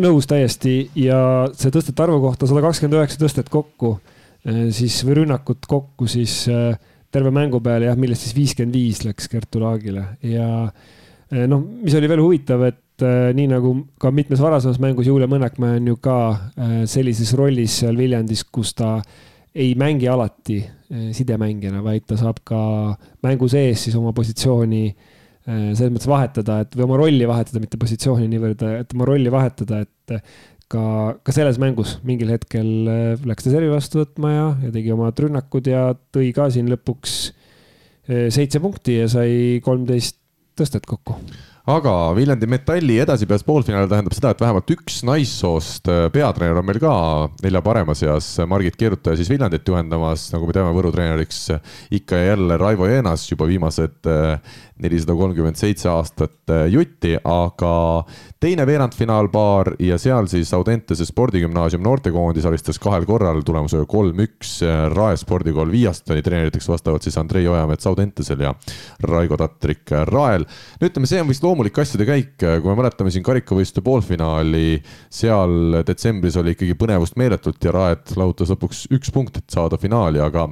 nõus täiesti ja see tõstete arvu kohta sada kakskümmend üheksa tõstet kokku siis või rünnakut kokku siis äh, terve mängu peale jah, millest siis viiskümmend viis läks Kertu Laagile. Ja äh, noh, mis oli veel huvitav, et nii nagu ka mitmes varasemas mängus Julia Mõnekmäe on ju ka sellises rollis seal Viljandis, kus ta ei mängi alati sidemängijana, vaid ta saab ka mängu sees siis oma positsiooni selles mõttes vahetada, et või oma rolli vahetada, mitte positsiooni niivõrd, et oma rolli vahetada, et ka, ka selles mängus mingil hetkel äh, läks ta servi vastu võtma ja, ja tegi omad rünnakud ja tõi ka siin lõpuks äh, seitse punkti ja sai kolmteist tõstet kokku. Aga Viljandi Metalli edasipääs poolfinaali tähendab seda, et vähemalt üks naissoost äh, peatreener on meil ka nelja parema seas, Margit Keerutaja siis Viljandit juhendamas, nagu me teame, Võru treeneriks ikka ja jälle Raivo Jeenas juba viimased nelisada kolmkümmend seitse aastat jutti, aga teine veerandfinaalpaar ja seal siis Audentese spordigümnaasium noortekoondis alistas kahel korral tulemusega kolm-üks Rae spordikool Viiastani treeneriteks vastavalt siis Andrei Ojamets Audentesel ja Raigo Tatrik Rael. no ütleme, see on vist loomulik asjade käik, kui me mäletame siin karikavõistluste poolfinaali, seal detsembris oli ikkagi põnevust meeletult ja Raed lahutas lõpuks üks punkt, et saada finaali, aga,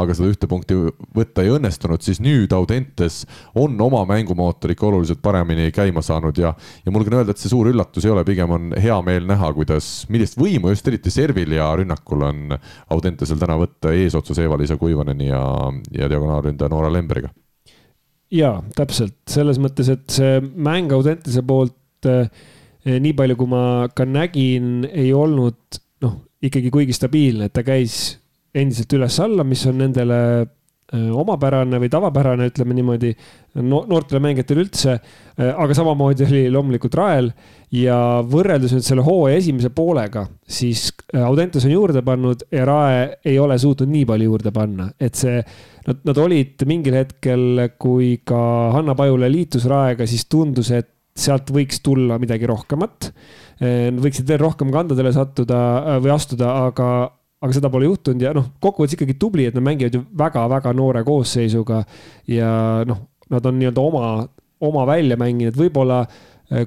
aga seda ühte punkti võtta ei õnnestunud, siis nüüd Audentes on oma mängumootor ikka oluliselt paremini käima saanud ja, ja mul on öelda, et see suur üllatus ei ole, pigem on hea meel näha, kuidas, millist võimu just eriti servil ja rünnakul on Audentesel täna võtta eesotsas Eva-Liisa Kuivaneni ja, ja diagonaalründaja Noora Lemberiga. ja täpselt selles mõttes, et see mäng Audentese poolt eh, nii palju, kui ma ka nägin, ei olnud noh, ikkagi kuigi stabiilne, et ta käis endiselt üles-alla, mis on nendele omapärane või tavapärane, ütleme niimoodi no,, noortele mängijatele üldse. Äh, aga samamoodi oli loomulikult Rael ja võrreldes nüüd selle hooaja esimese poolega, siis äh, Audentes on juurde pannud ja Rae ei ole suutnud nii palju juurde panna, et see, nad, nad olid mingil hetkel, kui ka Hanna Pajula liitus Raega, siis tundus, et sealt võiks tulla midagi rohkemat. võiksid veel rohkem kandadele sattuda või astuda, aga, aga seda pole juhtunud ja noh, kokkuvõttes ikkagi tubli, et nad mängivad ju väga-väga noore koosseisuga ja noh, nad on nii-öelda oma, oma välja mänginud, võib-olla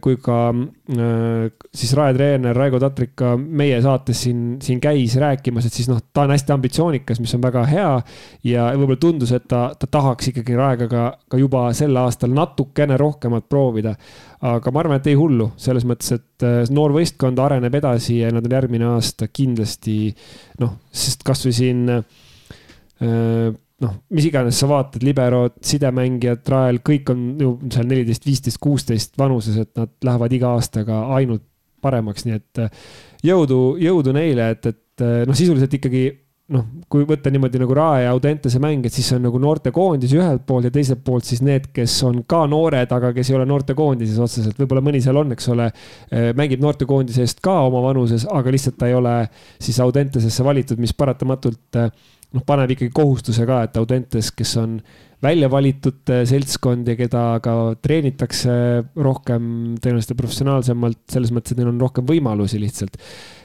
kui ka äh, siis Rae treener Raigo Tatrik ka meie saates siin, siin käis rääkimas, et siis noh, ta on hästi ambitsioonikas, mis on väga hea. ja võib-olla tundus, et ta, ta tahaks ikkagi Raega ka, ka juba sel aastal natukene rohkemat proovida aga ma arvan, et ei hullu, selles mõttes, et äh, noor võistkond areneb edasi ja nad on järgmine aasta kindlasti noh, sest kasvõi siin äh, noh, mis iganes sa vaatad, liberod, sidemängijad, Rael, kõik on ju seal neliteist, viisteist, kuusteist vanuses, et nad lähevad iga aastaga ainult paremaks, nii et äh, jõudu, jõudu neile, et, et noh, sisuliselt ikkagi noh, kui võtta niimoodi nagu Rae ja Audentese mäng, et siis on nagu noortekoondis ühelt poolt ja teiselt poolt siis need, kes on ka noored, aga kes ei ole noortekoondises otseselt, võib-olla mõni seal on, eks ole, eh, mängib noortekoondise eest ka oma vanuses, aga lihtsalt ta ei ole siis Audentesesse valitud, mis paratamatult eh, noh, paneb ikkagi kohustuse ka, et Audentes, kes on välja valitud eh, seltskond ja keda ka treenitakse rohkem, tõenäoliselt professionaalsemalt, selles mõttes, et neil on rohkem võimalusi lihtsalt.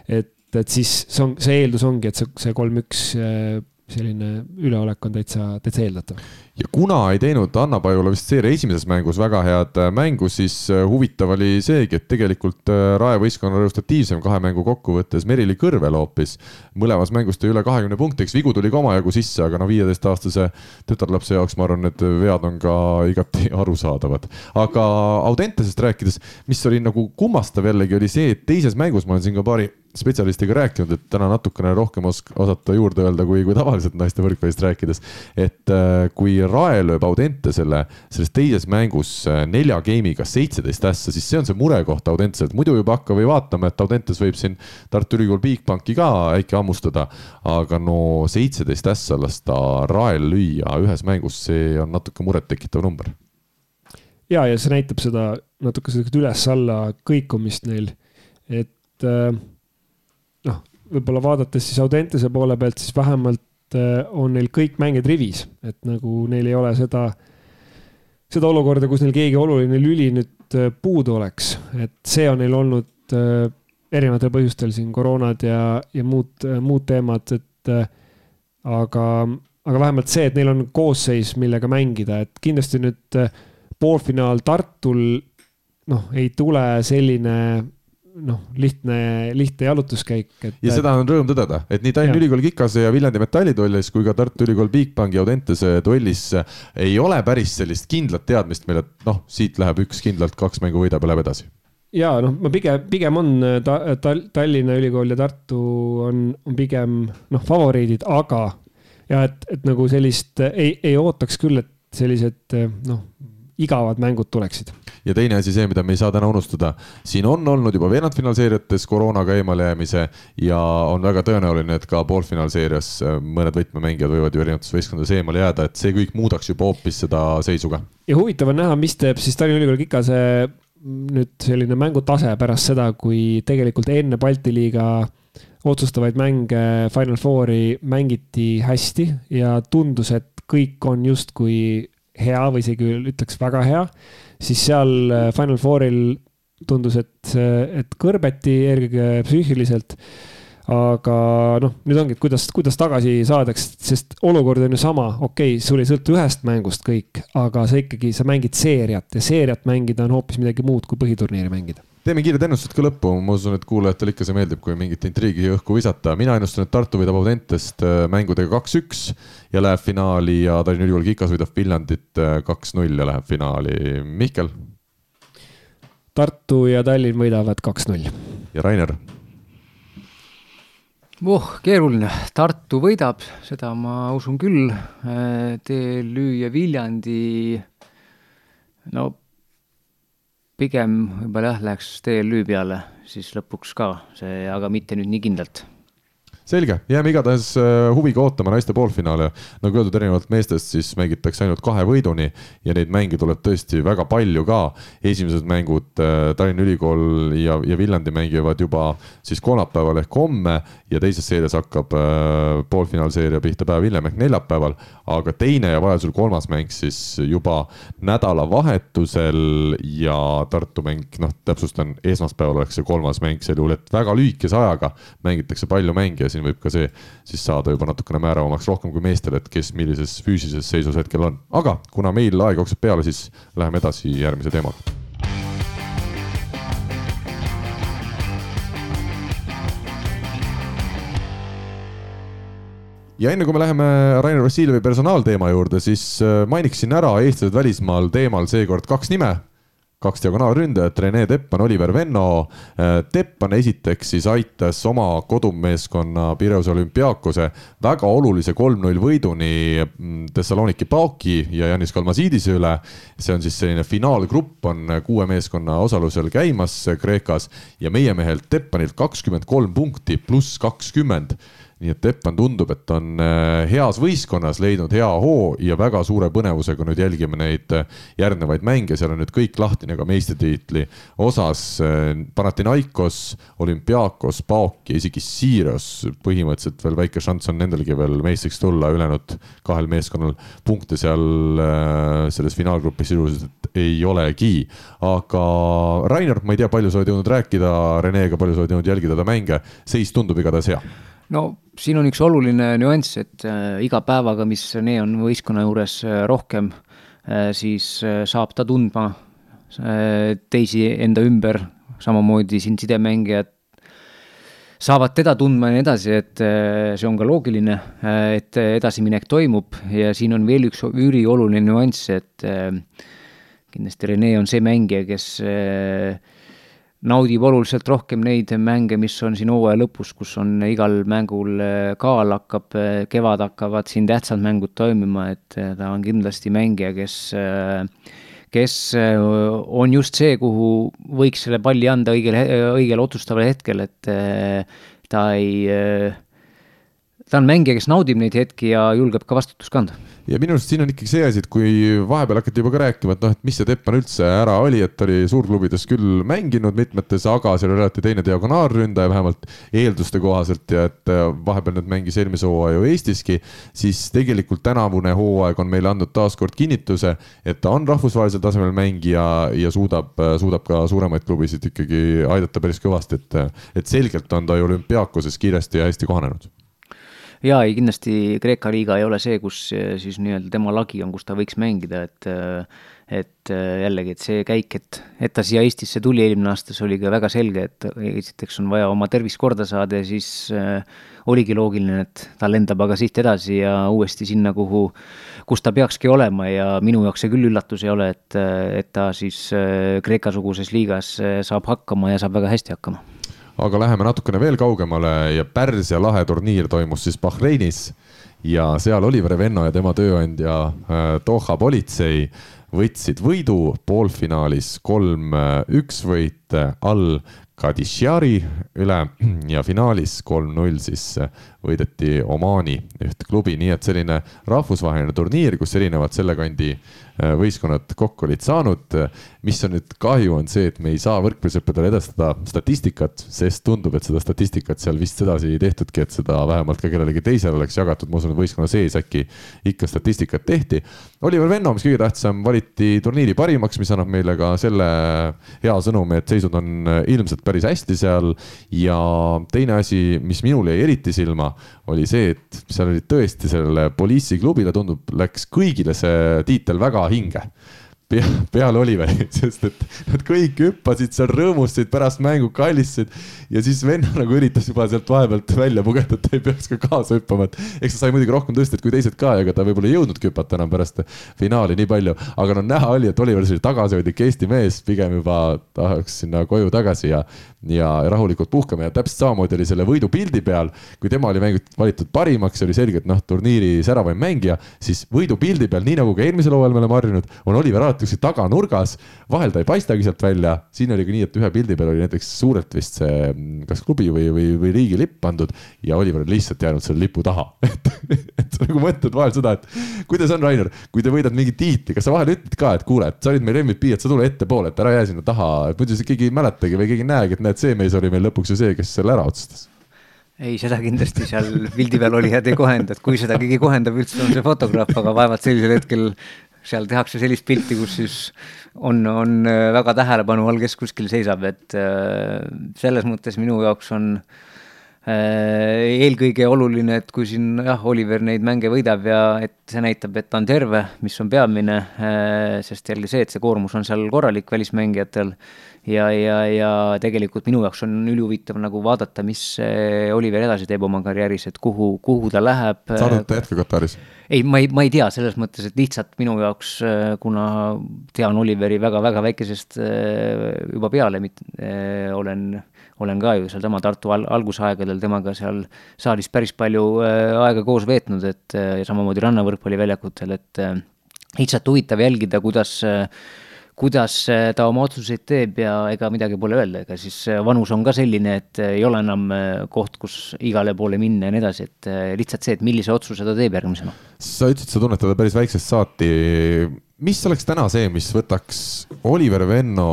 et et siis see on, see eeldus ongi, et see, see kolm-üks äh, selline üleolek on täitsa, täitsa eeldatav ja kuna ei teinud Anna Pajula vist seeria esimeses mängus väga head äh, mängu, siis äh, huvitav oli seegi, et tegelikult äh, Rae võistkonna resultatiivsem kahe mängu kokkuvõttes Merili Kõrvel hoopis. mõlemas mängus tõi üle kahekümne punkti, eks vigu tuli ka omajagu sisse, aga no viieteistaastase tütarlapse jaoks ma arvan, need vead on ka igati arusaadavad. aga Audentesest rääkides, mis oli nagu kummastav jällegi, oli see, et teises mängus ma olen siin ka paari spetsialistiga rääkinud, et täna natukene rohkem osk-, osata juurde öelda, kui, kui tavaliselt naiste võrkpallist rääkides. et kui Rae lööb Audentesele selles teises mängus äh, nelja game'iga seitseteist ässa, siis see on see murekoht Audenteselt, muidu juba hakka või vaatama, et Audentes võib siin Tartu Ülikool Bigbanki ka äkki hammustada. aga no seitseteist ässa lasta Rael lüüa ühes mängus, see on natuke murettekitav number. ja, ja see näitab seda natuke sellist üles-alla kõikumist neil, et äh, noh, võib-olla vaadates siis Audentese poole pealt, siis vähemalt Äh, on neil kõik mängijad rivis, et nagu neil ei ole seda, seda olukorda, kus neil keegi oluline lüli nüüd äh, puudu oleks, et see on neil olnud äh, erinevatel põhjustel siin koroonad ja, ja muud, muud teemad, et aga, aga vähemalt see, et neil on koosseis, millega mängida, et kindlasti nüüd poolfinaal Tartul noh, ei tule selline noh, lihtne, lihtne jalutuskäik, et. ja seda on rõõm tõdeda, et nii Tallinna Ülikooli Kikase ja Viljandi Metallitollis kui ka Tartu Ülikool Bigbanki Audentese duellis ei ole päris sellist kindlat teadmist meil, et noh, siit läheb üks kindlalt, kaks mängu võidab ja läheb edasi ja noh, ma pigem, pigem on ta, ta, Tallinna Ülikool ja Tartu on, on pigem noh, favoriidid, aga ja et, et nagu sellist ei, ei ootaks küll, et sellised noh, igavad mängud tuleksid ja teine asi, see, mida me ei saa täna unustada, siin on olnud juba veerandfinaalseeriates koroonaga eemalejäämise ja on väga tõenäoline, et ka poolfinaalseerias äh, mõned võtmemängijad võivad ju erinevates võistkondades eemale jääda, et see kõik muudaks juba hoopis seda seisu ka. ja huvitav on näha, mis teeb siis Tallinna Ülikooli Kikase nüüd selline mängutase pärast seda, kui tegelikult enne Balti liiga otsustavaid mänge Final Fouri mängiti hästi ja tundus, et kõik on justkui hea või isegi ütleks väga hea siis seal äh, Final Fouril tundus, et, et kõrbeti eelkõige psüühiliselt. aga noh, nüüd ongi, et kuidas, kuidas tagasi saadaks, sest olukord on ju sama, okei okay,, sul ei sõltu ühest mängust kõik, aga sa ikkagi, sa mängid seeriat ja seeriat mängida on hoopis midagi muud kui põhiturniiri mängida teeme kiired ennustused ka lõppu, ma usun, et kuulajatele ikka see meeldib, kui mingit intriigi õhku visata. mina ennustan, et Tartu võidab Audentest äh, mängudega kaks-üks ja läheb finaali ja Tallinna Ülikool Kikas võidab Viljandit äh, kaks-null ja läheb finaali. Mihkel. Tartu ja Tallinn võidavad kaks-null. ja Rainer. voh, keeruline, Tartu võidab, seda ma usun küll. Äh, TLÜ ja Viljandi, no pigem võib-olla jah, läheks TLÜ peale siis lõpuks ka see, aga mitte nüüd nii kindlalt selge, jääme igatahes äh, huviga ootama naiste poolfinaale. nagu öeldud, erinevalt meestest siis mängitakse ainult kahe võiduni ja neid mänge tuleb tõesti väga palju ka. esimesed mängud äh, Tallinna Ülikool ja, ja Viljandi mängivad juba siis kolmapäeval ehk homme ja teises seerias hakkab äh, poolfinaalseeria pihta päev hiljem ehk neljapäeval. aga teine ja vajadusel kolmas mäng siis juba nädalavahetusel ja Tartu mäng, noh, täpsustan, esmaspäeval oleks see kolmas mäng sel juhul, et väga lühikese ajaga mängitakse palju mänge siin võib ka see siis saada juba natukene määravamaks rohkem kui meestel, et kes millises füüsilises seisus hetkel on. aga kuna meil aeg jookseb peale, siis läheme edasi järgmise teemaga ja enne kui me läheme Rainer Vassiljevi personaalteema juurde, siis äh, mainiksin ära eestlased välismaal teemal seekord kaks nime kaks diagonaalründajat, Rene Teppan, Oliver Venno. Äh, Teppan esiteks siis aitas oma kodumeeskonna Pireuse olümpiaakose väga olulise kolm-null võiduni mm, Thessaloniki Paoki ja Janis Kalmasiidise üle. see on siis selline finaalgrupp on kuue meeskonna osalusel käimas Kreekas ja meie mehelt Teppanilt kakskümmend kolm punkti pluss kakskümmend nii et Teppan tundub, et on äh, heas võistkonnas leidnud hea hoo ja väga suure põnevusega nüüd jälgime neid äh, järgnevaid mänge, seal on nüüd kõik lahtine ka meistritiitli osas. Äh, Panathinaikos, Olümpiakos, Paok ja isegi Sirius, põhimõtteliselt veel väike šanss on nendelgi veel meistriks tulla, ülejäänud kahel meeskonnal punkte seal selles finaalgrupis sisuliselt ei olegi. aga Rainer, ma ei tea, palju sa oled jõudnud rääkida Renega, palju sa oled jõudnud jälgida ta mänge, seis tundub igatahes hea no siin on üks oluline nüanss, et äh, iga päevaga, mis Rene on võistkonna juures äh, rohkem äh,, siis saab ta tundma teisi enda ümber, samamoodi siin sidemängijad saavad teda tundma ja nii edasi, et see on ka loogiline, et edasiminek toimub. Ja siin on veel üks ülioluline nüanss, et kindlasti Rene on see mängija, kes naudib oluliselt rohkem neid mänge, mis on siin hooaja lõpus, kus on igal mängul äh, kaal hakkab, äh, kevad hakkavad siin tähtsad mängud toimima, et äh, ta on kindlasti mängija, kes, kes on just see, kuhu võiks selle palli anda õigel, õigel otsustaval hetkel, et ta ei, ta on mängija, kes naudib neid hetki ja julgeb ka vastutust kanda ja minu arust siin on ikkagi see asi, et kui vahepeal hakati juba ka rääkima, et noh, et mis see Teppan üldse ära oli, et ta oli suurklubides küll mänginud mitmetes, aga seal oli alati teine diagonaalründaja vähemalt eelduste kohaselt ja et äh, vahepeal nüüd mängis eelmise hooaja ju Eestiski, siis tegelikult tänavune hooaeg on meile andnud taaskord kinnituse, et ta on rahvusvahelisel tasemel mängija ja suudab, äh, suudab ka suuremaid klubisid ikkagi aidata päris kõvasti, et, et selgelt on ta ju olümpiaakoses kiiresti ja hästi kohanenud jaa, ei kindlasti Kreeka liiga ei ole see, kus eh, siis nii-öelda tema lagi on, kus ta võiks mängida, et eh, et eh, jällegi, et see käik, et, et ta siia Eestisse tuli eelmine aasta, see oli ka väga selge, et esiteks on vaja oma tervist korda saada ja siis äh, oligi loogiline, et ta lendab aga siit edasi ja uuesti sinna, kuhu, kus ta peakski olema ja minu jaoks see küll üllatus ei ole, et, et ta siis Kreeka-suguses liigas saab hakkama ja saab väga hästi hakkama aga läheme natukene veel kaugemale ja Pärsia lahe turniir toimus siis Bahreinis. Ja seal Oliver Venno ja tema tööandja äh, Doha politsei võtsid võidu poolfinaalis kolm-üks äh, võit äh, all Kadishari üle. Ja finaalis kolm-null siis võideti Omaani üht klubi, nii et selline rahvusvaheline turniir, kus erinevad selle kandi võistkonnad kokku olid saanud. mis on nüüd kahju, on see, et me ei saa võrkpallisõppedele edastada statistikat, sest tundub, et seda statistikat seal vist sedasi ei tehtudki, et seda vähemalt ka kellelegi teisele oleks jagatud, ma usun, et võistkonna sees äkki ikka statistikat tehti. Oliver Venno, mis kõige tähtsam, valiti turniiri parimaks, mis annab meile ka selle hea sõnumi, et seisud on ilmselt päris hästi seal. ja teine asi, mis minul jäi eriti silma, oli see, et seal oli tõesti sellele poliisiklubile tundub, läks kõigile see tiitel väga hinge pea, peale Oliveri, sest et nad kõik hüppasid seal, rõõmustasid pärast mängu, kallistasid. Ja siis venna nagu üritas juba sealt vahepealt välja pugeda, et ta ei peaks ka kaasa hüppama, et eks ta sai muidugi rohkem tõstetud kui teised ka, ega ta võib-olla ei jõudnudki hüpata enam pärast finaali nii palju, aga no näha oli, et Oliver oli tagasihoidlik Eesti mees, pigem juba tahaks sinna koju tagasi ja ja rahulikult puhkame ja täpselt samamoodi oli selle võidupildi peal, kui tema oli mängitud, valitud parimaks, oli selge, et noh, turniiri säravaim mängija, siis võidupildi peal, nii nagu ka eelmisel hooajal me oleme harjunud, on Oliver alati kuskil taganurgas, vahel ta ei paistagi sealt välja, siin oli ka nii, et ühe pildi peal oli näiteks suurelt vist see kas klubi või, või, või riigi lipp pandud ja Oliver on lihtsalt jäänud selle lipu taha. Et, et sa nagu mõtled vahel seda, et kuidas on, Rainer, kui te võidad mingi tiitli, kas sa vahel ütled ka, et kuule, et sa olid meil MVP, et sa tule ettepoole, et ära jää sinna taha, muidu keegi ei mäletagi või keegi ei näegi, et näed, see mees oli meil lõpuks ju see, kes selle ära otsustas. Ei, seda kindlasti seal pildi peal olijad ei kohenda, et kui seda keegi kohendab üldse, on see fotograaf, aga vaevalt sellisel hetkel seal tehakse sellist pilti, kus siis on, on äh, väga tähelepanu all, kes kuskil seisab, et äh, selles mõttes minu jaoks on äh, eelkõige oluline, et kui siin jah, Oliver neid mänge võidab ja et see näitab, et ta on terve, mis on peamine, sest jälle see, et see koormus on seal korralik välismängijatel ja, ja, ja tegelikult minu jaoks on ülihuvitav nagu vaadata, mis Oliver edasi teeb oma karjääris, et kuhu, kuhu ta läheb. sa arvad, et ta jätkab Kataris? ei, ma ei, ma ei tea selles mõttes, et lihtsalt minu jaoks, kuna tean Oliveri väga-väga väikesest juba peale, olen, olen ka ju sealsama Tartu al algusaegadel temaga seal saalis päris palju aega koos veetnud, et ja samamoodi rannavõrkpalliväljakutel, et lihtsalt huvitav jälgida, kuidas äh, kuidas äh, ta oma otsuseid teeb ja ega midagi pole öelda, ega siis äh, vanus on ka selline, et äh, ei ole enam koht, kus igale poole minna ja nii edasi, et lihtsalt see, et millise otsuse ta teeb järgmisena. sa ütlesid, sa tunned teda päris väiksest saati. mis oleks täna see, mis võtaks Oliver Venno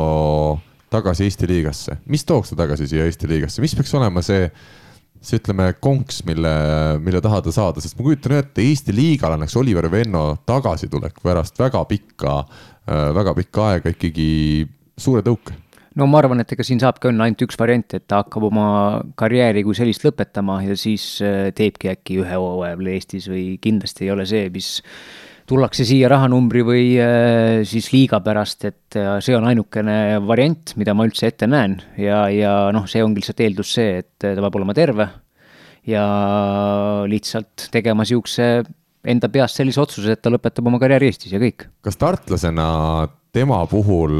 tagasi Eesti liigasse, mis tooks ta tagasi siia Eesti liigasse, mis peaks olema see see ütleme konks, mille, mille taha ta saada, sest ma kujutan ette, Eesti liigale annaks Oliver Venno tagasitulek pärast väga pikka Äh, väga pikka aega ikkagi suure tõuke. No ma arvan, et ega siin saabki olla ainult üks variant, et ta hakkab oma karjääri kui sellist lõpetama ja siis äh, teebki äkki ühe hooaja veel Eestis või kindlasti ei ole see, mis tullakse siia rahanumbri või äh, siis liiga pärast, et äh, see on ainukene variant, mida ma üldse ette näen ja, ja noh, see ongi lihtsalt eeldus see, et ta peab olema terve ja lihtsalt tegema niisuguse enda peast sellise otsuse, et ta lõpetab oma karjääri Eestis ja kõik. kas tartlasena tema puhul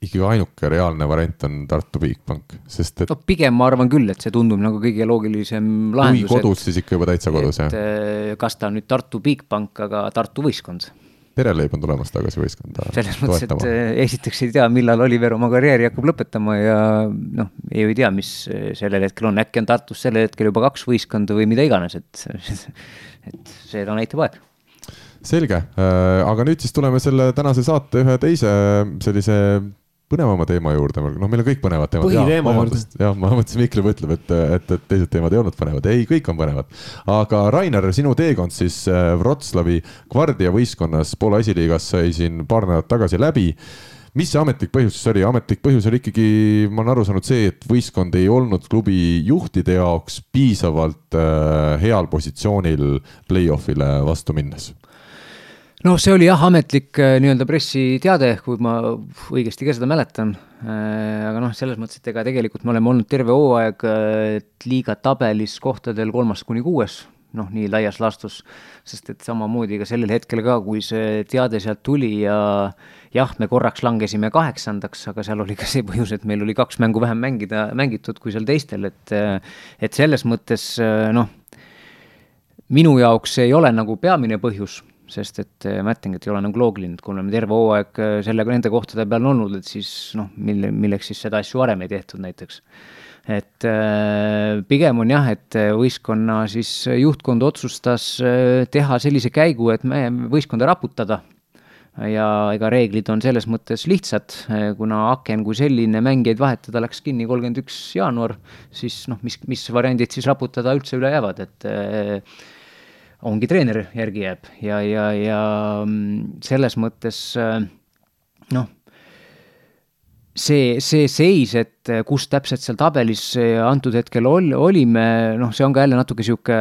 ikkagi ainuke reaalne variant on Tartu Bigbank, sest et no pigem ma arvan küll, et see tundub nagu kõige loogilisem lahendus. kui kodus, siis ikka juba täitsa kodus, jah? Eh, kas ta on nüüd Tartu Bigbank, aga Tartu võistkond pereleib on tulemas tagasi võistkonda. selles mõttes, et eh, esiteks ei tea, millal Oliver oma karjääri hakkab lõpetama ja noh, ei tea, mis sellel hetkel on, äkki on Tartus sellel hetkel juba kaks võistkonda või mida iganes, et et seda näitab aeg selge, äh, aga nüüd siis tuleme selle tänase saate ühe teise sellise põnevama teema juurde, noh, meil on kõik põnevad teemad. põhiteema juurde. jah, ma mõtlesin, Mikli mõtleb, et, et, et teised teemad ei olnud põnevad, ei, kõik on põnevad. aga Rainer, sinu teekond siis äh, Wroclawi Guardia võistkonnas Poola esiliigas sai siin paar nädalat tagasi läbi mis see ametlik põhjus siis oli, ametlik põhjus oli ikkagi, ma olen aru saanud, see, et võistkond ei olnud klubi juhtide jaoks piisavalt äh, heal positsioonil play-off'ile vastu minnes noh, see oli jah, ametlik äh, nii-öelda pressiteade, kui ma õigesti ka seda mäletan. Äh, aga noh, selles mõttes, et ega tegelikult me oleme olnud terve hooaeg äh, liiga tabelis kohtadel kolmas kuni kuues, noh, nii laias laastus, sest et samamoodi ka sellel hetkel ka, kui see teade sealt tuli ja jah, me korraks langesime kaheksandaks, aga seal oli ka see põhjus, et meil oli kaks mängu vähem mängida, mängitud kui seal teistel, et et selles mõttes noh, minu jaoks ei ole nagu peamine põhjus sest et ütlengi, et ei ole nagu loogiline, et kui oleme terve hooaeg sellega nende kohtade peal olnud, et siis noh, mille, milleks siis seda asju varem ei tehtud näiteks et äh, pigem on jah, et võistkonna siis juhtkond otsustas äh, teha sellise käigu, et me võistkonda raputada. ja ega reeglid on selles mõttes lihtsad, äh, kuna aken kui selline mängijaid vahetada läks kinni kolmkümmend üks jaanuar, siis noh, mis, mis variandid siis raputada üldse üle jäävad, et ongi treener järgi jääb. Ja, ja, ja mm, selles mõttes noh see, see seis, et eh, kus täpselt seal tabelis eh, antud hetkel ol-, olime, noh, see on ka jälle natuke sihuke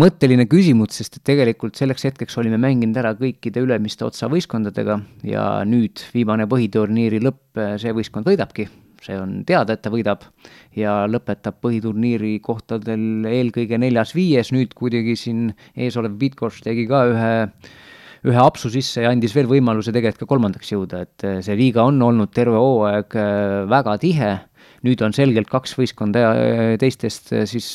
mõtteline küsimus, sest et tegelikult selleks hetkeks olime mänginud ära kõikide ülemiste otsa võistkondadega ja nüüd viimane põhiturniiri lõpp, see võistkond võidabki, see on teada, et ta võidab ja lõpetab põhiturniiri kohtadel eelkõige neljas-viies, nüüd kuidagi siin eesolev Bitkoš tegi ka ühe ühe apsu sisse ja andis veel võimaluse tegelikult ka kolmandaks jõuda, et eh, see liiga on olnud terve hooaeg eh, väga tihe, nüüd on selgelt kaks võistkonda eh, teistest siis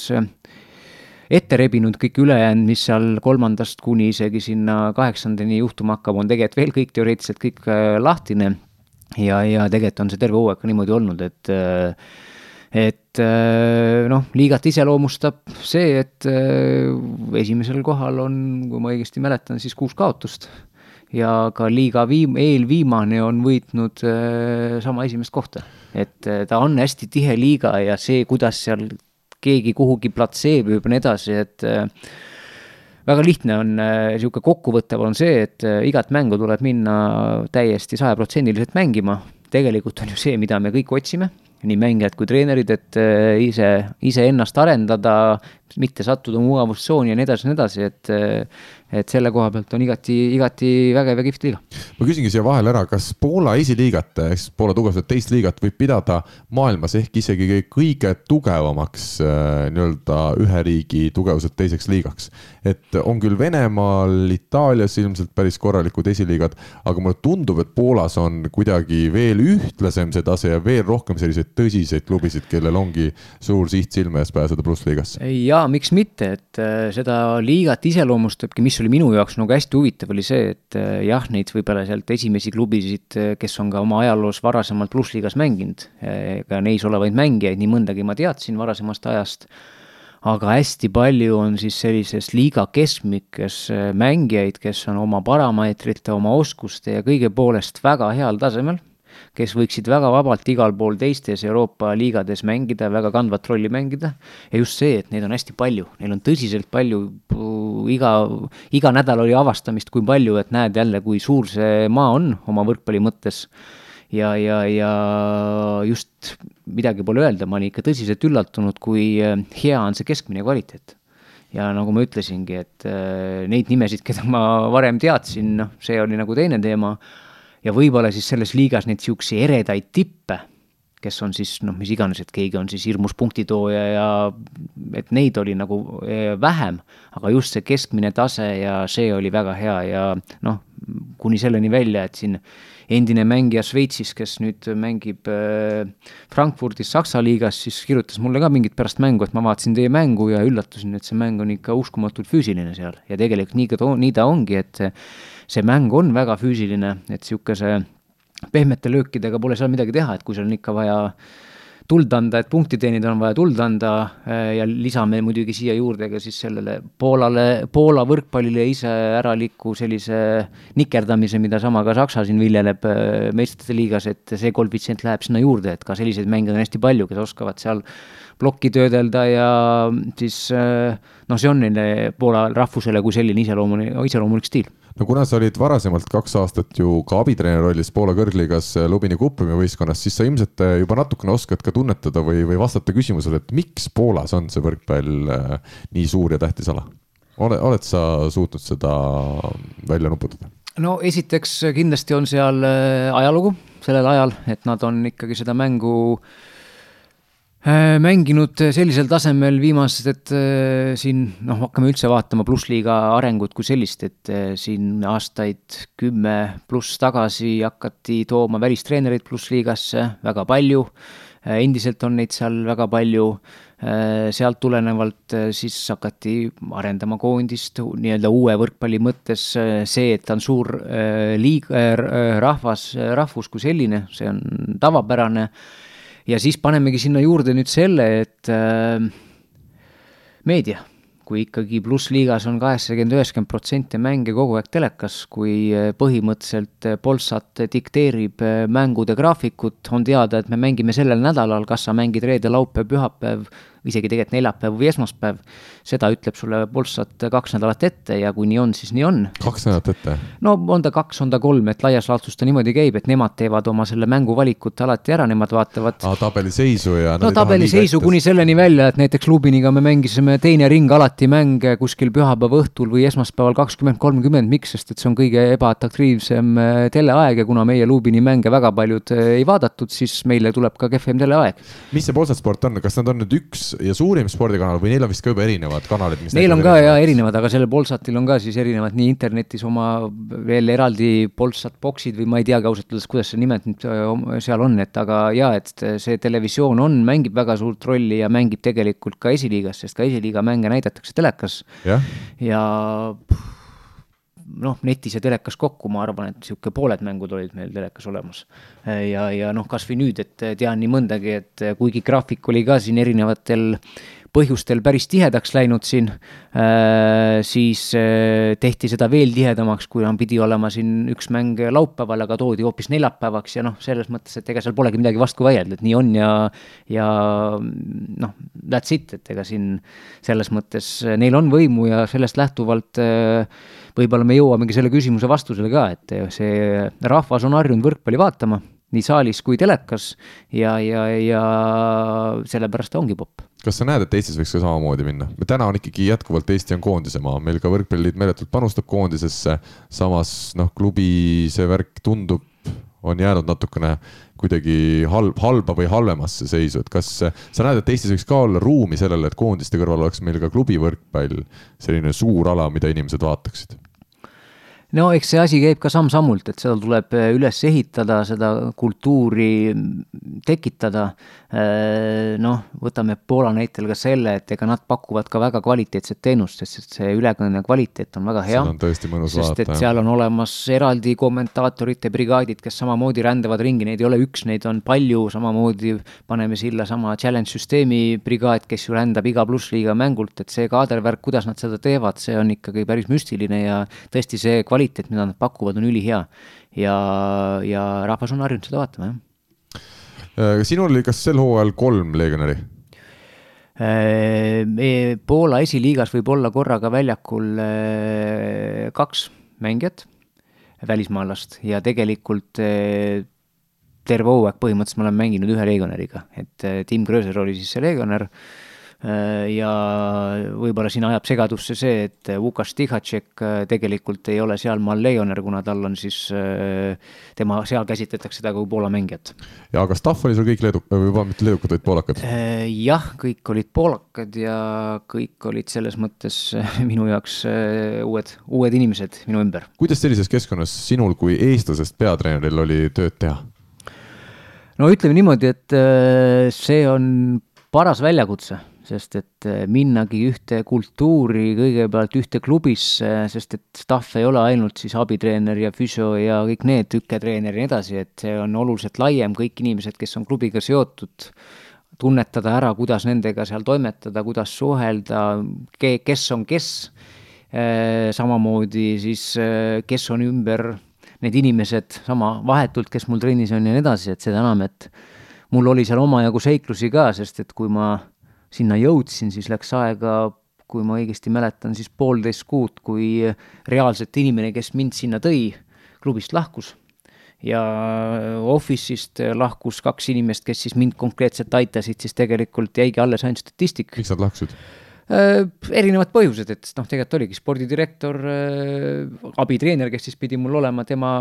ette rebinud, kõik ülejäänud, mis seal kolmandast kuni isegi sinna kaheksandani juhtuma hakkab, on tegelikult veel kõik teoreetiliselt kõik lahtine. Ja, ja tegelikult on see terve hooaeg ka niimoodi olnud, et et äh, noh, liigat iseloomustab see, et äh, esimesel kohal on, kui ma õigesti mäletan, siis kuus kaotust. ja ka liiga viim-, eelviimane on võitnud äh, sama esimest kohta. et ta on hästi tihe liiga ja see, kuidas seal keegi kuhugi platseerib ja nii edasi, et väga lihtne on, niisugune kokkuvõttev on see, et igat mängu tuleb minna täiesti sajaprotsendiliselt mängima, tegelikult on ju see, mida me kõik otsime nii mängijad kui treenerid, et äh, ise, iseennast arendada, mitte sattuda mugavustsooni ja nii edasi ja nii edasi, et et selle koha pealt on igati, igati vägev ja kihvt liiga. ma küsingi siia vahele ära, kas Poola esiliigat, ehk siis Poola tugevdat teist liigat võib pidada maailmas ehk isegi kõige tugevamaks äh, nii-öelda ühe riigi tugevuselt teiseks liigaks? et on küll Venemaal, Itaalias ilmselt päris korralikud esiliigad, aga mulle tundub, et Poolas on kuidagi veel ühtlasem see tase ja veel rohkem selliseid tõsiseid klubisid, kellel ongi suur siht silme ees pääseda plussliigasse. Jaa, miks mitte, et äh, seda liigat iseloomustabki, mis oli minu jaoks nagu hästi huvitav, oli see, et äh, jah, neid võib-olla sealt esimesi klubisid, äh, kes on ka oma ajaloos varasemalt plussliigas mänginud, ega neis olevaid mängijaid, nii mõndagi ma teadsin varasemast ajast, aga hästi palju on siis sellises liiga keskmikes mängijaid, kes on oma parameetrite, oma oskuste ja kõige poolest väga heal tasemel kes võiksid väga vabalt igal pool teistes Euroopa liigades mängida, väga kandvat rolli mängida. ja just see, et neid on hästi palju, neil on tõsiselt palju, iga, iga nädal oli avastamist, kui palju, et näed jälle, kui suur see maa on oma võrkpalli mõttes ja, ja, ja just midagi pole öelda, ma olin ikka tõsiselt üllatunud, kui hea on see keskmine kvaliteet ja nagu ma ütlesingi, et äh, neid nimesid, keda ma varem teadsin, noh, see oli nagu teine teema. Ja võib-olla siis selles liigas neid siukseid eredaid tippe, kes on siis noh, mis iganes, et keegi on siis hirmus punktitooja ja et neid oli nagu äh, vähem, aga just see keskmine tase ja see oli väga hea ja noh, kuni selleni välja, et siin endine mängija Šveitsis, kes nüüd mängib äh, Frankfurdis Saksa liigas, siis kirjutas mulle ka mingit pärast mängu, et ma vaatasin teie mängu ja üllatusin, et see mäng on ikka uskumatult füüsiline seal. Ja tegelikult nii ka, nii ta ongi, et see mäng on väga füüsiline, et niisuguse pehmete löökidega pole seal midagi teha, et kui sul on ikka vaja tuld anda, et punkti teenida, on vaja tuld anda äh, ja lisame muidugi siia juurde ka siis sellele Poolale, Poola võrkpallile ise äraliku sellise nikerdamise, mida sama ka Saksa siin viljeleb äh, meistrite liigas, et see koefitsient läheb sinna juurde, et ka selliseid mänge on hästi palju, kes oskavad seal plokki töödelda ja siis äh, noh, see on neile Poola rahvusele kui selline iseloomulik, iseloomulik stiil no kuna sa olid varasemalt kaks aastat ju ka abitreeneri rollis Poola kõrgliigas eh, Lubini Kuprumi võistkonnas, siis sa ilmselt eh, juba natukene oskad ka tunnetada või, või vastata küsimusele, et miks Poolas on see võrkpall eh, nii suur ja tähtis ala? ole, oled sa suutnud seda välja nuputada? no esiteks kindlasti on seal ajalugu sellel ajal, et nad on ikkagi seda mängu Äh, mänginud sellisel tasemel viimased, et äh, siin noh, hakkame üldse vaatama plussliiga arengut kui sellist, et äh, siin aastaid kümme pluss tagasi hakati tooma välistreenereid plussliigasse väga palju, endiselt on neid seal väga palju, sealt tulenevalt siis hakati arendama koondist nii-öelda uue võrkpalli mõttes, see, et ta on suur liig-, rahvas, rahvus kui selline, see on tavapärane ja siis panemegi sinna juurde nüüd selle, et äh, meedia, kui ikkagi plussliigas on kaheksakümmend, üheksakümmend protsenti mänge kogu aeg telekas, kui äh, põhimõtteliselt äh, Polsat dikteerib äh, mängude graafikut, on teada, et me mängime sellel nädalal, kas sa mängid reede, laupäev, pühapäev isegi tegelikult neljapäev või esmaspäev, seda ütleb sulle Polsat kaks nädalat ette ja kui nii on, siis nii on. kaks nädalat ette? no on ta kaks, on ta kolm, et laias laastus ta niimoodi käib, et nemad teevad oma selle mänguvalikut alati ära, nemad vaatavad. tabeliseisu ja. no tabeliseisu kuni selleni välja, et näiteks Lubiniga me mängisime teine ring alati mänge kuskil pühapäeva õhtul või esmaspäeval kakskümmend, kolmkümmend, miks, sest et see on kõige ebaatraktiivsem äh, teleaeg ja kuna meie Lubini mänge väga paljud äh, ei vaadatud, siis meile tuleb ka kehvem teleaeg. mis see Polsat sport on, kas nad on nüüd üks ja suurim spordikanal või neil on vist ka juba erinevad kanalid? Neil on ka ja erinevad, aga sellel Polsatil on ka siis erinevad nii internetis oma veel eraldi Polsat boksid või ma ei teagi ausalt öeldes, kuidas see nimed nüüd seal on, et aga jaa, et see televisioon on, mängib väga suurt rolli ja mängib tegelikult ka esiliigas, sest ka esiliiga mänge näidatakse telekas. ja, ja noh, netis ja telekas kokku, ma arvan, et niisugune pooled mängud olid meil telekas olemas. ja, ja noh, kas või nüüd, et tean nii mõndagi, et kuigi graafik oli ka siin erinevatel põhjustel päris tihedaks läinud siin, siis tehti seda veel tihedamaks, kui on, pidi olema siin üks mäng laupäeval, aga toodi hoopis neljapäevaks ja noh, selles mõttes, et ega seal polegi midagi vastu vaielda, et nii on ja, ja noh, that's it, et ega siin selles mõttes neil on võimu ja sellest lähtuvalt äh, võib-olla me jõuamegi selle küsimuse vastusele ka, et see rahvas on harjunud võrkpalli vaatama nii saalis kui telekas ja, ja, ja sellepärast ta ongi popp. kas sa näed, et Eestis võiks ka samamoodi minna? täna on ikkagi jätkuvalt Eesti on koondisemaa, meil ka võrkpalliliit meeletult panustab koondisesse, samas noh, klubi see värk tundub, on jäänud natukene kuidagi halb, halba või halvemasse seisu, et kas sa näed, et Eestis võiks ka olla ruumi sellele, et koondiste kõrval oleks meil ka klubivõrkpall, selline suur ala, mida inimesed vaataksid? No eks see asi käib ka samm-sammult, et seda tuleb äh, üles ehitada, seda kultuuri tekitada. Äh, noh, võtame Poola näitel ka selle, et ega nad pakuvad ka väga kvaliteetset teenust, sest see ülekanne kvaliteet on väga hea. seda on tõesti mõnus sest vaadata. et seal on olemas eraldi kommentaatorite brigaadid, kes samamoodi rändavad ringi, neid ei ole üks, neid on palju, samamoodi paneme silla sama challenge süsteemi brigaad, kes ju rändab iga plussliiga mängult, et see kaadervärk, kuidas nad seda teevad, see on ikkagi päris müstiline ja tõesti see kvaliteet kvaliteet, mida nad pakuvad, on ülihea. ja, ja rahvas on harjunud seda vaatama, jah. Äh, sinul oli kas sel hooajal kolm legionäri? Äh, Poola esiliigas võib olla korraga väljakul äh, kaks mängijat, välismaalast, ja tegelikult terve hooaeg põhimõtteliselt ma olen mänginud ühe legionäriga, et Tim Gröser oli siis see legionär ja võib-olla siin ajab segadusse see, et Vukas Tihatšek äh, tegelikult ei ole sealmaal legionär, kuna tal on siis, äh, tema, seal käsitletakse teda kui Poola mängijat. ja aga staff oli sul kõik leedu-, või mitte leedukad, vaid poolakad? jah, kõik olid poolakad ja kõik olid selles mõttes minu jaoks uued, uued inimesed minu ümber. kuidas sellises keskkonnas sinul kui eestlasest peatreeneril oli tööd teha? no ütleme niimoodi, et see on paras väljakutse sest et eh, minnagi ühte kultuuri, kõigepealt ühte klubisse, sest et staff ei ole ainult siis abitreener ja füsio ja kõik need, tüketreener ja nii edasi, et see on oluliselt laiem, kõik inimesed, kes on klubiga seotud, tunnetada ära, kuidas nendega seal toimetada, kuidas suhelda, kes on kes, eh, samamoodi siis eh, kes on ümber need inimesed sama vahetult, kes mul trennis on ja nii edasi, et seda enam, et mul oli seal omajagu seiklusi ka, sest et kui ma sinna jõudsin, siis läks aega, kui ma õigesti mäletan, siis poolteist kuud, kui reaalselt inimene, kes mind sinna tõi, klubist lahkus ja Office'ist lahkus kaks inimest, kes siis mind konkreetselt aitasid, siis tegelikult jäigi alles ainult statistik. miks nad lahkusid? Äh, erinevad põhjused, et noh, tegelikult oligi spordidirektor, äh, abitreener, kes siis pidi mul olema, tema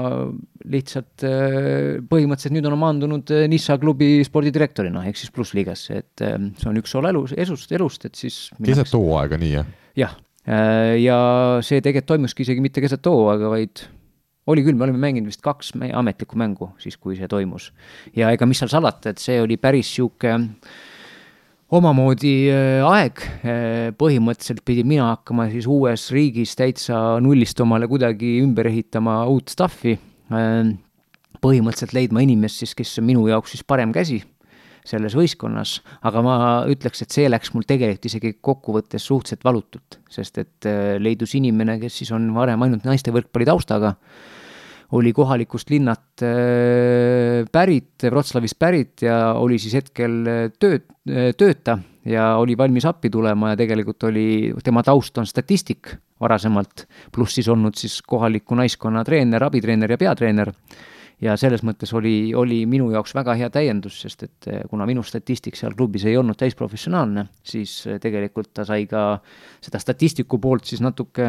lihtsalt äh, põhimõtteliselt nüüd on maandunud Nissa klubi spordidirektorina, ehk siis plussliigasse, et see on üks osa elus, esust, elust, et siis keset hooaega, nii jah? jah, ja see tegelikult toimuski isegi mitte keset hooaega, vaid oli küll, me olime mänginud vist kaks ametlikku mängu siis, kui see toimus. ja ega mis seal salata, et see oli päris niisugune omamoodi äh, aeg, äh, põhimõtteliselt pidin mina hakkama siis uues riigis täitsa nullist omale kuidagi ümber ehitama uut stuff'i, äh, põhimõtteliselt leidma inimest siis, kes on minu jaoks siis parem käsi selles võistkonnas, aga ma ütleks, et see läks mul tegelikult isegi kokkuvõttes suhteliselt valutult, sest et leidus inimene, kes siis on varem ainult naiste võrkpalli taustaga oli kohalikust linnat äh, pärit, Wroclawist pärit ja oli siis hetkel äh, tööd, äh, tööta ja oli valmis appi tulema ja tegelikult oli, tema taust on statistik varasemalt, pluss siis olnud siis kohaliku naiskonna treener, abitreener ja peatreener. ja selles mõttes oli, oli minu jaoks väga hea täiendus, sest et kuna minu statistik seal klubis ei olnud täisprofessionaalne, siis tegelikult ta sai ka seda statistiku poolt siis natuke,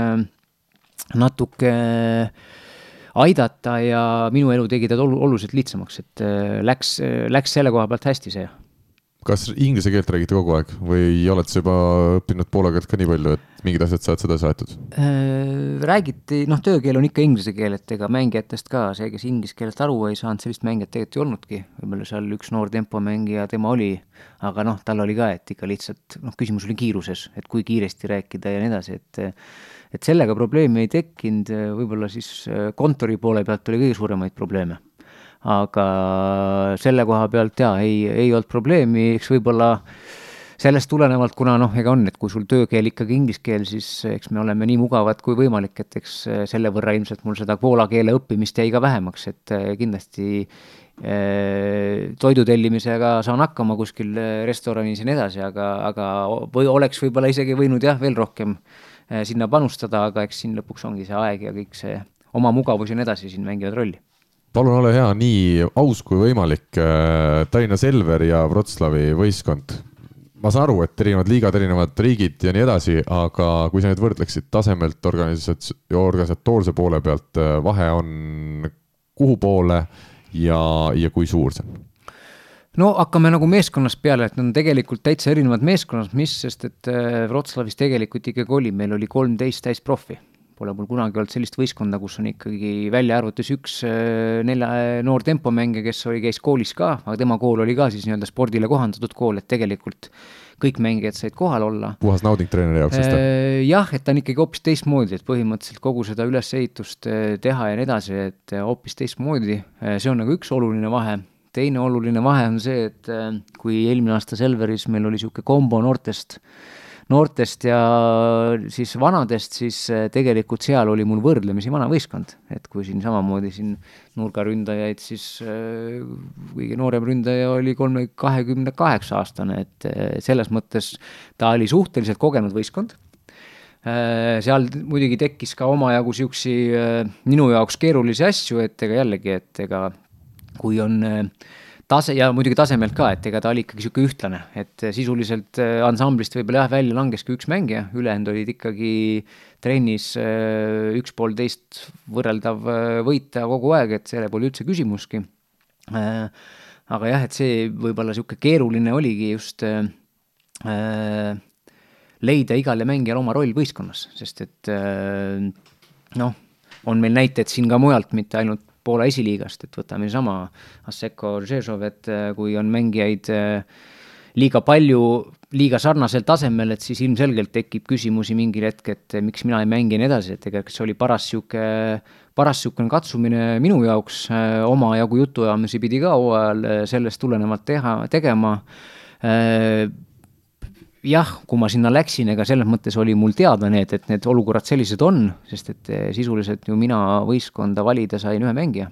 natuke äh, aidata ja minu elu tegi ta oluliselt lihtsamaks, et äh, läks, äh, läks selle koha pealt hästi see. Kas inglise keelt räägite kogu aeg või oled sa juba õppinud poola keelt ka nii palju, et mingid asjad saad sedasi aetud? Äh, räägiti, noh, töökeel on ikka inglise keel, et ega mängijatest ka see, kes inglise keelest aru ei saanud, sellist mängijat tegelikult ei olnudki. võib-olla seal üks noor tempomängija, tema oli, aga noh, tal oli ka, et ikka lihtsalt noh, küsimus oli kiiruses, et kui kiiresti rääkida ja nii edasi, et et sellega probleemi ei tekkinud, võib-olla siis äh, kontori poole pealt oli kõige suuremaid probleeme. Aga selle koha pealt jaa, ei, ei olnud probleemi, eks võib-olla sellest tulenevalt, kuna noh, ega on, et kui sul töökeel ikkagi inglise keel, siis eks me oleme nii mugavad kui võimalik, et eks selle võrra ilmselt mul seda poola keele õppimist jäi ka vähemaks, et äh, kindlasti toidu tellimisega saan hakkama kuskil restoranis ja nii edasi, aga, aga või oleks võib-olla isegi võinud jah, veel rohkem sinna panustada, aga eks siin lõpuks ongi see aeg ja kõik see oma mugavus ja nii edasi siin mängivad rolli. Palun ole hea, nii aus kui võimalik. Äh, Tallinna Selver ja Wroclawi võistkond. ma saan aru, et erinevad liigad, erinevad riigid ja nii edasi, aga kui sa nüüd võrdleksid tasemelt organisats-, organisatoorse poole pealt, äh, vahe on kuhu poole ja, ja kui suur see on? no hakkame nagu meeskonnast peale, et need on tegelikult täitsa erinevad meeskonnad, mis, sest et äh, Wroclawis tegelikult ikkagi oli, meil oli kolmteist täisprofi. Pole mul kunagi olnud sellist võistkonda, kus on ikkagi välja arvates üks äh, nelja äh, noor tempomängija, kes oli, käis koolis ka, aga tema kool oli ka siis nii-öelda spordile kohandatud kool, et tegelikult kõik mängijad said kohal olla. puhas nauding treeneri jaoks vist? jah, et ta on ikkagi hoopis teistmoodi, et põhimõtteliselt kogu seda ülesehitust teha ja nii edasi, et hoopis teistmoodi, see on nagu üks oluline vahe teine oluline vahe on see, et äh, kui eelmine aasta Selveris meil oli niisugune kombo noortest, noortest ja siis vanadest, siis äh, tegelikult seal oli mul võrdlemisi vana võistkond, et kui siin samamoodi siin nurgaründajaid, siis äh, kõige noorem ründaja oli kolme, kahekümne kaheksa aastane, et selles mõttes ta oli suhteliselt kogenud võistkond. Seal muidugi tekkis ka omajagu niisuguseid minu jaoks keerulisi asju, et ega jällegi, et ega kui on äh, tase ja muidugi tasemelt ka, et ega ta oli ikkagi niisugune ühtlane, et sisuliselt ansamblist võib-olla jah, välja langeski üks mängija, ülejäänud olid ikkagi trennis üks-poolteist võrreldav võita kogu aeg, et selle pole üldse küsimuski. aga jah, et see võib-olla niisugune keeruline oligi just leida igale mängijale oma roll võistkonnas, sest et noh, on meil näited siin ka mujalt, mitte ainult Poola esiliigast, et võtame niisama Asseko Žežov, et äh, kui on mängijaid äh, liiga palju, liiga sarnasel tasemel, et siis ilmselgelt tekib küsimusi mingil hetk, et miks mina ei mängi ja nii edasi, et ega see oli paras niisugune, paras niisugune katsumine minu jaoks, äh, omajagu jutuajamisi pidi ka hooajal sellest tulenevalt teha, tegema jah, kui ma sinna läksin, ega selles mõttes oli mul teada need, et need olukorrad sellised on, sest et eh, sisuliselt ju mina võistkonda valida sain ühe mängija.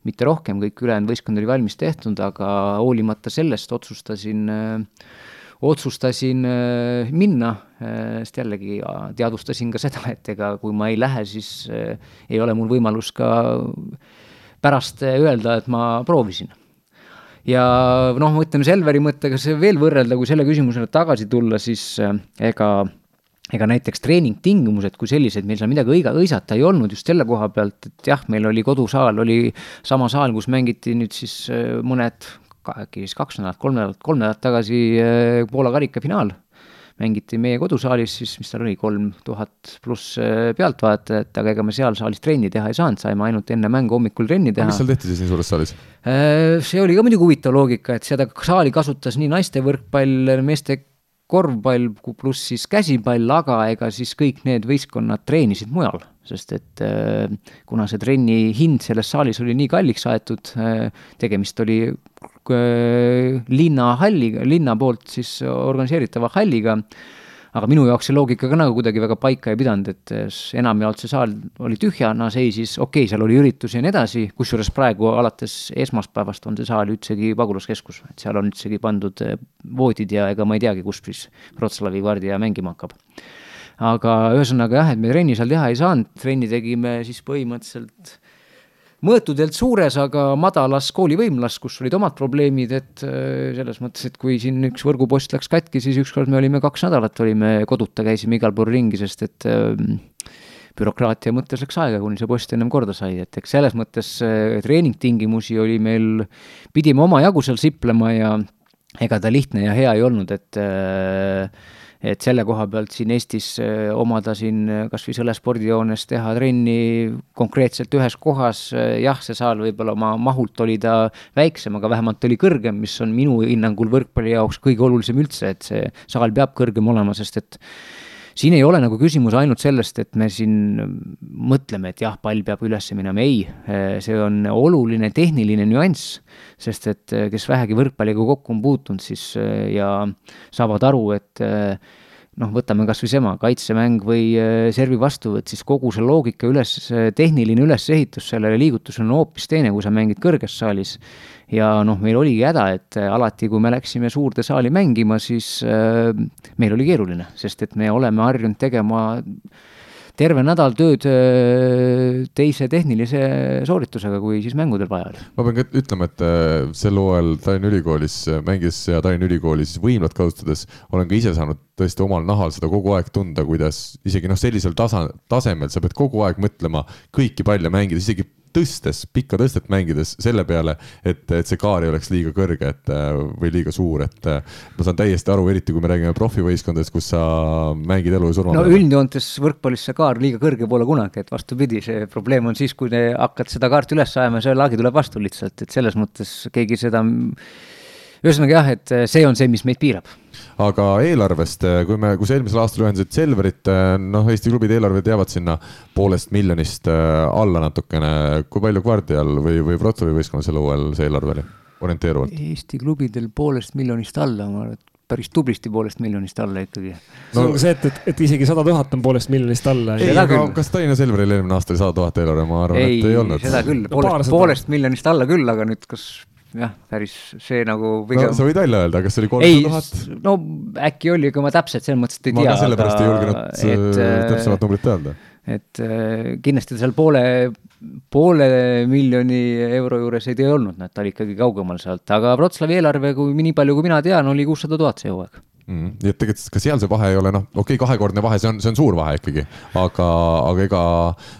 mitte rohkem, kõik ülejäänud võistkond oli valmis tehtud, aga hoolimata sellest otsustasin äh, otsustasin äh, minna, sest jällegi teadvustasin ka seda, et ega kui ma ei lähe, siis ei ole mul võimalus ka pärast öelda, et ma proovisin ja noh, ütleme Selveri mõttega see veel võrrelda, kui selle küsimusele tagasi tulla, siis äh, ega ega näiteks treeningtingimused kui sellised, meil seal midagi õiga, õisata ei olnud just selle koha pealt, et jah, meil oli kodusaal, oli sama saal, kus mängiti nüüd siis äh, mõned, äkki siis kaks nädalat, kolm nädalat, kolm nädalat tagasi äh, Poola karikafinaal mängiti meie kodusaalis siis, mis seal oli, kolm tuhat pluss äh, pealtvaatajat, aga ega me seal saalis trenni teha ei saanud, saime ainult enne mängu hommikul trenni teha. mis seal tehti siis nii suures saalis? Äh, see oli ka muidugi huvitav loogika, et seda saali kasutas nii naiste võrkpall, meeste korvpall pluss siis käsipall, aga ega siis kõik need võistkonnad treenisid mujal, sest et äh, kuna see trenni hind selles saalis oli nii kalliks aetud, tegemist oli linnahalliga, linna poolt siis organiseeritava halliga, aga minu jaoks see loogika ka nagu kuidagi väga paika ei pidanud, et äh, enamjaolt see saal oli tühjana seisis, okei okay,, seal oli üritusi ja nii edasi, kusjuures praegu alates esmaspäevast on see saal üldsegi pagulaskeskus, et seal on üldsegi pandud äh, voodid ja ega ma ei teagi, kus siis Wroclawi gvardia mängima hakkab. Aga ühesõnaga jah, et me trenni seal teha ei saanud, trenni tegime siis põhimõtteliselt mõõtudelt suures, aga madalas koolivõimlas, kus olid omad probleemid, et äh, selles mõttes, et kui siin üks võrgupost läks katki, siis ükskord me olime kaks nädalat, olime koduta, käisime igal pool ringi, sest et äh, bürokraatia mõttes läks aega, kuni see post ennem korda sai, et eks selles mõttes äh, treeningtingimusi oli meil, pidime omajagu seal siplema ja ega ta lihtne ja hea ei olnud, et äh, et selle koha pealt siin Eestis äh, omada siin äh, kas või selle spordijoones teha trenni konkreetselt ühes kohas, äh, jah, see saal võib-olla oma mahult oli ta väiksem, aga vähemalt oli kõrgem, mis on minu hinnangul võrkpalli jaoks kõige olulisem üldse, et see saal peab kõrgem olema, sest et siin ei ole nagu küsimus ainult sellest, et me siin mõtleme, et jah, pall peab üles minema, ei, see on oluline tehniline nüanss, sest et kes vähegi võrkpalliga kokku on puutunud, siis ja saavad aru, et noh, võtame kas või sema, kaitsemäng või servi vastuvõtt, siis kogu see loogika üles, tehniline ülesehitus sellele liigutusele on hoopis teine, kui sa mängid kõrges saalis. Ja noh, meil oligi häda, et äh, alati, kui me läksime suurde saali mängima, siis äh, meil oli keeruline, sest et me oleme harjunud tegema terve nädal tööd teise tehnilise sooritusega, kui siis mängudel vaja oli. ma pean ka ütlema, et sel hooajal Tallinna Ülikoolis mängides ja Tallinna Ülikoolis võimlat kasutades olen ka ise saanud tõesti omal nahal seda kogu aeg tunda, kuidas isegi noh, sellisel tasa, tasemel sa pead kogu aeg mõtlema kõiki palle mängides, isegi tõstes, pikka tõstet mängides selle peale, et, et see kaar ei oleks liiga kõrge, et või liiga suur, et ma saan täiesti aru, eriti kui me räägime profivõistkondadest, kus sa mängid elu ja surma. no üldjoontes võrkpallis see kaar liiga kõrge pole kunagi, et vastupidi, see probleem on siis, kui hakkad seda kaarti üles ajama, see laagi tuleb vastu lihtsalt, et selles mõttes keegi seda ühesõnaga jah, et see on see, mis meid piirab aga eelarvest, kui me, kui sa eelmisel aastal ühendasid Selverit, noh, Eesti klubide eelarved jäävad sinna poolest miljonist alla natukene. kui palju Guardial või, või Wroclawi võistkonnal sel hooajal see eelarve oli, orienteeruvalt? Eesti klubidel poolest miljonist alla, ma arvan, et päris tublisti poolest miljonist alla ikkagi. no see on ka see, et, et, et isegi sada tuhat on poolest miljonist alla. ei, aga kas Tallinna Selveril eelmine aasta oli sada tuhat eelarve, ma arvan, et ei olnud. seda küll, poolest, poolest miljonist alla küll, aga nüüd kas jah, päris see nagu pigem... no sa võid välja öelda, kas see oli kolmsada tuhat? no äkki oli, aga ma täpselt selles mõttes ei tea. ma ka sellepärast ei julgenud et, äh, täpsemat numbrit öelda. et äh, kindlasti ta seal poole, poole miljoni euro juures ei olnud, nad ta oli ikkagi kaugemal sealt, aga Wroclawi eelarve, kui nii palju, kui mina tean, oli kuussada tuhat see hooaeg mm,. nii et tegelikult ka seal see vahe ei ole noh, okei okay,, kahekordne vahe, see on, see on suur vahe ikkagi, aga, aga ega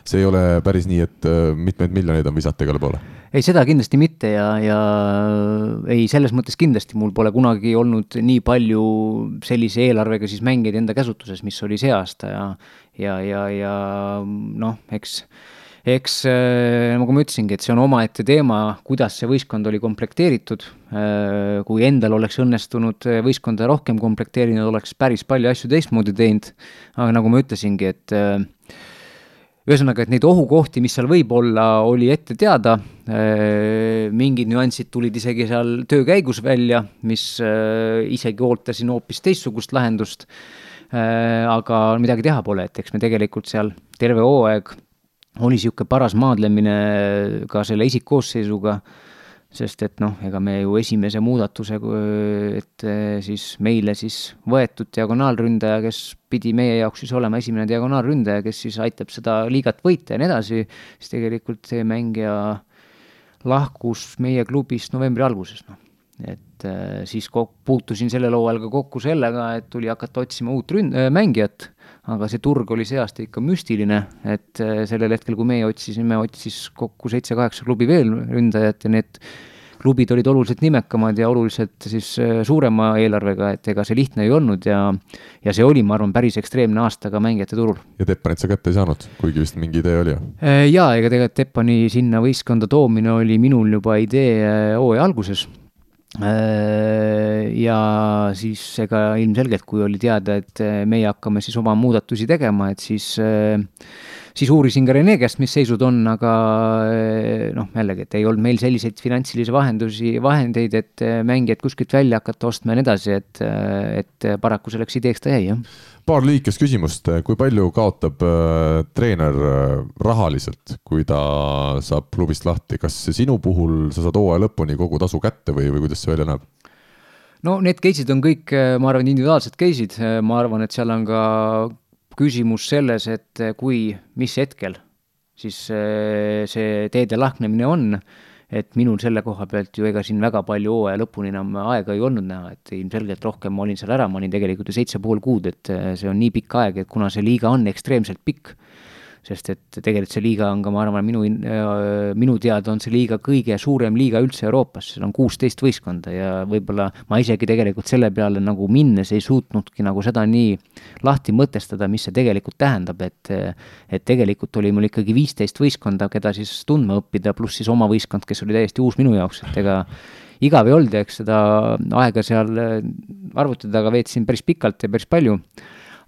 see ei ole päris nii, et äh, mitmeid miljoneid on visata igale poole ei, seda kindlasti mitte ja, ja ei, selles mõttes kindlasti mul pole kunagi olnud nii palju sellise eelarvega siis mängijaid enda käsutuses, mis oli see aasta ja, ja, ja, ja noh, eks, eks äh, nagu ma ütlesingi, et see on omaette teema, kuidas see võistkond oli komplekteeritud. Äh, kui endal oleks õnnestunud võistkonda rohkem komplekteerida, oleks päris palju asju teistmoodi teinud. aga nagu ma ütlesingi, et äh, ühesõnaga, et neid ohukohti, mis seal võib olla, oli ette teada, äh, mingid nüansid tulid isegi seal töö käigus välja, mis äh, isegi ootasin hoopis teistsugust lahendust, äh, aga midagi teha pole, et eks me tegelikult seal terve hooaeg oli niisugune paras maadlemine ka selle isikkoosseisuga sest et noh, ega me ju esimese muudatuse, et eh, siis meile siis võetud diagonaalründaja, kes pidi meie jaoks siis olema esimene diagonaalründaja, kes siis aitab seda liigat võita ja nii edasi, siis tegelikult see mängija lahkus meie klubist novembri alguses, noh. et äh, siis puutusin sellel hooajal ka kokku sellega, et tuli hakata otsima uut ründ-, mängijat aga see turg oli see aasta ikka müstiline, et äh, sellel hetkel, kui meie otsisime, otsis kokku seitse-kaheksa klubi veel ründajat ja need klubid olid oluliselt nimekamad ja oluliselt siis äh, suurema eelarvega, et ega see lihtne ei olnud ja ja see oli, ma arvan, päris ekstreemne aasta ka mängijate turul. ja Teppanit sa kätte ei saanud, kuigi vist mingi idee oli ju? Äh, jaa, ega tegelikult Teppani sinna võistkonda toomine oli minul juba idee hooaja alguses ja siis ega ilmselgelt, kui oli teada, et äh, meie hakkame siis oma muudatusi tegema, et siis, äh, siis uurisin ka Rene käest, mis seisud on, aga noh, jällegi, et ei olnud meil selliseid finantsilisi vahendusi, vahendeid, et mängijaid kuskilt välja hakata ostma ja nii edasi, et, et paraku selleks ideeks ta jäi, jah paar lühikest küsimust, kui palju kaotab äh, treener äh, rahaliselt, kui ta saab klubist lahti, kas sinu puhul sa saad hooaja lõpuni kogu tasu kätte või, või kuidas see välja näeb? no need case'id on kõik, ma arvan, individuaalsed case'id, ma arvan, et seal on ka küsimus selles, et kui, mis hetkel siis see teede lahknemine on et minul selle koha pealt ju ega siin väga palju hooaja lõpuni enam aega ei olnud näha, et ilmselgelt rohkem ma olin seal ära, ma olin tegelikult ju seitse pool kuud, et see on nii pikk aeg, et kuna see liiga on ekstreemselt pikk, sest et tegelikult see liiga on ka, ma arvan, minu, äh, minu teada on see liiga kõige suurem liiga üldse Euroopas, seal on kuusteist võistkonda ja võib-olla ma isegi tegelikult selle peale nagu minnes ei suutnudki nagu seda nii lahti mõtestada, mis see tegelikult tähendab, et et tegelikult oli mul ikkagi viisteist võistkonda, keda siis tundma õppida, pluss siis oma võistkond, kes oli täiesti uus minu jaoks, et ega igav ei olnud ja eks seda aega seal arvuti taga veetsin päris pikalt ja päris palju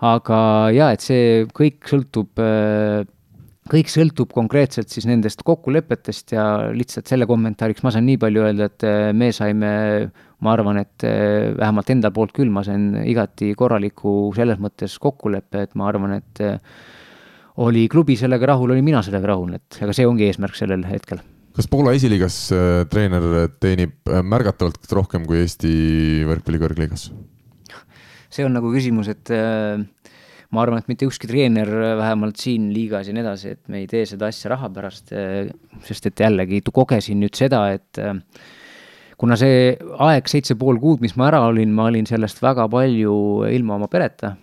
aga jaa, et see kõik sõltub kõik sõltub konkreetselt siis nendest kokkulepetest ja lihtsalt selle kommentaariks ma saan nii palju öelda, et me saime, ma arvan, et vähemalt enda poolt küll, ma sain igati korraliku selles mõttes kokkuleppe, et ma arvan, et oli klubi sellega rahul, olin mina sellega rahul, et ega see ongi eesmärk sellel hetkel. kas Poola esiliigas treener teenib märgatavalt rohkem kui Eesti võrkpalli kõrgliigas? See on nagu küsimus, et äh, ma arvan, et mitte ükski treener, vähemalt siin liigas ja nii edasi, et me ei tee seda asja raha pärast, äh, sest et jällegi kogesin nüüd seda, et äh, kuna see aeg, seitse pool kuud, mis ma ära olin, ma olin sellest väga palju ilma oma pereta,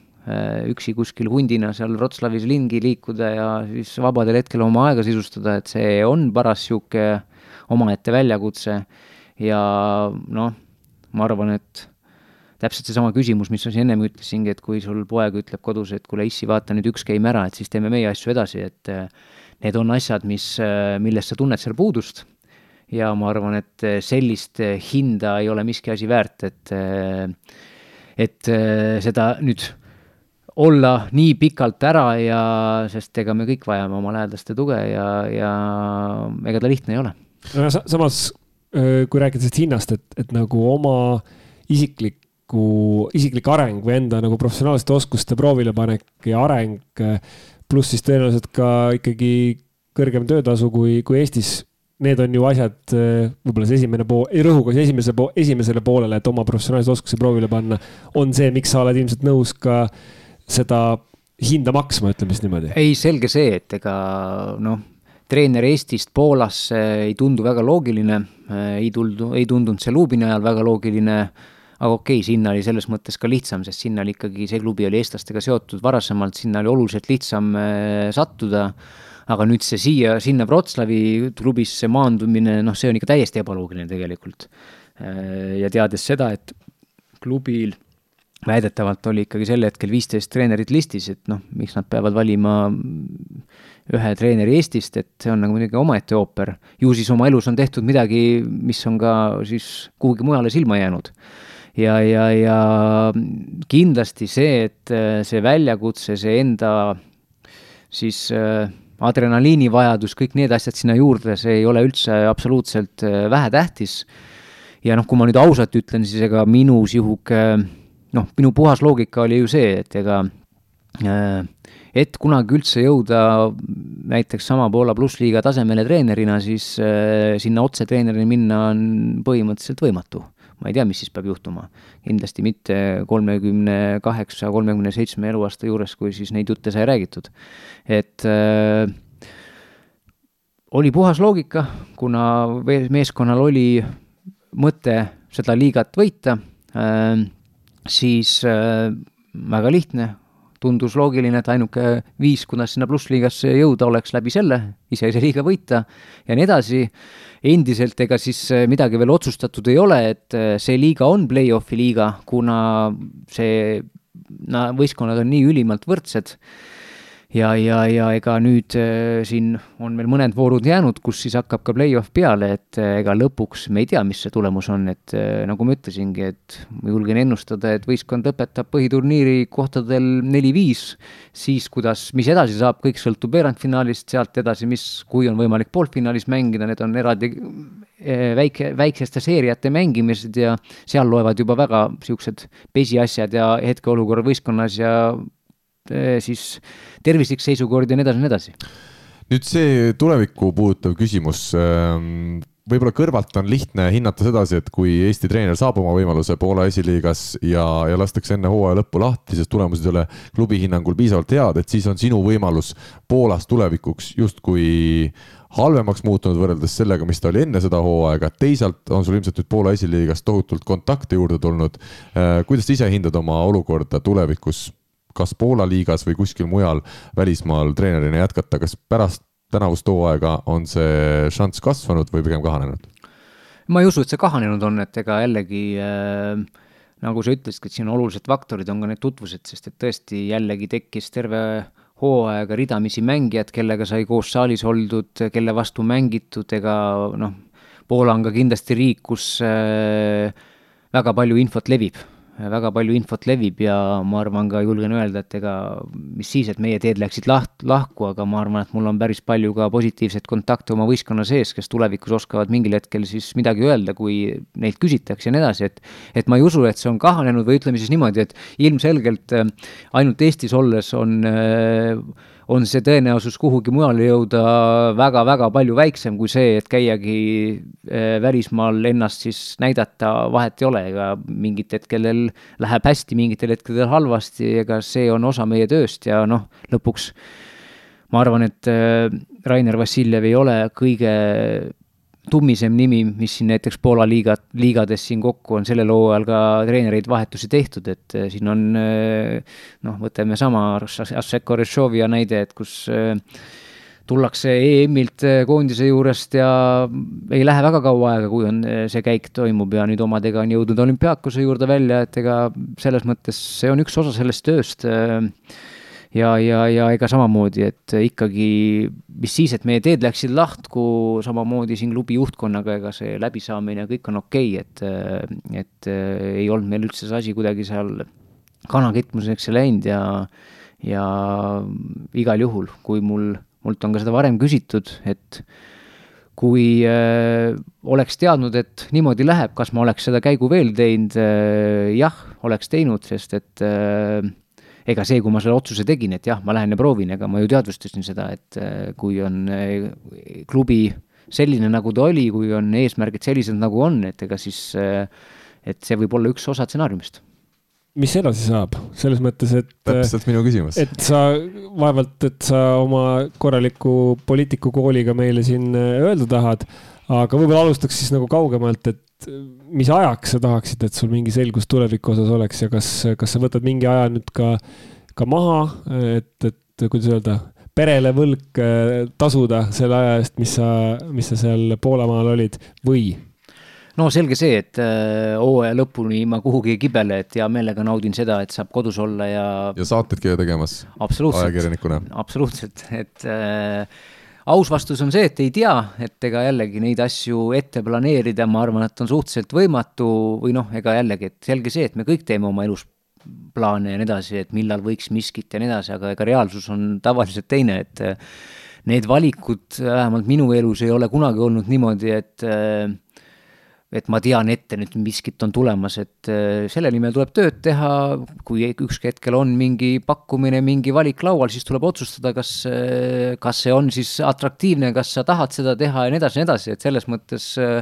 üksi kuskil hundina seal Wroclawis ringi liikuda ja siis vabadel hetkel oma aega sisustada, et see on paras niisugune omaette väljakutse. Ja noh, ma arvan, et täpselt seesama küsimus, mis ma siin ennem ütlesingi, et kui sul poeg ütleb kodus, et kuule, issi, vaata nüüd üks game ära, et siis teeme meie asju edasi, et äh, need on asjad, mis, äh, millest sa tunned seal puudust. ja ma arvan, et äh, sellist hinda ei ole miski asi väärt, et, et seda nüüd olla nii pikalt ära ja, sest ega me kõik vajame oma lähedaste tuge ja, ja ega ta lihtne ei ole. samas, kui rääkida sellest hinnast, et, et nagu oma isiklik isikliku, isiklik areng või enda nagu professionaalsete oskuste proovilepanek ja areng. pluss siis tõenäoliselt ka ikkagi kõrgem töötasu kui, kui Eestis. Need on ju asjad, võib-olla see esimene pool, rõhuga esimese pool, esimesele poolele, et oma professionaalseid oskusi proovile panna, on see, miks sa oled ilmselt nõus ka seda hinda maksma, ütleme siis niimoodi. ei, selge see, et ega noh treener Eestist Poolasse ei tundu väga loogiline, ei tuldu, ei tundunud see Lubini ajal väga loogiline, aga okei sinna oli selles mõttes ka lihtsam, sest sinna oli ikkagi, see klubi oli eestlastega seotud varasemalt, sinna oli oluliselt lihtsam sattuda, aga nüüd see siia, sinna Wroclawi klubisse maandumine, noh, see on ikka täiesti ebaloogiline tegelikult. ja teades seda, et klubil väidetavalt oli ikkagi sel hetkel viisteist treenerit listis, et noh, miks nad peavad valima ühe treeneri Eestist, et see on nagu muidugi omaette ooper. ju siis oma elus on tehtud midagi, mis on ka siis kuhugi mujale silma jäänud. Ja, ja, ja kindlasti see, et äh, see väljakutse, see enda siis äh, adrenaliinivajadus, kõik need asjad sinna juurde, see ei ole üldse absoluutselt äh, vähetähtis. ja noh, kui ma nüüd ausalt ütlen, siis ega minu sihuke noh, minu puhas loogika oli ju see, et ega et kunagi üldse jõuda näiteks sama Poola plussliiga tasemele treenerina, siis sinna otse treenerina minna on põhimõtteliselt võimatu. Ma ei tea, mis siis peab juhtuma. kindlasti mitte kolmekümne kaheksa, kolmekümne seitsme eluaasta juures, kui siis neid jutte sai räägitud. et äh, oli puhas loogika, kuna meeskonnal oli mõte seda liigat võita äh,, siis äh, väga lihtne, tundus loogiline, et ainuke viis, kuidas sinna plussliigasse jõuda, oleks läbi selle, iseseisva liiga võita ja nii edasi. Endiselt ega siis äh, midagi veel otsustatud ei ole, et äh, see liiga on play-off'i liiga, kuna see, võistkonnad on nii ülimalt võrdsed ja, ja, ja ega nüüd äh, siin on meil mõned voorud jäänud, kus siis hakkab ka play-off peale, et äh, ega lõpuks me ei tea, mis see tulemus on, et äh, nagu ma ütlesingi, et ma julgen ennustada, et võistkond lõpetab põhiturniiri kohtadel neli-viis, siis kuidas, mis edasi saab, kõik sõltub veerandfinaalist, sealt edasi, mis, kui on võimalik poolfinaalis mängida, need on eraldi väike, väikseste seeriate mängimised ja seal loevad juba väga niisugused pesiasjad ja hetkeolukorra võistkonnas ja siis tervislik seisukord ja nii edasi nii edasi. nüüd see tulevikku puudutav küsimus ähm, võib-olla kõrvalt on lihtne hinnata sedasi, et kui Eesti treener saab oma võimaluse Poola esiliigas ja, ja lastakse enne hooaja lõppu lahti, sest tulemused ei ole klubi hinnangul piisavalt head, et siis on sinu võimalus Poolas tulevikuks justkui halvemaks muutunud võrreldes sellega, mis ta oli enne seda hooaega, teisalt on sul ilmselt nüüd Poola esiliigas tohutult kontakte juurde tulnud. Äh, kuidas sa ise hindad oma olukorda tulevikus kas Poola liigas või kuskil mujal välismaal treenerina jätkata, kas pärast tänavust hooaega on see šanss kasvanud või pigem kahanenud? ma ei usu, et see kahanenud on, et ega jällegi äh, nagu sa ütlesidki, et siin olulised faktorid on ka need tutvused, sest et tõesti jällegi tekkis terve hooaega ridamisi mängijad, kellega sai koos saalis oldud, kelle vastu mängitud, ega noh, Poola on ka kindlasti riik, kus äh, väga palju infot levib väga palju infot levib ja ma arvan ka, julgen öelda, et ega mis siis, et meie teed läksid laht-, lahku, aga ma arvan, et mul on päris palju ka positiivseid kontakte oma võistkonna sees, kes tulevikus oskavad mingil hetkel siis midagi öelda, kui neilt küsitakse ja nii edasi, et et ma ei usu, et see on kahanenud või ütleme siis niimoodi, et ilmselgelt äh, ainult Eestis olles on äh, on see tõenäosus kuhugi mujale jõuda väga-väga palju väiksem kui see, et käiagi eh, välismaal ennast siis näidata, vahet ei ole, ega mingit hetkedel läheb hästi, mingitel hetkedel halvasti, ega see on osa meie tööst ja noh, lõpuks ma arvan, et eh, Rainer Vassiljev ei ole kõige tummisem nimi, mis siin näiteks Poola liigat, liigades siin kokku on sellel hooajal ka treenereid vahetusi tehtud, et äh, siin on äh, noh, võtame sama Asseko Rešovia näide, et kus äh, tullakse EM-ilt koondise juurest ja ei lähe väga kaua aega, kui on see käik toimub ja nüüd omadega on jõudnud olümpiaakuse juurde välja, et ega selles mõttes see on üks osa sellest tööst ja, ja, ja ega samamoodi, et ikkagi, mis siis, et meie teed läksid lahku, samamoodi siin klubi juhtkonnaga, ega see läbisaamine kõik on okei okay,, et, et ei olnud meil üldse see asi kuidagi seal kanakitmuseks läinud ja, ja igal juhul, kui mul, mult on ka seda varem küsitud, et kui äh, oleks teadnud, et niimoodi läheb, kas ma oleks seda käigu veel teinud äh,, jah, oleks teinud, sest et äh, ega see, kui ma selle otsuse tegin, et jah, ma lähen ja proovin, ega ma ju teadvustasin seda, et äh, kui on äh, klubi selline, nagu ta oli, kui on eesmärgid sellised, nagu on, et ega siis, äh, et see võib olla üks osa stsenaariumist mis edasi saab, selles mõttes, et. täpselt minu küsimus. et sa vaevalt, et sa oma korraliku poliitikukooliga meile siin öelda tahad, aga võib-olla alustaks siis nagu kaugemalt, et mis ajaks sa tahaksid, et sul mingi selgus tuleviku osas oleks ja kas, kas sa võtad mingi aja nüüd ka, ka maha, et, et kuidas öelda perele võlg tasuda selle aja eest, mis sa, mis sa seal Poolamaal olid või no selge see, et äh, hooaja lõpuni ma kuhugi ei kibele, et hea meelega naudin seda, et saab kodus olla ja. ja saateid käia tegemas. ajakirjanikuna. absoluutselt, et äh, aus vastus on see, et ei tea, et ega jällegi neid asju ette planeerida, ma arvan, et on suhteliselt võimatu või noh, ega jällegi, et selge see, et me kõik teeme oma elus plaane ja nii edasi, et millal võiks miskit ja nii edasi, aga ega reaalsus on tavaliselt teine, et äh, need valikud vähemalt minu elus ei ole kunagi olnud niimoodi, et äh, et ma tean ette nüüd miskit on tulemas, et äh, selle nimel tuleb tööd teha, kui ükski hetkel on mingi pakkumine, mingi valik laual, siis tuleb otsustada, kas, äh, kas see on siis atraktiivne, kas sa tahad seda teha ja nii edasi ja nii edasi, et selles mõttes äh,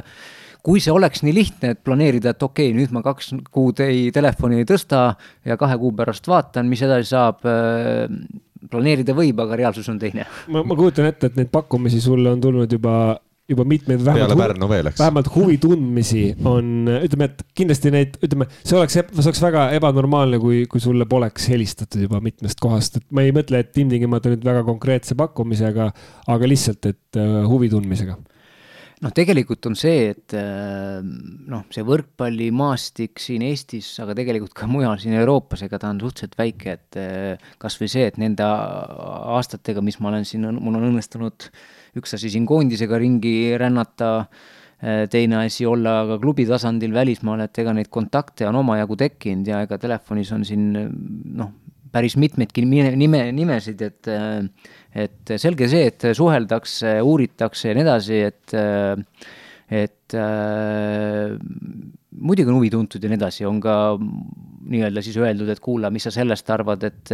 kui see oleks nii lihtne, et planeerida, et okei nüüd ma kaks kuud ei, telefoni ei tõsta ja kahe kuu pärast vaatan, mis edasi saab, planeerida võib, aga reaalsus on teine. ma, ma kujutan ette, et neid pakkumisi sulle on tulnud juba juba mitmeid vähemalt, veel, vähemalt huvi tundmisi on, ütleme, et kindlasti neid, ütleme, see oleks, see oleks väga ebanormaalne, kui, kui sulle poleks helistatud juba mitmest kohast, et ma ei mõtle, et ilmtingimata nüüd väga konkreetse pakkumisega, aga lihtsalt, et uh, huvi tundmisega noh, tegelikult on see, et äh, noh, see võrkpallimaastik siin Eestis, aga tegelikult ka mujal siin Euroopas, ega ta on suhteliselt väike, et äh, kas või see, et nende aastatega, mis ma olen siin, mul on õnnestunud üks asi siin koondisega ringi rännata, äh, teine asi olla ka klubi tasandil välismaal, et ega neid kontakte on omajagu tekkinud ja ega telefonis on siin noh, päris mitmeidki nime, nime, nimesid, et et selge see, et suheldakse, uuritakse ja nii edasi, et, et äh, muidugi on huvi tuntud ja nii edasi, on ka nii-öelda siis öeldud, et kuula, mis sa sellest arvad, et,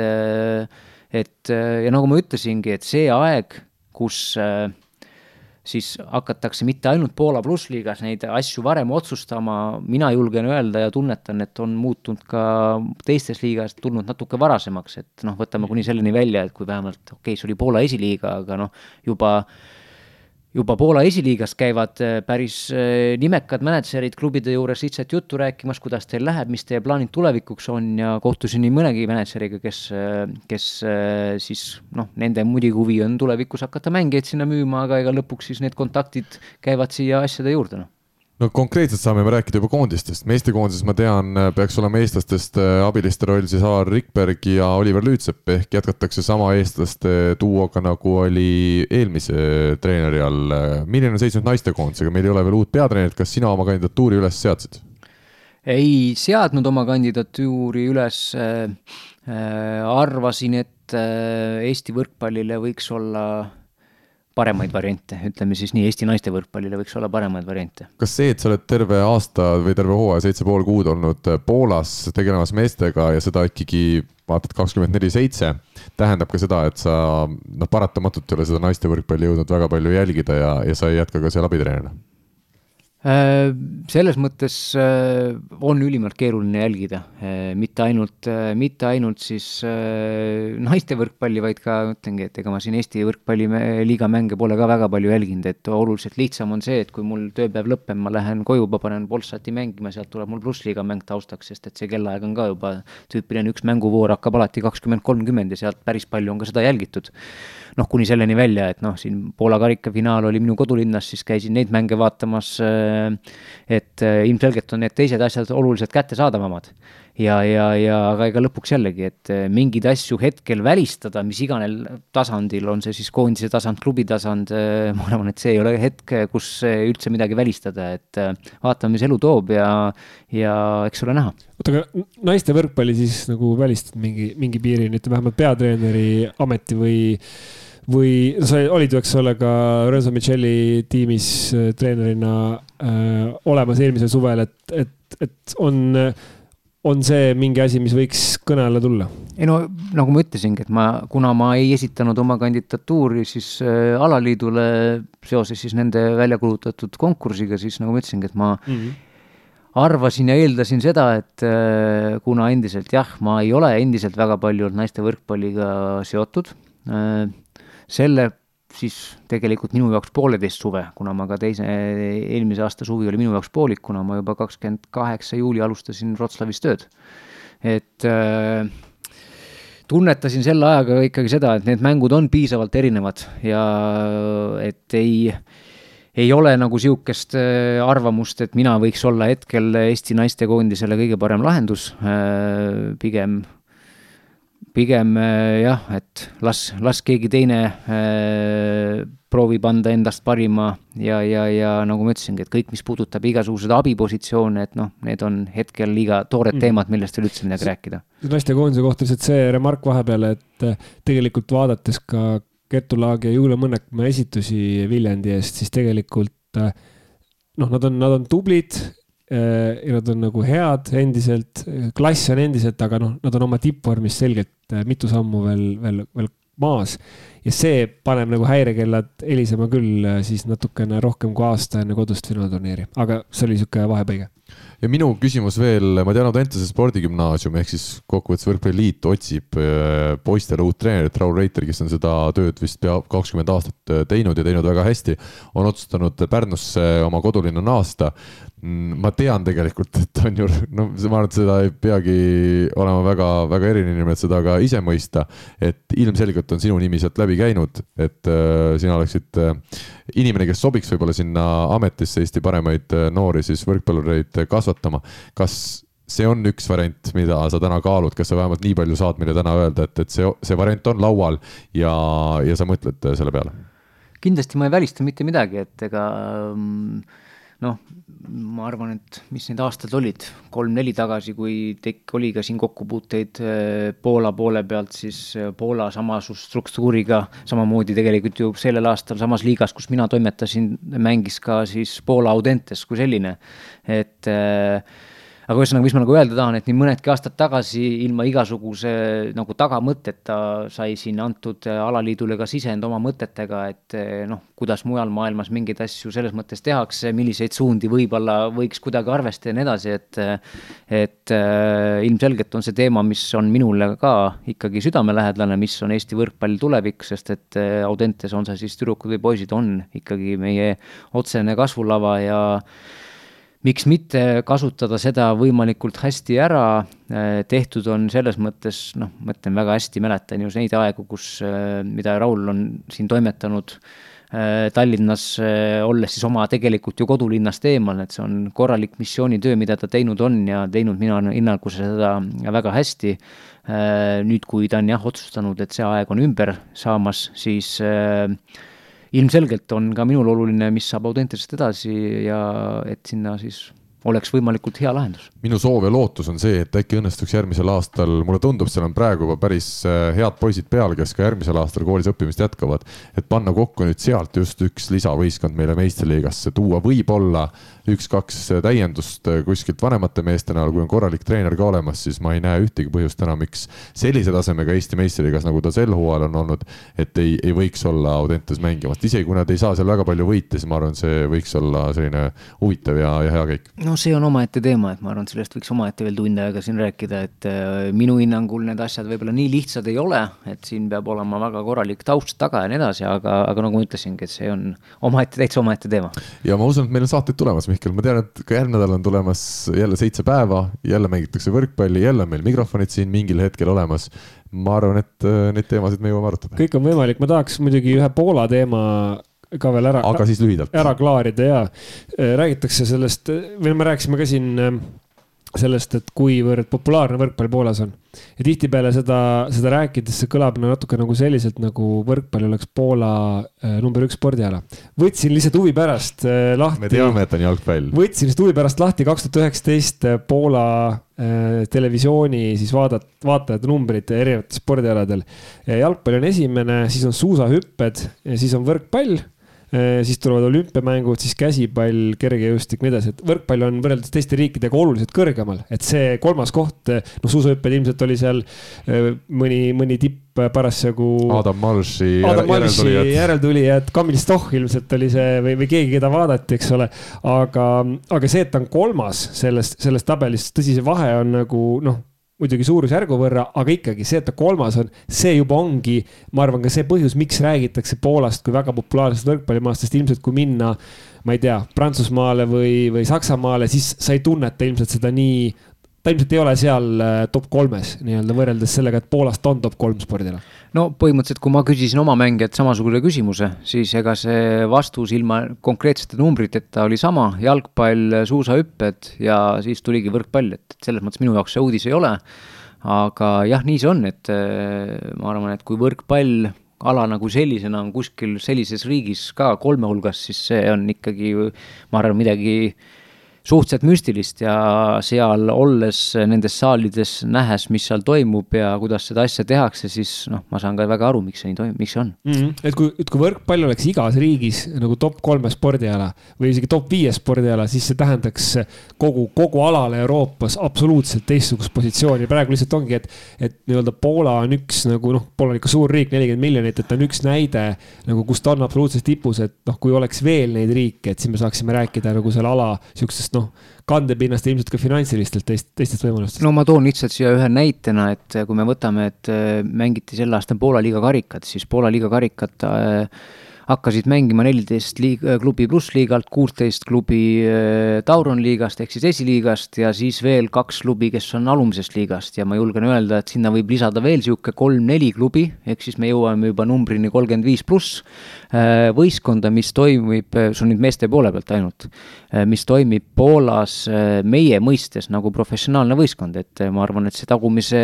et ja nagu ma ütlesingi, et see aeg, kus äh, siis hakatakse mitte ainult Poola plussliigas neid asju varem otsustama, mina julgen öelda ja tunnetan, et on muutunud ka teistes liigas tulnud natuke varasemaks, et noh, võtame kuni selleni välja, et kui vähemalt, okei okay,, see oli Poola esiliiga, aga noh, juba juba Poola esiliigas käivad äh, päris äh, nimekad mänedžerid klubide juures lihtsalt juttu rääkimas, kuidas teil läheb, mis teie plaanid tulevikuks on ja kohtusin nii mõnegi mänedžeriga, kes, äh, kes siis noh, nende muidugi huvi on tulevikus hakata mängijaid sinna müüma, aga ega lõpuks siis need kontaktid käivad siia asjade juurde, noh no konkreetselt saame me rääkida juba koondistest, meestekoondises ma tean, peaks olema eestlastest äh, abiliste roll siis Alar Rikberg ja Oliver Lüütsepp ehk jätkatakse sama eestlaste duoga, nagu oli eelmise treeneri all. milline on seis nüüd naistekoondisega, meil ei ole veel uut peatreenerit, kas sina oma kandidatuuri üles seadsid? ei seadnud oma kandidatuuri üles äh,. arvasin, et äh, Eesti võrkpallile võiks olla paremaid variante, ütleme siis nii, Eesti naiste võrkpallile võiks olla paremaid variante. kas see, et sa oled terve aasta või terve hooaja, seitse pool kuud olnud Poolas tegelemas meestega ja seda ikkagi vaatad kakskümmend neli seitse, tähendab ka seda, et sa noh, paratamatult ei ole seda naiste võrkpalli jõudnud väga palju jälgida ja, ja sa ei jätka ka seal abitreenerina Äh, selles mõttes äh, on ülimalt keeruline jälgida, äh, mitte ainult, mitte ainult siis naiste võrkpalli, vaid ka ütlengi, et ega ma siin Eesti võrkpalliliiga mänge pole ka väga palju jälginud, et oluliselt lihtsam on see, et kui mul tööpäev lõpeb, ma lähen koju, ma panen Polsati mängima, sealt tuleb mul plussliiga mäng taustaks, sest et see kellaaeg on ka juba tüüpiline, üks mänguvoor hakkab alati kakskümmend, kolmkümmend ja sealt päris palju on ka seda jälgitud noh, kuni selleni välja, et noh, siin Poola karikafinaal oli minu kodulinnas, siis käisin neid mänge vaatamas. Äh, et äh, ilmselgelt on need teised asjad oluliselt kättesaadavamad. ja, ja, ja aga ega lõpuks jällegi, et äh, mingeid asju hetkel välistada, mis iganes tasandil, on see siis koondise tasand, klubi tasand, ma arvan, et see ei ole hetk, kus üldse midagi välistada, et vaatame, mis elu toob ja, ja eks ole näha oota, aga naiste võrkpalli siis nagu välistad mingi, mingi piirini, ütleme vähemalt peatreeneri ameti või või sa olid ju, eks ole, ka Renzo Michelli tiimis äh, treenerina äh, olemas eelmisel suvel, et, et, et on, on see mingi asi, mis võiks kõne alla tulla? ei no nagu ma ütlesingi, et ma, kuna ma ei esitanud oma kandidatuuri siis äh, alaliidule seoses siis nende välja kuulutatud konkursiga, siis nagu ma ütlesingi, et ma mm -hmm arvasin ja eeldasin seda, et äh, kuna endiselt jah, ma ei ole endiselt väga palju naiste võrkpalliga seotud, äh, selle siis tegelikult minu jaoks pooleteist suve, kuna ma ka teise, eelmise aasta suvi oli minu jaoks poolik, kuna ma juba kakskümmend kaheksa juuli alustasin Wroclawis tööd. et äh, tunnetasin selle ajaga ikkagi seda, et need mängud on piisavalt erinevad ja et ei äh, ei ole nagu sihukest äh, arvamust, et mina võiks olla hetkel Eesti naistekoondisele kõige parem lahendus, äh, pigem, äh, jah, et las, las keegi teine proovib anda endast parima ja, ja, ja nagu ma ütlesingi, et kõik, mis puudutab igasuguseid abipositsioone, et noh, need on hetkel liiga toored mm. teemad, millest veel üldse midagi rääkida. naistekoondise kohta lihtsalt see remark vahepeal, et tegelikult vaadates ka Kertu Laagi ja Julia Mõnekmaa esitusi Viljandi eest, siis tegelikult äh, noh, nad on, nad on tublid äh, ja nad on nagu head endiselt, klass on endiselt, aga noh, nad on oma tippvormis selgelt äh, mitu sammu veel, veel, veel maas. Ja see paneb nagu häirekellad helisema küll siis natukene rohkem kui aasta enne kodust finaalturniiri, aga see oli sihuke vahepõige ja minu küsimus veel, ma tean, Audentese spordigümnaasium ehk siis kokkuvõttes Võrkpalliliit otsib äh, poistele uut treenerit, Raul Reiter, kes on seda tööd vist pea kakskümmend aastat äh, teinud ja teinud väga hästi, on otsustanud Pärnusse oma kodulinna naasta. Mm, ma tean tegelikult, et on ju, no ma arvan, et seda ei peagi olema väga-väga eriline inimene, et seda ka ise mõista. et ilmselgelt on sinu nimi sealt läbi käinud, et äh, sina oleksid äh, inimene, kes sobiks võib-olla sinna ametisse Eesti paremaid äh, noori siis võrkpallureid kasvatama. kas see on üks variant, mida sa täna kaalud, kas sa vähemalt nii palju saad meile täna öelda, et, et see, see variant on laual ja, ja sa mõtled selle peale? kindlasti ma ei välista mitte midagi, et ega ähm, noh, ma arvan, et mis need aastad olid, kolm-neli tagasi, kui tek-, oli ka siin kokkupuuteid äh, Poola poole pealt, siis äh, Poola samasuguse struktuuriga, samamoodi tegelikult ju sellel aastal samas liigas, kus mina toimetasin, mängis ka siis Poola Audentes kui selline, et äh, aga ühesõnaga, mis ma nagu öelda tahan, et nii mõnedki aastad tagasi ilma igasuguse nagu tagamõtteta sai siin antud äh, alaliidule ka sisend oma mõtetega, et äh, noh, kuidas mujal maailmas mingeid asju selles mõttes tehakse, milliseid suundi võib-olla võiks kuidagi arvestada ja nii edasi, et äh, et ilmselgelt on see teema, mis on minule ka ikkagi südamelähedane, mis on Eesti võrkpalli tulevik, sest et Audentes, on see siis tüdrukud või poisid, on ikkagi meie otsene kasvulava ja miks mitte kasutada seda võimalikult hästi ära, äh, tehtud on selles mõttes, noh, ma ütlen väga hästi, mäletan ju neid aegu, kus, äh, mida Raul on siin toimetanud äh, Tallinnas, olles siis oma tegelikult ju kodulinnast eemal, et see on korralik missioonitöö, mida ta teinud on ja teinud minu hinnangul seda väga hästi. nüüd, kui ta on jah otsustanud, et see aeg on ümber saamas, siis äh, ilmselgelt on ka minul oluline, mis saab Audentesest edasi ja et sinna siis oleks võimalikult hea lahendus. minu soov ja lootus on see, et äkki õnnestuks järgmisel aastal, mulle tundub, seal on praegu juba päris äh, head poisid peal, kes ka järgmisel aastal koolis õppimist jätkavad. et panna kokku nüüd sealt just üks lisavõistkond meile meistriliigasse, tuua võib-olla üks-kaks täiendust kuskilt vanemate meeste näol, kui on korralik treener ka olemas, siis ma ei näe ühtegi põhjust täna, miks sellise tasemega Eesti meistriliigas, nagu ta sel hooajal on olnud, et ei, ei võiks olla Audentes mängimast, isegi kui nad ei saa seal väga palju võite, siis ma arvan, see võiks olla selline huvitav ja, ja hea käik. no see on omaette teema, et ma arvan, et sellest võiks omaette veel tund aega siin rääkida, et äh, minu hinnangul need asjad võib-olla nii lihtsad ei ole, et siin peab olema väga korralik taust taga ja nii edasi, aga, aga nagu ma ütlesingi, et see on omaette, täitsa omaette teema. ja ma usun, et meil on saateid tulemas Mihkel, ma tean, et ka järgmine nädal on tulemas jälle seitse päeva, jälle mängitakse võrkpalli, jälle on meil mikrofonid siin mingil hetkel olemas. ma arvan, et äh, neid teemasid me jõuame arutada. kõik on võimalik, ma tahaks muidugi ühe Poola teema ka veel ära. aga siis lühidalt. ära klaarida ja äh, räägitakse sellest, või me rääkisime ka siin äh, sellest, et kuivõrd populaarne võrkpall Poolas on. ja tihtipeale seda, seda rääkides see kõlab natuke nagu selliselt, nagu võrkpall oleks Poola äh, number üks spordiala. võtsin lihtsalt huvi pärast lahti. me teame, et on jalgpall. võtsin lihtsalt huvi pärast lahti kaks tuhat üheksateist Poola äh, televisiooni siis vaadat-, vaatajate numbrid erinevatel spordialadel. jalgpall on esimene, siis on suusahüpped ja siis on võrkpall siis tulevad olümpiamängud, siis käsipall, kergejõustik, nii edasi, et võrkpall on võrreldes teiste riikidega oluliselt kõrgemal, et see kolmas koht, noh, suusahüpped ilmselt oli seal mõni, mõni tipp parasjagu. Adam Malši Malši järeltulijad, Kamil Stoh ilmselt oli see või, või keegi, keda vaadati, eks ole. aga, aga see, et ta on kolmas selles, selles tabelis, tõsi, see vahe on nagu noh muidugi suurusjärgu võrra, aga ikkagi see, et ta kolmas on, see juba ongi, ma arvan, ka see põhjus, miks räägitakse Poolast kui väga populaarsest võrkpallimaast, sest ilmselt kui minna, ma ei tea, Prantsusmaale või, või Saksamaale, siis sa ei tunneta ilmselt seda nii ta ilmselt ei ole seal äh, top kolmes nii-öelda võrreldes sellega, et Poolast on top kolm spordile. no põhimõtteliselt, kui ma küsisin oma mängijalt samasuguse küsimuse, siis ega see vastus ilma konkreetsete numbriteta oli sama, jalgpall, suusahüpped ja siis tuligi võrkpall, et selles mõttes minu jaoks see uudis ei ole. aga jah, nii see on, et äh, ma arvan, et kui võrkpall ala nagu sellisena on kuskil sellises riigis ka kolme hulgas, siis see on ikkagi, ma arvan, midagi suhteliselt müstilist ja seal olles nendes saalides, nähes, mis seal toimub ja kuidas seda asja tehakse, siis noh, ma saan ka väga aru, miks see nii toimub, miks see on mm. -hmm. et kui, et kui võrkpall oleks igas riigis nagu top kolme spordiala või isegi top viie spordiala, siis see tähendaks kogu, kogu alale Euroopas absoluutselt teistsugust positsiooni. praegu lihtsalt ongi, et, et nii-öelda Poola on üks nagu noh, Poola on ikka suur riik, nelikümmend miljonit, et ta on üks näide nagu, kus ta on absoluutses tipus, et noh, kui oleks veel neid riike, et siis me saaksime rääkida nagu selle ala sihukesest noh, kandepinnast ja ilmselt ka finantsilistelt teist, teistest võimalustest. no ma toon lihtsalt siia ühe näitena, et kui me võtame, et äh, mängiti sel aastal Poola liiga karikat, siis Poola liiga karikat äh, hakkasid mängima neliteist liig-, äh, klubi plussliigalt, kuusteist klubi Tauron liigast ehk siis esiliigast ja siis veel kaks klubi, kes on alumisest liigast. Ja ma julgen öelda, et sinna võib lisada veel niisugune kolm-neli klubi, ehk siis me jõuame juba numbrini kolmkümmend viis pluss võistkonda, mis toimib, see on nüüd meeste poole pealt ainult, Äh, mis toimib Poolas äh, meie mõistes nagu professionaalne võistkond, et äh, ma arvan, et see tagumise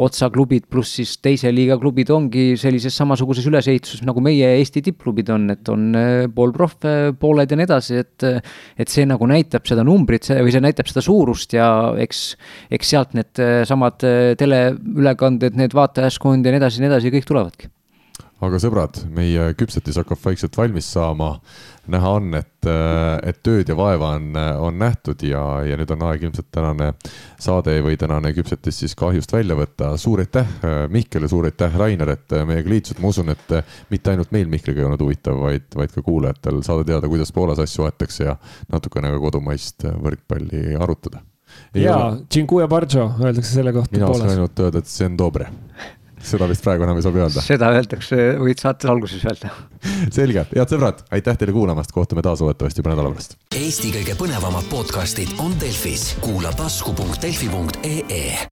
otsa klubid pluss siis teise liiga klubid ongi sellises samasuguses ülesehituses, nagu meie Eesti tippklubid on, et on poolproff, pooled ja nii edasi, et et see nagu näitab seda numbrit see, või see näitab seda suurust ja eks, eks sealt need samad teleülekanded, need vaatajaskond ja nii edasi ja nii edasi, kõik tulevadki aga sõbrad, meie küpsetis hakkab vaikselt valmis saama. näha on, et, et tööd ja vaeva on, on nähtud ja, ja nüüd on aeg ilmselt tänane saade või tänane küpsetis siis kahjust välja võtta. suur aitäh, Mihkel ja suur aitäh, Rainer, et meiega liitusid, ma usun, et mitte ainult meil Mihkliga ei olnud huvitav, vaid, vaid ka kuulajatel saada teada, kuidas Poolas asju aetakse ja natukene ka kodumaist võrkpalli arutada. jaa, öeldakse selle kohta mina oskan ainult öelda, et see on dobre seda vist praegu enam ei sobi öelda. seda öeldakse, võid saates alguses öelda. selge, head sõbrad, aitäh teile kuulamast, kohtume taas loodetavasti juba nädala pärast. Eesti kõige põnevamad podcastid on Delfis, kuula tasku.delfi.ee